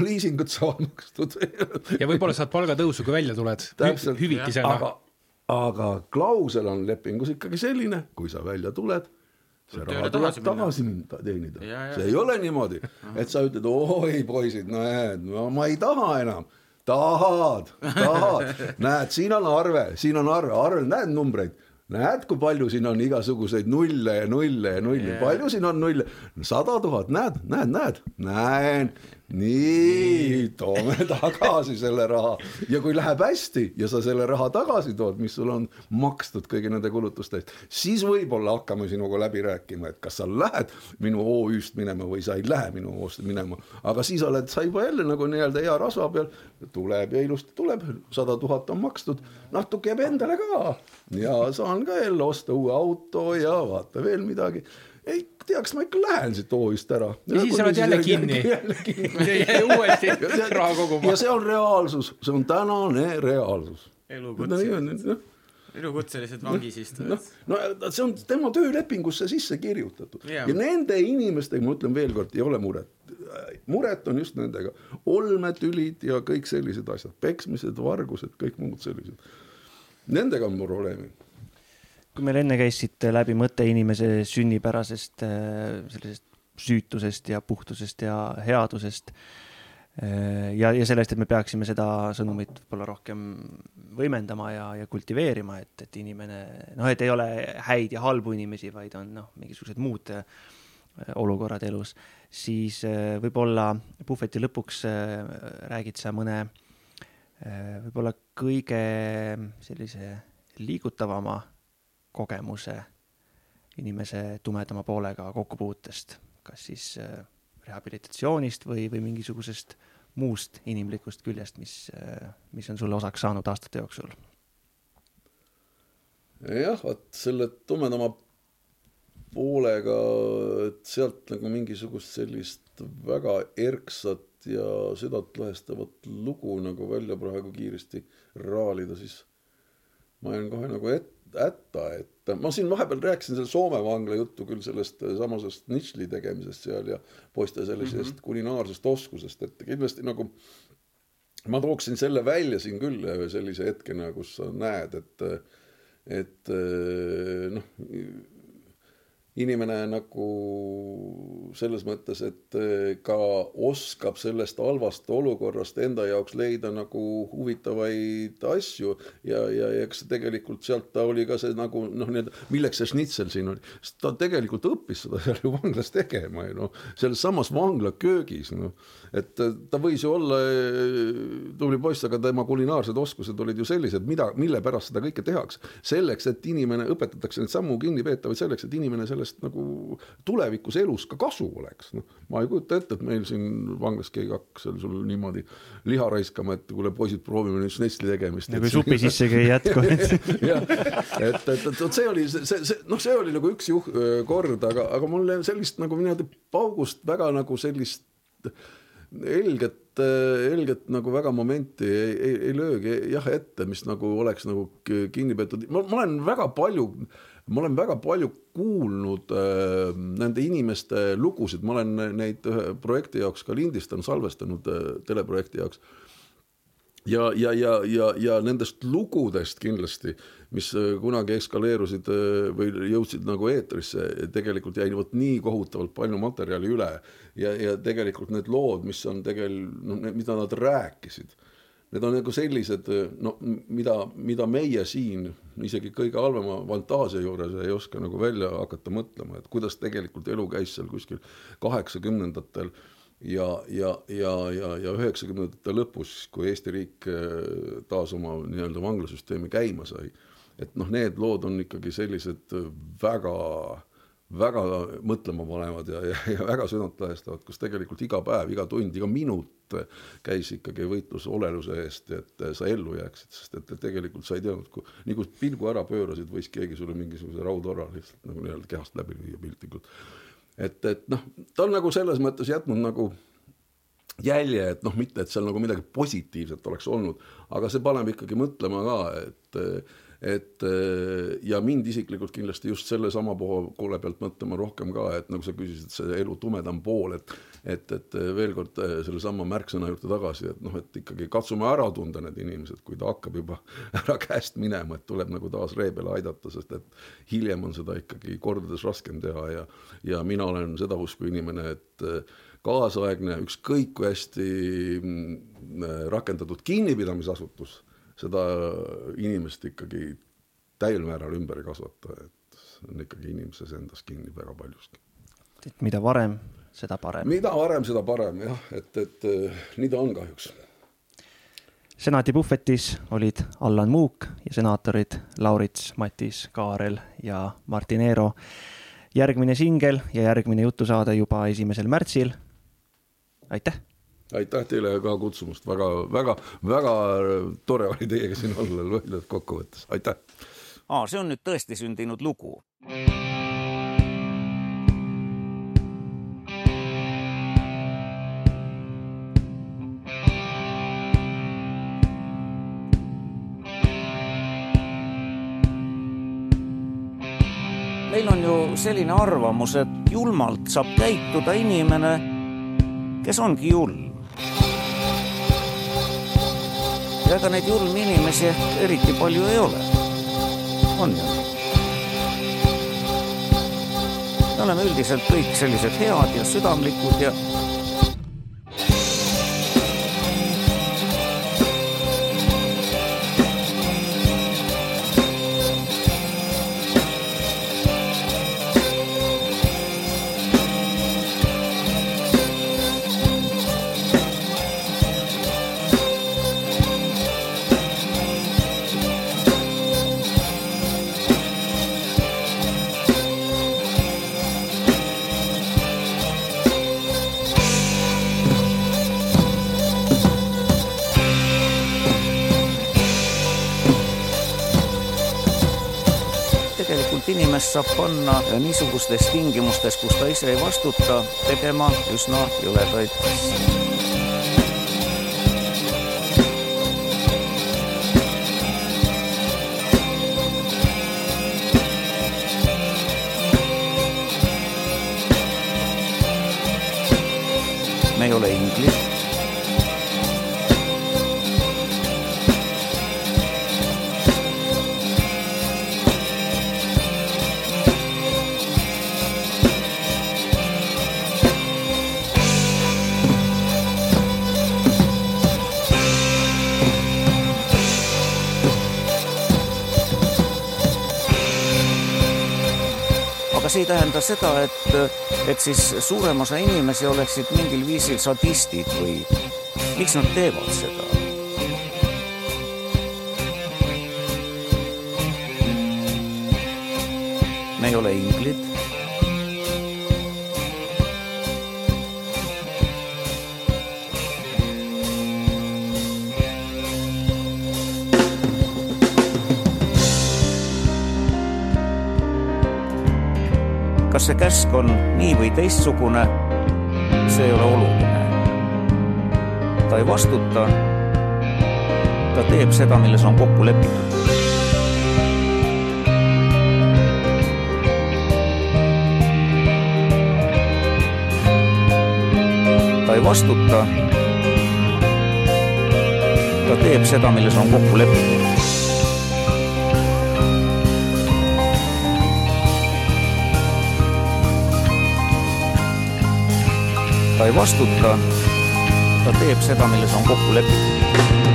liisingud saavad makstud ja võib-olla saad palgatõusu, kui välja tuled hüvitisena. aga, aga klausel on lepingus ikkagi selline, kui sa välja tuled, see raha tuleb tagasi minna. teenida. See ei ole niimoodi, et sa ütled, oi poisid, näed, no ma ei taha enam. tahad, tahad, näed, siin on arve, siin on arve, arvel näed numbreid näed, kui palju siin on igasuguseid nulle ja nulle ja nulle. Yeah., palju siin on nulle, sada tuhat, näed, näed, näed, näen, nii, toome tagasi selle raha. Ja kui läheb hästi ja sa selle raha tagasi tood, mis sul on makstud kõigi nende kulutuste eest, siis võib-olla hakkame sinuga läbi rääkima, et kas sa lähed minu OÜ-st minema või sa ei lähe minu OÜ-st minema, aga siis oled sa juba jälle nagu nii-öelda hea rasva peal, tuleb ja ilusti tuleb, sada tuhat on makstud, natuke jääb endale ka. Ja saan ka jälle osta uue auto ja vaata veel midagi. Ei teaks, ma ikka lähen siit OÜ-st ära. ja siis oled jälle kinni. uuesti raha koguma. ja see on reaalsus, see on tänane reaalsus. elukutselised, elukutselised vangis istujad. noh, no see on tema töölepingusse sisse kirjutatud Jaa. ja nende inimestega, ma ütlen veelkord, ei ole muret. muret on just nendega, olmetülid ja kõik sellised asjad, peksmised, vargused, kõik muud sellised. Nendega on probleemid kui meil enne käis siit läbi mõte inimese sünnipärasest äh, sellisest süütusest ja puhtusest ja headusest äh, ja, ja sellest, et me peaksime seda sõnumit võib-olla rohkem võimendama ja, ja kultiveerima, et, et inimene noh, et ei ole häid ja halbu inimesi, vaid on noh, mingisugused muud äh, olukorrad elus, siis võib-olla puhveti lõpuks räägid sa mõne võib-olla kõige sellise liigutavama kogemuse inimese tumedama poolega kokkupuutest, kas siis äh, rehabilitatsioonist või, või mingisugusest muust inimlikust küljest, mis, mis on sulle osaks saanud aastate jooksul? jah, vot selle tumedama poolega, et sealt nagu mingisugust sellist väga erksat ja südantlõhestavat lugu nagu välja praegu kiiresti raalida, siis ma jään kohe nagu ette hätta, et ma siin vahepeal rääkisin selle Soome vangla juttu küll sellest samasest nitšli tegemisest seal ja poiste sellisest mm -hmm. kulinaarsest oskusest, et kindlasti nagu ma tooksin selle välja siin küll ühe sellise hetkena, kus sa näed, et, et noh, inimene nagu selles mõttes, et ka oskab sellest halvast olukorrast enda jaoks leida nagu huvitavaid asju. Ja, ja eks tegelikult sealt ta oli ka see nagu noh, nii-öelda, milleks see šnitsel siin oli, sest ta tegelikult õppis seda seal ju vanglas tegema ju noh, selles samas vangla köögis noh, et ta võis ju olla eh, tubli poiss, aga tema kulinaarsed oskused olid ju sellised, mida, mille pärast seda kõike tehakse. selleks, et inimene, õpetatakse neid samu kinnipeetavaid selleks, et inimene sellest nagu tulevikus elus ka kasu oleks, noh. ma ei kujuta ette, et meil siin vanglas keegi hakkas seal sul niimoodi liha raiskama, et kuule poisid, proovime nüüd šnetsli tegemist. ja kui supi sissegi ei jätku jah, et, et, et vot see oli see, see, see, noh, see oli nagu üks juh-, kord, aga, aga mul sellist nagu niimoodi paugust väga nagu sellist helget, helget nagu väga momenti ei, ei, ei löögi jah ette, mis nagu oleks nagu kinni peetud, ma olen väga palju ma olen väga palju kuulnud äh, nende inimeste lugusid, ma olen neid ühe projekti jaoks ka lindistanud, salvestanud äh, teleprojekti jaoks. ja, ja, ja, ja, ja nendest lugudest kindlasti, mis äh, kunagi eskaleerusid äh, või jõudsid nagu eetrisse, tegelikult jäi vot nii kohutavalt palju materjali üle ja, ja tegelikult need lood, mis on tegel-, noh, mida nad rääkisid need on nagu sellised, no mida, mida meie siin isegi kõige halvema fantaasia juures ei oska nagu välja hakata mõtlema, et kuidas tegelikult elu käis seal kuskil kaheksakümnendatel ja, ja, ja, ja, ja üheksakümnendate lõpus, kui Eesti riik eh, taas oma nii-öelda vanglasüsteemi käima sai. et noh, need lood on ikkagi sellised väga väga mõtlema panevad ja, ja, ja väga südantlõhestavad, kus tegelikult iga päev, iga tund, iga minut käis ikkagi võitlus oleluse eest, et sa ellu jääksid, sest et, et tegelikult sa ei teadnud, kui nii kui pilgu ära pöörasid, võis keegi sulle mingisuguse raudora lihtsalt nagu nii-öelda kehast läbi lüüa piltlikult. et, et noh, ta on nagu selles mõttes jätnud nagu jälje, et noh, mitte et seal nagu midagi positiivset oleks olnud, aga see paneb ikkagi mõtlema ka, et et eh, ja mind isiklikult kindlasti just sellesama poole pealt mõtlema rohkem ka, et nagu sa küsisid, see elu tumedam pool, et et, et veel kord eh, sellesama märksõna juurde tagasi, et noh, et ikkagi katsume ära tunda need inimesed, kui ta hakkab juba ära käest minema, et tuleb nagu taas ree peale aidata, sest et hiljem on seda ikkagi kordades raskem teha ja ja mina olen seda usku inimene, et eh, kaasaegne, ükskõik kui hästi mm, rakendatud kinnipidamisasutus seda inimest ikkagi täiel määral ümber ei kasvata, et see on ikkagi inimeses endas kinni väga paljuski. et mida varem, seda parem. mida varem, seda parem jah, et, et nii ta on kahjuks. senati puhvetis olid Allan Muuk ja senaatorid Laurits, Matis, Kaarel ja Martin Eero. järgmine singel ja järgmine jutusaade juba esimesel märtsil. aitäh aitäh teile ka kutsumast väga, väga, väga tore oli teiega siin olla lühidalt kokkuvõttes, aitäh. aa, see on nüüd tõesti sündinud lugu. meil on ju selline arvamus, et julmalt saab käituda inimene, kes ongi julm ega neid julmi inimesi eriti palju ei ole. on ju? me oleme üldiselt kõik sellised head ja südamlikud ja saab panna niisugustes tingimustes, kus ta ise ei vastuta, tegema üsna jõledaid tähenda seda, et, et siis suurem osa inimesi oleksid mingil viisil sadistid või miks nad teevad seda? me ei ole inglid kas see käsk on nii või teistsugune, see ei ole oluline. ta ei vastuta. ta teeb seda, milles on kokku lepitud. ta ei vastuta. ta teeb seda, milles on kokku lepitud ta ei vastuta, ta teeb seda, milles on kokku lepitud